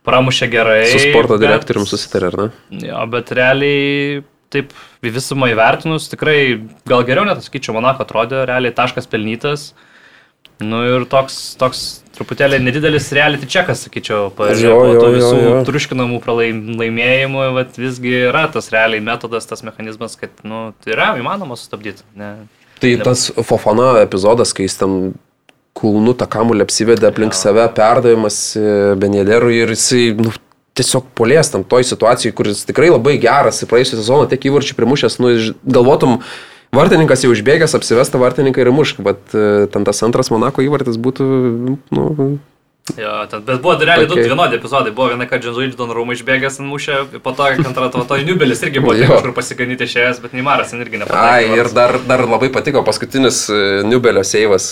Pramušė gerai. Su sporto bet- direktorium susitarė, ar ne? Jo, bet realiai taip visumą įvertinus, tikrai gal geriau net, sakyčiau, Monako atrodė, realiai taškas pelnytas. Nu ir toks, toks truputėlį nedidelis reality čekas, sakyčiau, Jo, pažiūrėjau, jo, tų jo, visų jo. truškinamų pralaimėjimų, bet visgi yra tas realiai metodas, tas mechanizmas, kad, nu, tai yra įmanoma sustabdyti. Ne. Tai tas Fofana epizodas, kai jis ten kulnu tą kamulį apsivedė aplink save, perdavimas e, Benjederui ir jisai, nu, tiesiog polės tam toj situacijai, kuris tikrai labai geras, praėjusią sezoną tiek įvarčių primušęs, nu, galvotum, vartininkas jau užbėgęs, apsivesta vartininką ir mušk, bet e, ten tas antras Monako įvartis būtų, nu, Jo, ten, bet buvo realiai du Tokie- vienodi epizodai. Buvo viena, kad Džanzuidž Donrumą išbėgęs ant mušę, po to, antra, to, to Niubelis irgi buvo kažkur pasiganyti išėjęs, bet Neimaras irgi Ai, nepataikė. ir dar, dar labai patiko paskutinis e, Nubelio seivas.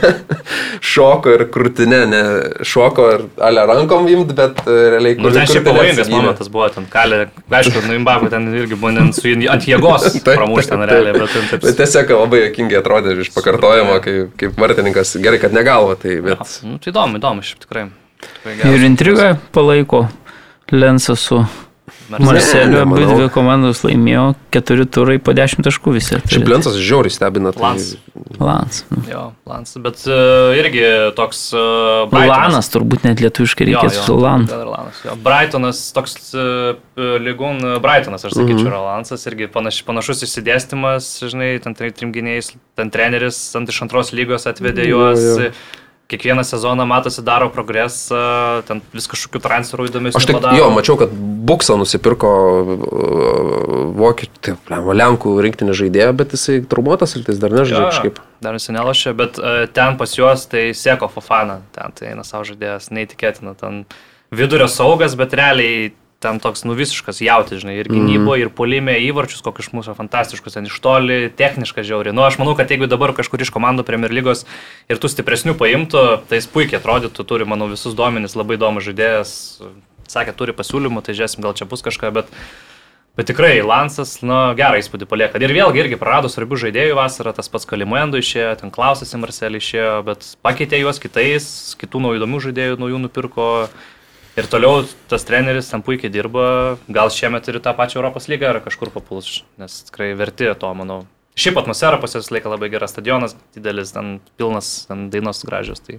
Šoko ir krūtinė, ne šoko ir ale rankom imt, bet e, realiai Nu, ten šiaip krūtinė pavojingas momentas buvo, ten kalė, aišku, nu Imbabų ten irgi buvo su, ant jėgos pramušti ten realiai, bet ten taip. Bet tiesiog labai jokingai atrodė iš pakartojimo, kaip, kaip vartininkas. Gerai, kad negalvo, tai bet... Nu, tai įdomu, įdomu, šiaip tikrai. tikrai Ir geras. intriga palaiko Lensas su Marseliu, abi dvi komandos laimėjo, keturi turai po dešimt taškų visi. Šiaip Lensas žiauriai stebina. Tai... Lans. Lans. Jo, Lans, bet uh, irgi toks... Uh, Lanas turbūt net lietuviškai reikėtų su Lan. Lanas. Jo. Brightonas, toks uh, lygun uh, Brightonas, aš sakyčiau, Mhm. yra Lansas, irgi panaš, panašus išsidėstymas, žinai, ten tri- trim gynėjais, ten treneris ant iš antros lygos atvedė Jo, juos. jo. Kiekvieną sezoną matosi daro progresą, ten vis kažkokių transferų įdomesnių. Aš tik, padaro. jo, mačiau, kad Buksą nusipirko vokiečių, taip, blemba, Lenkų rinktinį žaidėją, bet jisai turbuotas, ir jis dar nežaidžia kažkaip. Dar nesinelašė, bet uh, ten pas juos tai Seko Fofana, ten tai eina savo žaidėjas, neįtikėtina, ten vidurio saugas, bet realiai ten toks nu visiškas jautis, žinai, ir gynybo, mm. ir polime įvarčius, kokius mūsų fantastiškus, ten iš toli, techniškai žiauri. Nu, aš manau, kad jeigu dabar kažkur iš komandų Premier lygos ir tų stipresnių paimtų, tai jis puikiai atrodytų, turi, manau, visus duomenis, labai įdomus žaidėjas, sakė, turi pasiūlymų, tai žiūrėsim, gal čia bus kažką, bet Bet tikrai Lansas, nu, gerą įspūdį palieka. Ir vėlgi irgi prarado svarbių žaidėjų vasarą, tas pats Kalimuendo išėjo, ten Klausas į Marselį išėjo, bet pakeitė juos kitais, kitų naujų įdomių žaidėjų, naujų nupirko. Ir toliau tas treneris ten puikiai dirba, gal šiemet turi tą pačią Europos lygą ar kažkur papuls, nes tikrai verti to, manau. Šiaip atmosfera pas juos laika labai gera, stadionas didelis, ten pilnas, ten dainos gražios, tai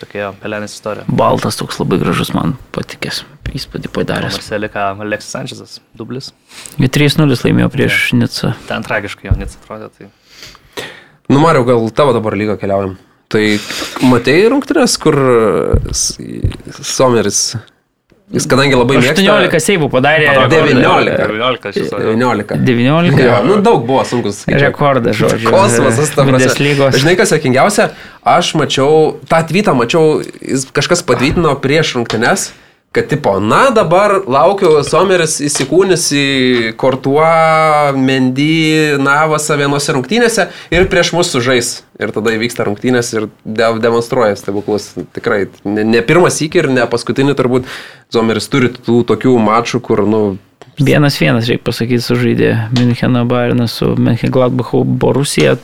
tokia pelenės istorija. Baltas toks labai gražus man patikės, įspūdį padaręs. Marselika, Aleksis Sančesas, dublis. Jie 3-0 laimėjo prieš Nicą. Ten tragiškai jo Nica atrodė, tai Nu, Mariau, gal tavo dabar lygą keliaujam. Tai matei rungtynės, kur s- Someris, jis kadangi labai mėgsta... 18 seivų padarė. Atrodo, rekordą. 19. 19 šis. 19. 19. Jo, nu daug buvo sunkus skaičiai. Rekordas, žodžiu. Kosmosas, ta prasme. Bundeslygos. Žinai, kas jokingiausia, aš mačiau, tą tvytą mačiau, kažkas patvytino prieš rungtynes, kad tipo, na dabar laukiu Someris įsikūnis į Kortuo, Mendy, Navasą vienose rungtynėse ir prieš mus sužais. Ir tada įvyksta rungtynės ir de demonstruoja stebuklus. Tikrai, ne, ne pirmas įkį ir ne paskutinį turbūt. Someris turi tų tokių mačų, kur, nu, Vienas vienas, reikia pasakyti, sužaidė Müncheno Bayernas su Mönchengladbacho Borusija.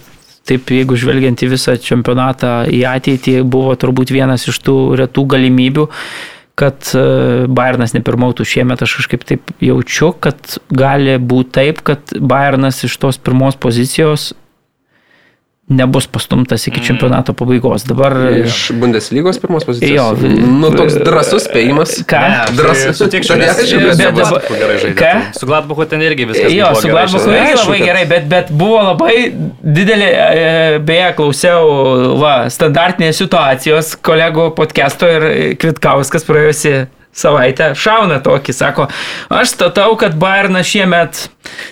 Taip, jeigu žvelgiant į visą čempionatą į ateitį, buvo turbūt vienas iš tų retų galimybių, kad e, Bayernas nepirmautų šiemet. Aš kažkaip taip jaučiu, kad gali būti taip, kad Bayernas iš tos pirmos pozicijos nebus pastumtas iki čempionato pabaigos. Dabar iš Bundeslygos pirmos Jo, pozicijos. vi- nu, toks drasus spėjimas. Ką? Drąsus. Sutikčiau, nes su dabar- Gladbachu gerai žaidė. Ką? tai Su Gladbachu ten irgi viskas Jo, buvo su Gladbachu irgi labai gerai, bet, bet buvo labai didelė, e, beje, klausiau, va, standartinės situacijos kolegų podcast'o ir Kvitkauskas praėjusi savaitę šauna tokį, sako, aš statau, kad Bayernas šiemet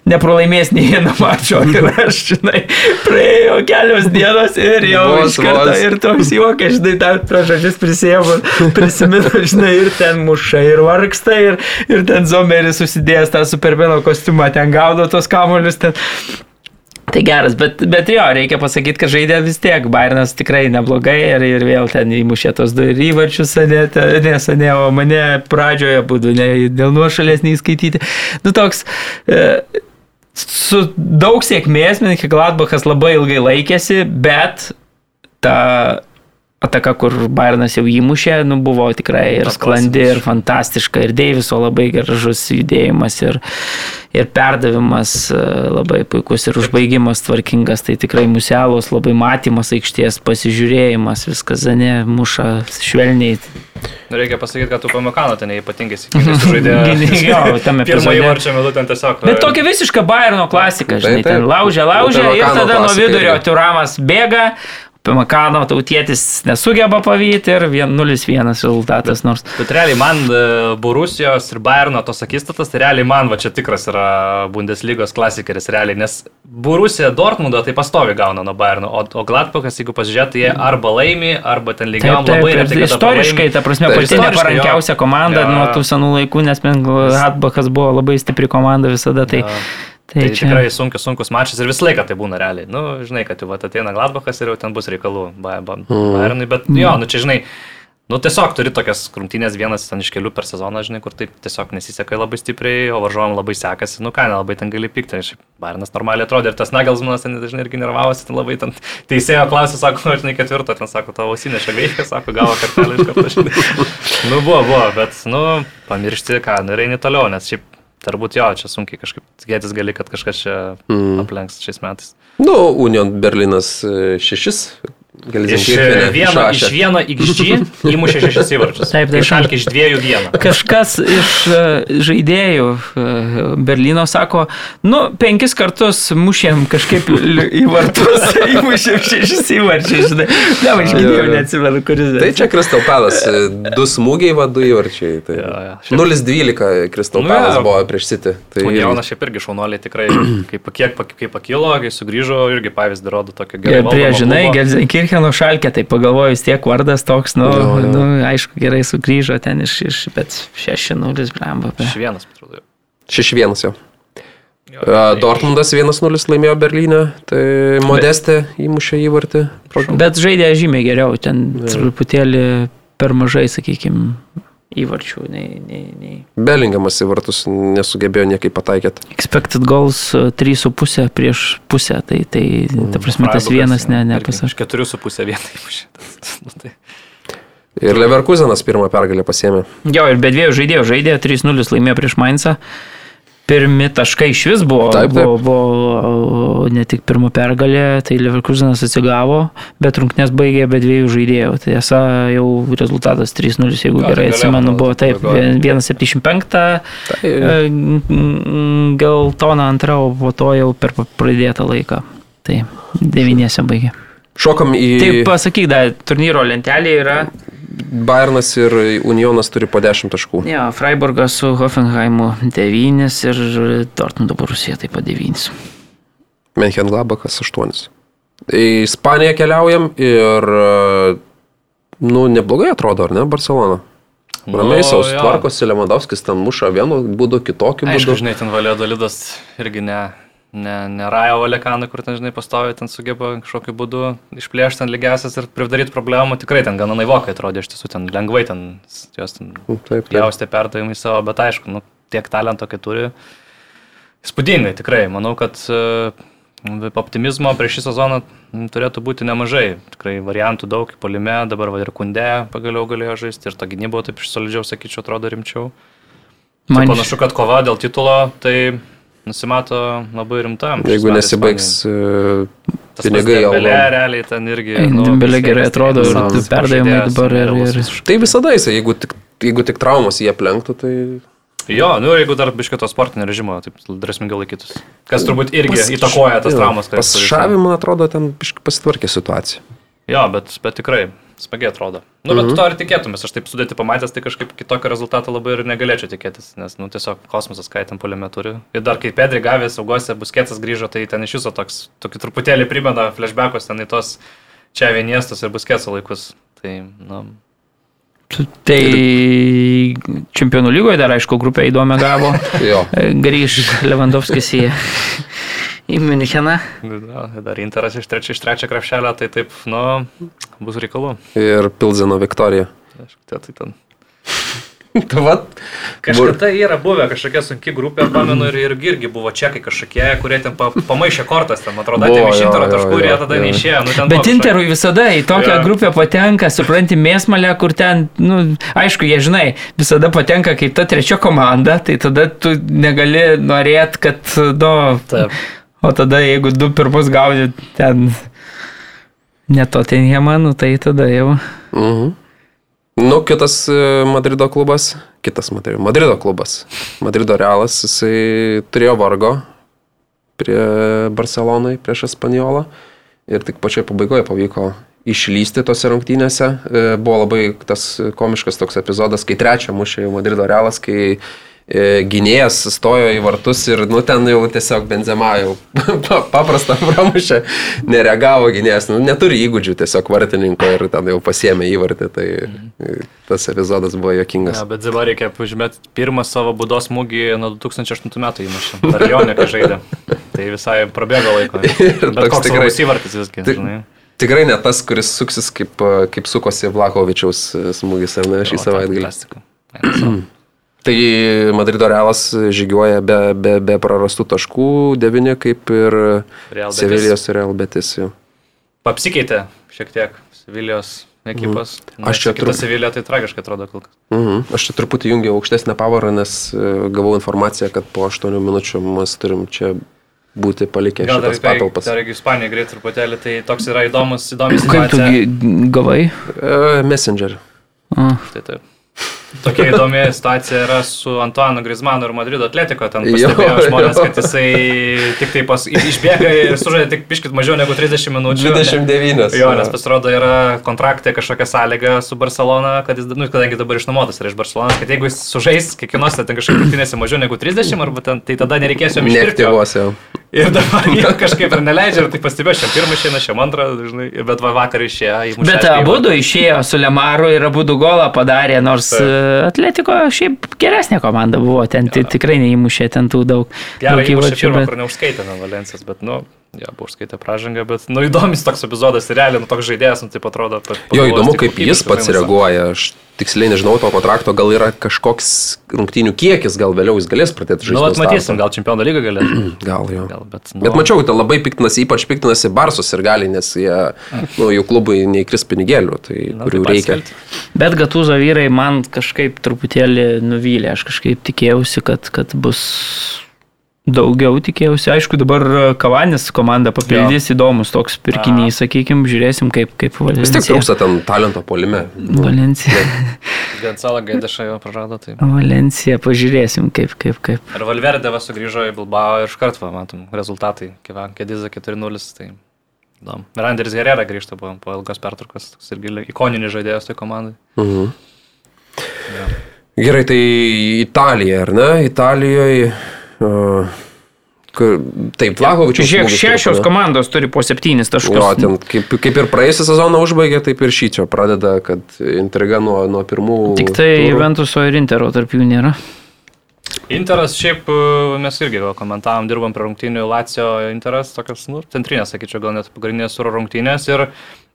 nepralaimės nei vieno mačo ir aš, žinai, praėjo kelios dienos ir jau Vos, iš karto vos. ir toks juokas, žinai, tą pro žodžius prisėmų, prisimenu, žinai, ir ten muša, ir vargsta, ir, ir ten zomeris susidėjęs tą supermeno kostiumą, ten gaudo tos kamolius, ten. Tai geras, bet, bet jo, reikia pasakyti, kad žaidė vis tiek, Bairnas tikrai neblogai ir, ir vėl ten įmušė tos du įvarčius, ne, te- ne, sane, o mane pradžioje būtų, ne, dėl nuošalės neįskaityti. Nu toks, e, su daug sėkmės, Minikė Gladbachas labai ilgai laikėsi, bet ta ataka, kur Bairnas jau įmušė, nu, buvo tikrai ir sklandi, ir fantastiška, ir Deiviso labai gražus judėjimas, ir, ir perdavimas e, labai puikus, ir užbaigimas tvarkingas, tai tikrai muselos, labai matymas aikštės, pasižiūrėjimas, viskas zane, muša švelniai. Reikia pasakyti, kad tu pamokano ten ypatingai sėkmingai sužaidė. Jo, tame Pirmą epizode. įvarčio metu ten tiesiog. Bet tokia visiška Bayerno klasika, žinai, Taip, taip. ten laužia, laužia ir tada nuo vidurio. Turamas bėga, Pimakano tautietis nesugeba pavyti ir 1-0-1 rezultatas, nors Bet realiai man e, Borusijos ir Bayerno tos akistatas, tai realiai man va čia tikras yra Bundeslygos klasikeris realiai, nes Borusija Dortmundo tai pastovi gauna nuo Bayerno, o, o Gladbachas, jeigu pasižiūrėtų, jie arba laimi, arba ten lygiam labai retai. istoriškai, ta prasme, Taip, pati neparankiausia komanda Jo. nuo tų senų laikų, nes Hatbachas buvo labai stipri komanda visada. Tai, Jo. Tai, Tai čia, tikrai sunkus, sunkus mačas ir visą laiką tai būna realiai. Nu, žinai, kad jau vat ateina Gladbachas ir jau ten bus reikalų Ba- Bayernui, bet jo, nu čia žinai, nu tiesiog turi tokias krumtynės vienas ten iš kelių per sezoną, žinai, kur taip tiesiog nesiseka labai stipriai, o varžovam labai sekasi, nu ką, nelabai ten gali pykti. Šiaip Bayernas normaliai atrodo ir tas Nagelsmanas ten dažnai irgi nervavosi, ten labai ten teisėjo klausė, sako, nu, žinai, ketvirto, ten sako, tavo ausinė čia veikia, sako, gavo kartelį iš karto, žinai. nu, buvo, buvo, bet, nu, pamiršti, ką, nu, ir eini toliau, nes šiaip Turbūt jo, čia sunkiai kažkaip tikėtis gali, kad kažkas čia mm. aplenks šiais metais. Nu, Union Berlinas e, šešis. Gal Iš vieno, iš vieno XG įmušė šešis įvarčius. Taip, taip. Išalkė iš dviejų vieną. Kažkas iš e, žaidėjų e, Berlyno sako, nu, penkis kartus mušėm kažkaip į vartus, įmušėm šešis įvarčius, žinai. Ne, aš jo. neatsimenu, kuris. Tai čia Crystal Palace. e, Du smūgiai, va, du įvarčiai. Tai Jo, jo. Šiaip- 0-12 Crystal Nu, buvo prieš City. Tai Unionas šiaip irgi šaunuoliai tikrai, kaip, kiek pak- kai pakilo, kai sugrįžo, irgi pavyzdį rodo tokio Ir gero. prie, žinai, Gelsenkircheno šalkė, tai pagalvoju, vis tiek vardas toks, nu, Jo, jo. nu aišku, gerai sugrįžo ten iš, iš bet 6-0 blamba. Iš vienas, atrodo. 6-1 jau. Jo, tai- Dortmundas 1-0 laimėjo Berlyne, tai Modestė įmušė įvartį. Bet žaidė žymiai geriau, ten truputėlį per mažai, sakykime, įvarčių, nei, nei, nei. Belingamas į vartus nesugebėjo niekaip pataikyti. Expected goals e, 3,5 prieš pusę, tai, tai ta prasme tas vienas ne, nepasakė. Aš keturių su pusę vietą įmušė. Nu, tai. Ir Leverkusenas pirmą pergalę pasėmė. Jo, ir be dviejų žaidėjų žaidė 3-0 laimėjo prieš Mainzą. Pirmi taškai iš vis buvo, Taip, taip. buvo, buvo ne tik pirma pergalė, tai Leverkusenas atsigavo, bet rungtynės baigė be dviejų žaidėjų. Tai esą jau rezultatas 3-0, jeigu tai gerai atsimenu, buvo taip, pabaigoj. 1.75 Tai, e, geltona antra, o po to jau per pradėtą laiką. Tai devyniese baigė. šokam į... Taip, pasakyk, dar turnyro lentelė yra Bayernas ir Unionas turi po 10 taškų. Jo, Freiburgas su Hoffenheimu 9 ir Dortmundo Borusija taip pat 9. Menchenglabakas 8. Į Ispaniją keliaujam ir, e, nu, neblogai atrodo, ar ne, Barcelona? Ramiai Nu, saus tvarkosi, Lemandovskis ten muša vienu būdu, kitokiu Aišku, būdu. žinai, ten valė Dalidas irgi ne, ne, ne Rajo Valekanai, kur ten, žinai, pastovi, ten sugeba kažkokiu būdu išplėšti ant lygiasias ir pridaryti problemų. Tikrai ten gana naivokai atrodė, iš tiesų ten lengvai ten jos ten taip. jaustė perdavimai savo, bet aišku, nu, tiek talento, kai turi. Įspūdingai, tikrai. Manau, kad e, optimizmo prieš šį sezoną turėtų būti nemažai. Tikrai variantų daug, polime, dabar va ir kundė pagaliau galėjo žaisti ir ta gynyba taip iš solidžiau, sakyčiau, atrodo rimčiau. Man Man tai panašu, kad kova dėl titulo tai nusimato labai rimta. Jeigu nesibaigs e, pinigai Belė, algom. realiai ten irgi. Vis tiek gerai atrodo ir perdavimai dabar ir- ir-. Tai visada jisai, jeigu tik, jeigu tik traumos jie aplenktų, tai... Jo, nu jeigu dar biškio to sportinio režimo, taip drąsmingiau laikytus. Kas turbūt irgi Pas- įtakoja tas traumas. kurias Pas turi. Šavi, man atrodo, ten biškai pasitvarkė situacija. Jo, bet, bet tikrai smagiai atrodo. Nu, bet Mhm. to ir tikėtumės. Aš taip sudėti pamatęs, tai kažkaip kitokio rezultato labai ir negalėčiau tikėtis, nes, nu, tiesiog kosmosas, ką ten poliame turi. Ir dar kai Pedri gavė saugose, buskėtas grįžo, tai ten iš viso toks, tokį truputėlį primena flashbackus ten į tos čia vieniestus ir buskėto laikus. Tai, nu, Tai čempionų lygoje dar, aišku, grupė įdomi gavo. Jo. Grįž Lewandowskis į, į Müncheną. na, dar Interas iš trečio, iš trečio krepšelio, tai taip, nu, bus reikalų. Ir Pilzino Viktorija. Aišku, Tai, tai ten. Kažkada yra buvę kažkokia sunki grupė, pamenu, ir, ir irgi buvo čekai kažkokie, kurie ten pa, pamaišė kortas, ten, atrodo, atėmė iš Intero taškų ir jie tada jo. neišėjo. Nu, ten Bet buvo Interui visada į tokią Jo. grupę patenka, supranti, mėsmalę, kur ten, nu, aišku, jie žinai, visada patenka kaip ta trečia komanda, tai tada tu negali norėt, kad, nu, Taip. O tada jeigu du pirmus gauni ten ne Tottenhamą, nu, tai tada jau. Mhm. Nu, kitas e, Madrido klubas, kitas Madrido, Madrido klubas, Madrido Realas, jisai turėjo vargo prie Barcelonai, prieš Espanijolą ir tik pačioj pabaigoje pavyko išlysti tose rungtynėse. E, Buvo labai tas komiškas toks epizodas, kai trečią mušė Madrido Realas, kai gynėjas stojo į vartus ir, nu, ten jau tiesiog Benzema jau pa- paprastą pramušė, nereagavo gynėjas, nu, neturi įgūdžių tiesiog vartininko ir ten jau pasiemė įvartį, tai e, tas epizodas buvo jokingas. Ja, bet dabar reikia pažymėti, pirmą savo būdos smūgį nuo 2008 metų įmušė. Dar jo nekai žaidė. Tai visai prabėgo laiko. Ir Bet toks koks tikrai- įvartis visgi. Tik- žinai. Tikrai ne tas, kuris suksis kaip, e, kaip sukosi Vlakovičiaus e, smūgis, ar ne, šį savaitgalį. Tai Madrido Realas žygiuoja be, be, be prarastų taškų, devyni kaip ir Real. Sevilijos ir Real Betis. jau. Apsikeitė šiek tiek Sevilijos ekipos. Mhm. Aš čia turiu- Sevilija tai tragiškai atrodo kol kas. Mhm. Aš čia truputį jungiau aukštesnę pavarą, nes e, gavau informaciją, kad po 8 minučių mes turim čia būti palikę Gal dar šitas tai, patalpas. dar irgi Ispanija greit truputėlį, tai toks yra įdomus, įdomus Kaip tu gavai? E, Messenger. A. Tai taip. Tokia įdomi situacija yra su Antuanu Grismanu ir Madrido Atletiko. Ten Jo, pastebėjo žmonės, jo. kad jisai tik tai pas, išbėga ir sužaidė tik piškit mažiau negu 30 minučių. 29. Jo, nes pasirodo yra kontraktė kažkokia sąlyga su Barcelona, kad jis, nu, kadangi dabar išnuomotas yra iš Barcelonas, kad jeigu jis sužais kiekvienose ten kažkaip rungtynėse mažiau negu 30, arba ten, tai tada nereikės jo. Jau. Ir dabar jie kažkaip ir neleidžia, ir tai pastebėjo, šiam pirmą išeina, šiam antrą, žinai, bet va vakar išėjo. įmušė Bet abu du išėjo su Lemaru ir abu du golą padarė, nors Taip. Atletiko šiaip geresnė komanda buvo, ten ti- tikrai neįmušė ten tų daug, Gerai, įmušė pirmą, Bet... kur neužskaitė nuo Valencijos, bet, nu, Ja, buvo užskaitę pražangą, bet, nu, įdomus toks epizodas, ir realiai, nu, toks žaidėjas, nu, taip atrodo. pa- Jo, įdomu, tai kaip jis pats reaguoja. Aš tiksliai nežinau to kontrakto, gal yra kažkoks rungtynių kiekis, gal vėliau jis galės pradėti žaisti. Nu, nuo atmatysim, starto. gal čempionų lygą galėtų. Gal jo. Gal, bet, nu, Bet mačiau, kad labai piktinasi, ypač piktinasi Barsos ir gali, nes jie, nu, jų klubui neįkris pinigėlių, tai na, kurių tai reikia. Bet Gatūzo vyrai man kažkaip truputėlį nuvylė. Aš kažkaip tikėjausi, kad, kad bus daugiau tikėjausi. Aišku, dabar Kavanis komanda papildys įdomus toks pirkinys, sakykime, žiūrėsim, kaip, kaip Vis tiek Valencija. trūksta ten talento polime. Valencija. Gonzalo Gaidešą jau prarado. Tai. Valencija, pažiūrėsim, kaip, kaip, kaip. Ir Valverdevas sugrįžo į Bilbao ir iš karto, matom, rezultatai. Kediza 4-0, tai įdomu. Randeris Herrera grįžta po, po ilgos pertraukos, toks irgi ikoninis žaidėjas tai komandai. Mhm. Gerai, tai Italija, ar ne? Italijoje. Uh, taip, Vlahovičius. Žiūrėk, šešios komandos turi po septynis taškus. Jo, ten kaip, kaip ir praėjusią sezoną užbaigė, taip ir šį čia pradeda, kad intriga nuo, nuo pirmų. Tik tai turų. Juventuso ir Intero tarp jų nėra. Interas šiaip e, mes irgi komentavom, dirbam prie rungtynių Lacijo Interas, tokios, nu, centrinės, sakyčiau, gal net pagrindinės suro rungtynės. Ir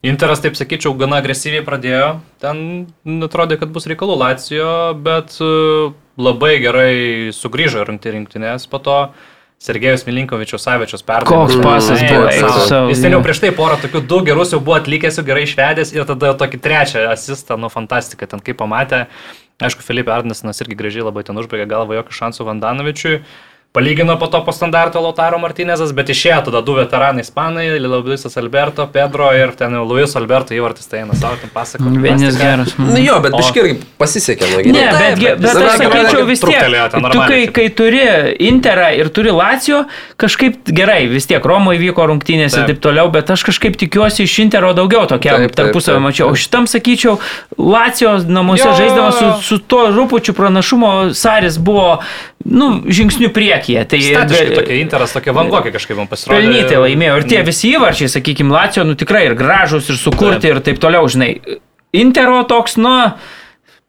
Interas, taip sakyčiau, gana agresyviai pradėjo. Ten atrodė, kad bus reikalų Lacijo, bet e, labai gerai sugrįžo rungtynės po to. Sergejus Milinkovičius Savičius perdavė. Koks pasas buvo, Jis ten jau prieš tai porą tokių du gerus jau buvo atlikęs, jau gerai išvedęs ir tada tokį trečią asistą, nu fantastika, ten kaip pamatė. Aišku, Filipe Arnesinas irgi gražiai labai ten užbaigė galvą jokių šansų Vandanovičiui. Palygino po to po standarto Lautaro Martinezas, bet išėjo tada du veteranai Ispanai, Luisas Alberto, Pedro ir ten jau Luis Alberto įvartis tai eina savo, ten pasako. Vienas geras. Na nu, jo, bet biški irgi pasisekė. Nu, Ne, bet, bet, bet aš sakyčiau vis tiek, tu kai, kai turi Interą ir turi Lacijo, kažkaip gerai, vis tiek Romoje vyko rungtynės ir Taip. toliau, bet aš kažkaip tikiuosi iš Intero daugiau taip, tarpusavio mačiau. O šitam sakyčiau, Lacijo namuose žaisdamas su, su tuo rūpučiu pranašumo Saris buvo, nu, žingsnių priekyje. Tai Statiškai tokie Interas, tokie vangokiai kažkaip man pasirodė. Pelnytai laimėjo. Ir tie visi įvarčiai, sakykime, Lacijo, nu tikrai ir gražus, ir sukurti, Taip. ir taip toliau, žinai. Intero toks, nu,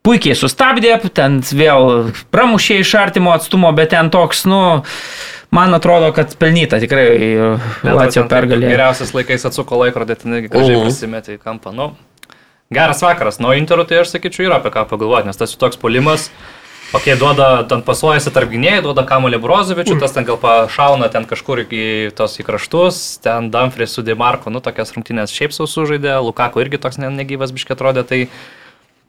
puikiai sustabdė, ten vėl pramušė iš artimo atstumo, bet ten toks, nu, man atrodo, kad pelnyta tikrai Lacijo pergalė. Geriausias laikais atsuko laikrodį, ten gražiai Mhm. prisimėtė į kampą. Nu, geras vakaras. Nuo Interų tai aš sakyčiau yra apie ką pagalvoti, nes tas jų toks polimas. Ok, duoda, ten pasuojasi tarp gynėjų, duoda kamolį Brozovičių, tas ten gal pašauna ten kažkur į tos į kraštus, ten Dumfries su Demarko, nu tokias rungtynės šiaip sau sužaidė, Lukako irgi toks ne- negyvas biškai atrodė, tai,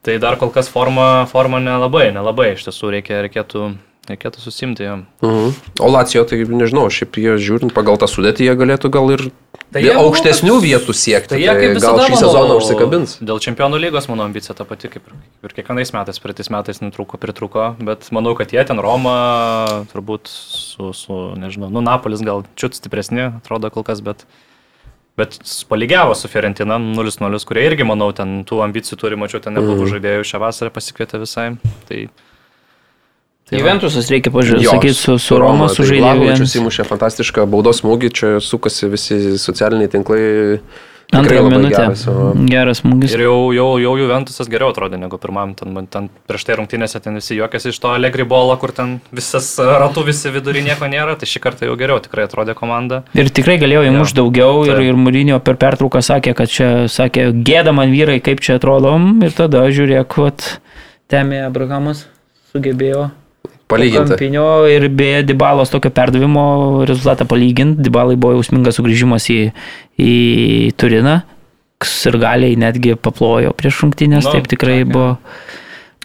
tai dar kol kas forma, forma nelabai, nelabai iš tiesų reikia, reikėtų, reikėtų susimti jam. Mhm. O Lacijo, tai nežinau, šiaip jie žiūrint pagal tą sudėtį, jie galėtų gal ir Tai tai jie aukštesnių toks- vietų siekti. Tai jie kaip gal visada, šį manau, sezoną užsikabins. Dėl čempionų lygos, mano ambicija ta pati, kaip ir, ir kiekvienais metais, praeitais metais netruko, pritruko, bet manau, kad jie ten Roma, turbūt su, su nežinau, nu, Napolis gal čiut stipresni, atrodo kol kas, bet, bet palygiavo su Fiorentina 0-0, kurie irgi, manau, ten tų ambicijų turi, mačiau, ten neblogų Mhm. žaidėjų šią vasarą pasikvietė visai. Tai, tai. Juventusas reikia pažiūrėti, Jo, sakyti, su, su Roma tai sužaidė. Vlahovičius įmušė fantastišką baudos smūgį, čia sukasi visi socialiniai tinklai. Antrą minutę. geras. o- Geras smūgis. Ir jau, jau, jau Juventusas geriau atrodė negu pirmam, ten, ten prieš tai rungtynėse ten visi juokėsi iš to Allegri bolo, kur ten visas ratų visi vidury nieko nėra, tai šį kartą jau geriau tikrai atrodė komanda. Ir tikrai galėjo įmušti daugiau ir, Taip. ir Mūrinio per pertrauką sakė, kad čia, sakė, gėda man vyrai, kaip čia atrodom. Ir tada, žiūrėk, vat, Temė Abrahamas sugebėjo Palyginti. Kampinio ir beje Dibalos tokio perdavimo rezultatą palyginti. Dibalai buvo jausmingas sugrįžimas į, į Turiną. Ir galiai netgi paplojo prieš rungtynės, Nu, taip tikrai sakė. buvo,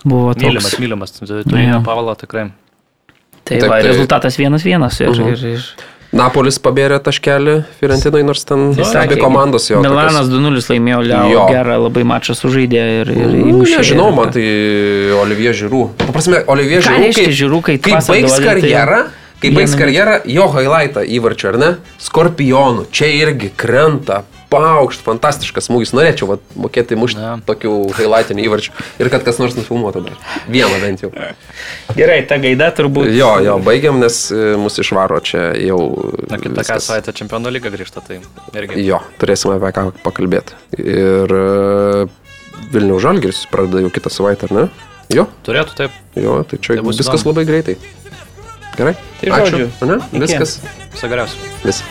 buvo Mylimas, toks. mylimas, turinio Jo. Pavalo tikrai. Tai, Taip, va, tai- rezultatas vienas vienas. Ir, Mhm. ir, ir, Napolis pabėrė taškelį Firentinai, nors ten Nu, abi komandos jo. Milanas 2-0 laimėjo, Leo gerą labai mačą sužaidė ir, ir Nu, įmušė. nežinau, man tai Olivier Žirų. Paprasme, Olivier Žirų. reiškia Žirų, kai kai baigs duodi, tai- karjerą, kai baigs karjerą, jo highlightą įvarčio, ar ne? Skorpionų, čia irgi krenta, paukšt, fantastiškas smūgis. Norėčiau vat, mokėti mušti Ne. tokių highlightinių įvarčių ir kad kas nors nufilmuotų dar. Vieną bent jau. Gerai, ta gaida turbūt. Jo, jo, baigiam, nes e, mus išvaro čia jau. Na, kitą viskas. savaitę čempionų lyga grįžta, tai irgi. Jo, turėsime apie ką pakalbėti. Ir e, Vilnių Žalgiris pradeda jau kitą savaitę, ar ne? Jo, Turėtų taip. jo, tai čia Tai viskas įdomu. labai greitai. Gerai? Tai Ačiū. žodžiu, Ne? Viskas. Viso geriausio. Vis.